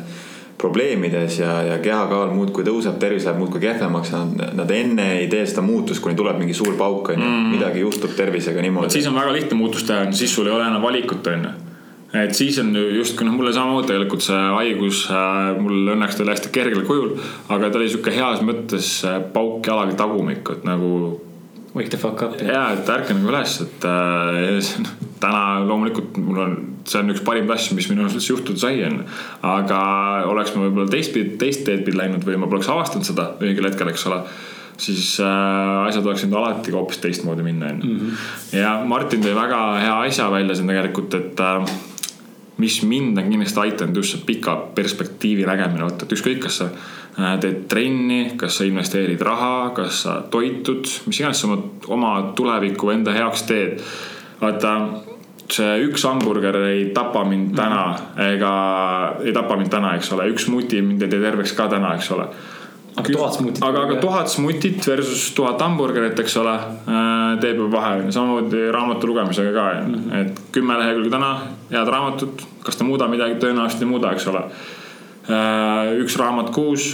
probleemides ja, ja kehakaal muudkui tõuseb, tervis läheb muudkui kehvemaks. Nad, nad enne ei tee seda muutust, kuni tuleb mingi suur pauk on ju mm., midagi juhtub tervisega niimoodi. siis on väga lihtne muutust teha, siis sul ei ole enam valikut on ju et siis on ju justkui noh, mulle samamoodi tegelikult see haigus äh,, mul õnneks tuli hästi kergel kujul, aga ta oli sihuke heas mõttes äh, pauk jalaga tagumik, et nagu Wake the fuck up. ja, et ärka nagu üles, et äh, täna loomulikult mul on, see on üks parim asju, mis minu arust juhtuda sai, onju. aga oleks ma võib-olla teistpidi, teist teed pidi läinud või ma poleks avastanud seda õigel hetkel, eks ole siis äh, asjad oleksid alati ka hoopis teistmoodi minna, onju. Mhm. ja Martin tõi väga hea asja välja siin tegelikult, et äh, mis mind on kindlasti aidanud just see pika perspektiivi nägemine, vaata, et ükskõik, kas sa teed trenni, kas sa investeerid raha, kas sa toitud, mis iganes sa oma, oma tuleviku enda heaks teed. vaata, see üks hamburger ei tapa mind täna ega ei tapa mind täna, eks ole, üks smuti mind ei tee terveks ka täna, eks ole aga tuhat smutit. aga, aga tuhat smutit versus tuhat hamburgerit, eks ole, äh, teeb ju vahe, samamoodi raamatu lugemisega ka mm, -hmm. et kümme lehekülge täna, head raamatut, kas ta muudab midagi, tõenäoliselt ei muuda, eks ole Äh, üks raamat kuus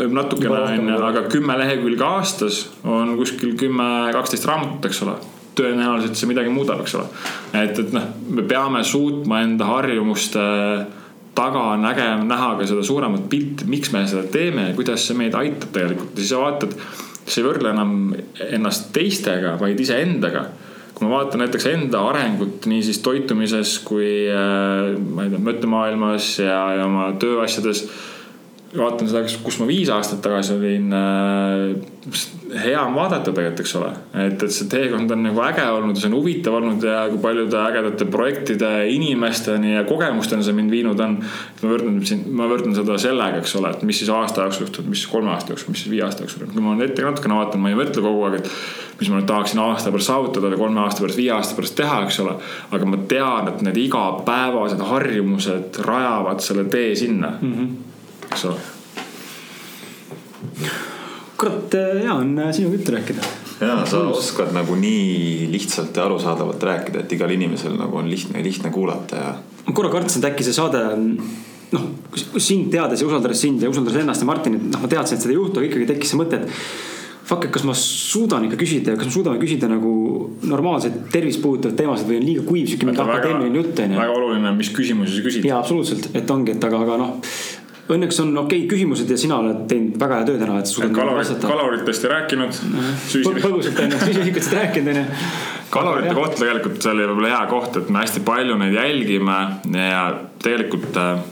võib natukene onju, aga kümme lehekülge aastas on kuskil kümme, kaksteist raamatut, eks ole. tõenäoliselt see midagi muudab, eks ole. et, et noh, me peame suutma enda harjumuste taga nägema, näha ka seda suuremat pilti, miks me seda teeme ja kuidas see meid aitab tegelikult ja siis sa vaatad, sa ei võrdle enam ennast teistega, vaid iseendaga kui ma vaatan näiteks enda arengut nii siis toitumises kui äh, ma ei tea, mõttemaailmas ja, ja oma tööasjades. Vaatan seda, kus ma viis aastat tagasi olin äh, hea on vaadata tegelikult, eks ole. et, et see teekond on nagu äge olnud ja see on huvitav olnud ja kui paljude ägedate projektide, inimesteni ja kogemusteni see mind viinud on. ma võrdlen siin, ma võrdlen seda sellega, eks ole, et mis siis aasta jooksul juhtub, mis kolme aasta jooksul, mis viie aasta jooksul. kui ma nüüd ette natukene vaatan, ma ei mõtle kogu aeg, et mis ma nüüd tahaksin aasta pärast saavutada või kolme aasta pärast, viie aasta pärast teha, eks ole. aga ma tean, et need igapäevased harjumused rajavad selle tee sinna mm, -hmm. Eks ole kurat, hea on äh, sinuga juttu rääkida. ja sa oskad nagu nii lihtsalt ja arusaadavalt rääkida, et igal inimesel nagu on lihtne, lihtne kuulata ja. ma korra kartsin, et äkki see saade noh, sind teades ja usaldades sind ja usaldades ennast ja Martinit, noh, ma teadsin, et seda ei juhtu, aga ikkagi tekkis see mõte, et fuck, et kas ma suudan ikka küsida ja kas me suudame küsida nagu normaalseid tervist puudutavaid teemasid või on liiga kuiv sihuke mingi akadeemiline jutt onju. väga oluline, mis küsimusi sa küsid. jaa, absoluutselt, et ongi, et aga, aga noh õnneks on okeid küsimused ja sina oled teinud väga hea töö täna, et suudad kalorit, kaloritest ei rääkinud. põgusalt on ju, <laughs> süsinikutest rääkinud on ju. kalorite kohta tegelikult see oli võib-olla hea koht, et me hästi palju neid jälgime ja tegelikult äh,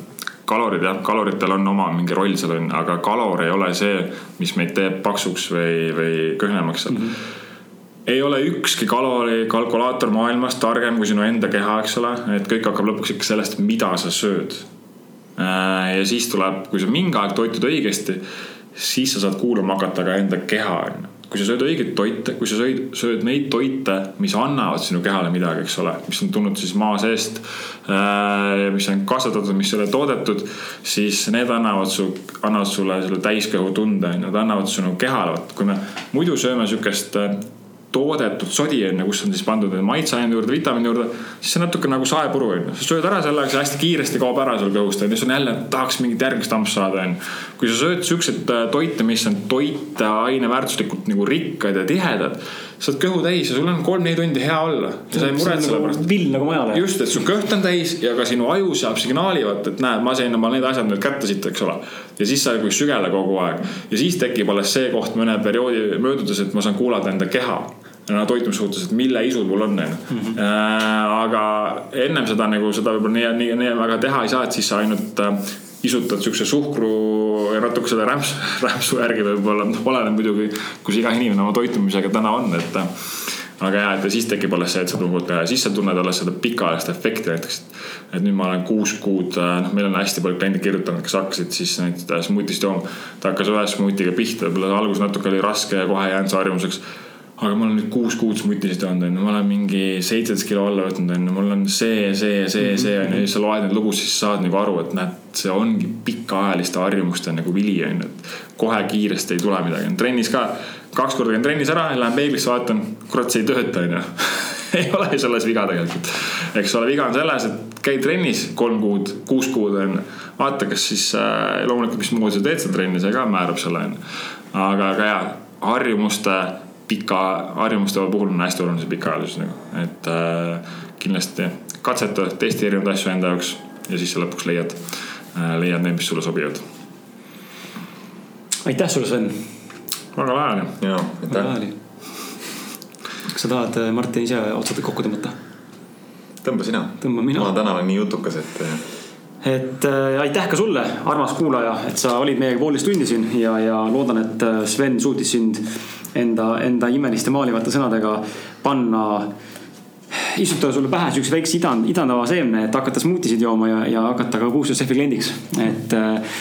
kalorid jah, kaloritel on oma mingi roll seal on, aga kalor ei ole see, mis meid teeb paksuks või, või kõhnemaks seal mm. -hmm ei ole ükski kalorikalkulaator maailmas targem kui sinu enda keha, eks ole, et kõik hakkab lõpuks ikka sellest, mida sa sööd. Äh, ja siis tuleb, kui sa mingi aeg toitud õigesti, siis sa saad kuulama hakata ka enda keha, on ju. Kui sa sööd õigeid toite, kui sa sööd, sööd neid toite, mis annavad sinu kehale midagi, eks ole, mis on tulnud siis maa seest äh,, mis on kasvatatud, mis ei ole toodetud, siis need annavad su, annavad sulle selle täiskõhutunde, nad annavad sinu kehale, vot kui me muidu sööme sihukest äh, toodetud sodi on ju, kus on siis pandud maitseaine juurde, vitamiini juurde, siis see natuke nagu saepuru on ju. sa sööd ära selle, see hästi kiiresti kaob ära sul kõhust on ju, siis on jälle, tahaks mingit järgmist ampsu saada on ju. kui sa sööd siukseid äh, toite, mis on toiteaine väärtuslikult nagu rikkad ja tihedad sa oled kõhu täis ja sul on kolm-neli tundi hea olla. ja sa ei muretse selle pärast. vill nagu majale. just, et su kõht on täis ja ka sinu aju saab signaali, vaata, et näed, ma sain oma need asjad nüüd kätte siit, eks ole. Ja siis sa nagu sügele kogu aeg ja siis tekib alles see koht mõne perioodi möödudes, et ma saan kuulata enda keha toitumise suhtes, et mille isud mul on, onju. Mhm. Äh, aga ennem seda nagu seda võib-olla nii, nii, nii väga teha ei saa, et siis sa ainult äh, isutad siukse suhkru ja natuke selle rämpsu, <laughs> rämpsu järgi võib-olla, noh oleneb muidugi, kus iga inimene oma toitumisega täna on, et. Aga ja, et siis tekib alles see, et sa tunned ja siis sa tunned alles seda pikaajalist efekti näiteks. et nüüd ma olen kuus kuud, noh, meil on hästi palju kliente kirjutanud, kes hakkasid siis neid smuutist jooma. ta hakkas ühe smuutiga pihta, võib-olla alguses natuke oli raske ja kohe jäänud see harjumuseks. Aga ma olen nüüd kuus kuud smutisid joonud, onju, ma olen mingi seitseteist kilo alla võtnud, onju, mul on see, see, see, see onju, ja siis sa loed neid lugusid, siis saad nagu aru, et näed, see ongi pikaajaliste harjumuste nagu vili onju, et kohe kiiresti ei tule midagi, trennis ka, kaks korda käin trennis ära, lähen peeglisse, vaatan, kurat, see ei tööta onju <laughs> ei ole selles viga tegelikult. eks ole, viga on selles, et käid trennis kolm kuud, kuus kuud onju, vaata, kas siis äh, loomulikult, mismoodi sa teed seda trenni, see ka määrab selle onju. aga, aga jaa, harjumuste pika harjumuste puhul on hästi oluline see pikaajalisus nagu, et äh, kindlasti katseta, testi erinevaid asju enda jaoks ja siis sa lõpuks leiad äh,, leiad need, mis sulle sobivad. aitäh sulle, Sven. Väga lahe oli. jaa, aitäh. kas sa tahad, äh, Martin, ise otsad kokku tõmmata? tõmba sina. tõmban mina. ma täna olen nii jutukas, et äh, et äh, aitäh ka sulle, armas kuulaja, et sa olid meiega poolteist tundi siin ja, ja loodan, et äh, Sven suutis sind enda, enda imeliste maalivate sõnadega panna istutada sulle pähe siukse väikse idan, idandava seemne, et hakata smuutisid jooma ja, ja hakata ka kuulsa šefi kliendiks. et äh,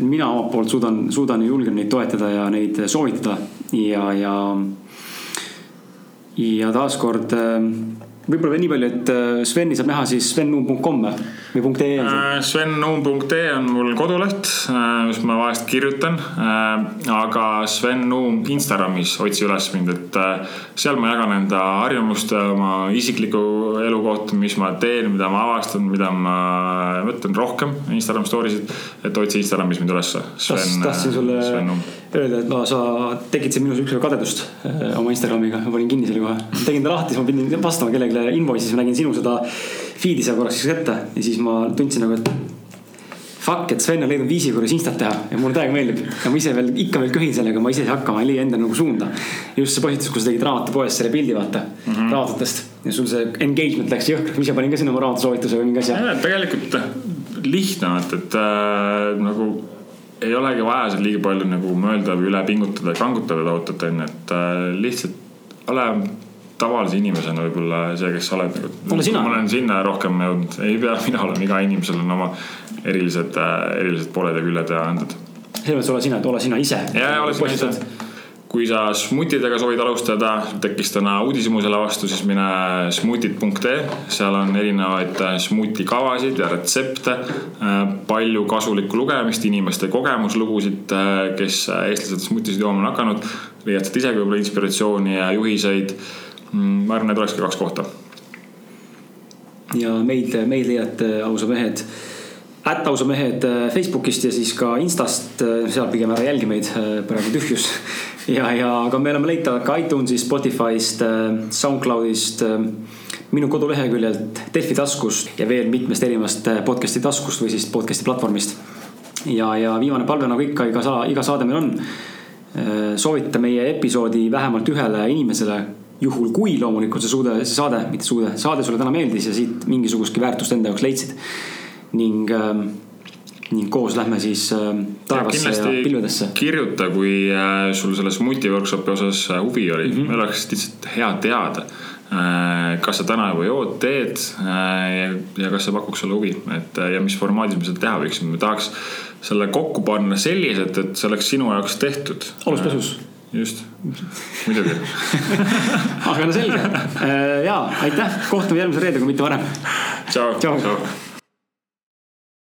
mina omalt poolt suudan, suudan ja julgen neid toetada ja neid soovitada ja, ja. ja taaskord äh, võib-olla veel nii palju, et äh, Sveni saab näha siis svennuum.com või punkt .ee? Äh, svennuum.ee on mul koduleht, äh, kus ma vahest kirjutan. aga Sven Nuum Instagramis, otsi üles mind, et seal ma jagan enda harjumuste, oma isikliku elu kohta, mis ma teen, mida ma avastan, mida ma mõtlen rohkem Instagram story sid. et otsi Instagramis mind ülesse. tahtsin sulle Sven öelda, et no sa tekitasid minus ükskord kadedust oma Instagramiga, ma panin kinni selle kohe. tegin ta lahti, siis ma pidin vastama kellelegi selle invoice'i, siis ma nägin sinu seda feed'i seal korraks ette ja siis ma tundsin nagu, et fuck, et Sven on leidnud viisi, kuidas instat teha ja mulle täiega meeldib. ja ma ise veel, ikka veel köhin sellega, ma ise ei saa hakkama, ei leia endale nagu suunda. just see postitus, kus sa tegid raamatupoes selle pildi, vaata mm -hmm. raamatutest ja sul see engagement läks jõhkraks, ma ise panin ka sinna oma raamatusoovituse või mingi asja. tegelikult lihtne, et, et äh, nagu ei olegi vaja seal liiga palju nagu mõelda või üle pingutada ja kangutada tohutult onju, et äh, lihtsalt ole tavalise inimesena võib-olla see, kes sa oled nagu. ma olen sinna rohkem jõudnud, ei pea <laughs> mina olema, iga inimesel on oma erilised, erilised pooled ja küljed ja anded. selles mõttes ole sina, et ole sina ise. ja, ja ole sina ise. kui sa smutidega soovid alustada, tekkis täna uudishimu selle vastu, siis mine smutid.ee, seal on erinevaid smuuti kavasid ja retsepte. palju kasulikku lugemist, inimeste kogemuslugusid, kes eestlased smutisid jooma on hakanud. leiad sealt isegi võib-olla inspiratsiooni ja juhiseid. Mm, ma arvan, need olekski kaks kohta. ja meid, meid leiate, ausa mehed ätt ausa mehed Facebookist ja siis ka Instast, seal pigem ära jälgi meid, praegu tühjus <laughs> ja, ja aga me oleme leitavad ka iTunesist, Spotify'st, äh, SoundCloudist, äh, minu koduleheküljelt, Delfi taskust ja veel mitmest erinevast äh, podcast'i taskust või siis podcast'i platvormist. ja, ja viimane palve, nagu ikka, iga saa-, iga saade meil on. soovita meie episoodi vähemalt ühele inimesele juhul kui loomulikult see suude, see saade, mitte suude, saade sulle täna meeldis ja siit mingisugustki väärtust enda jaoks leidsid. ning äh, ning koos lähme siis äh, taevasse ja, ja pilvedesse. kirjuta, kui äh, sul selles multiworkshopi osas äh, huvi oli mm, -hmm. meil oleks lihtsalt hea teada kas sa täna juba jood, teed ja, ja kas see pakuks sulle huvi, et ja mis formaadis me seda teha võiksime, me tahaks selle kokku panna selliselt, et see oleks sinu jaoks tehtud. aluspesus. Just, muidugi. <laughs> Aga no selge. Ja aitäh, kohtume järgmise reede, kui mitte varem. tšau, tšau..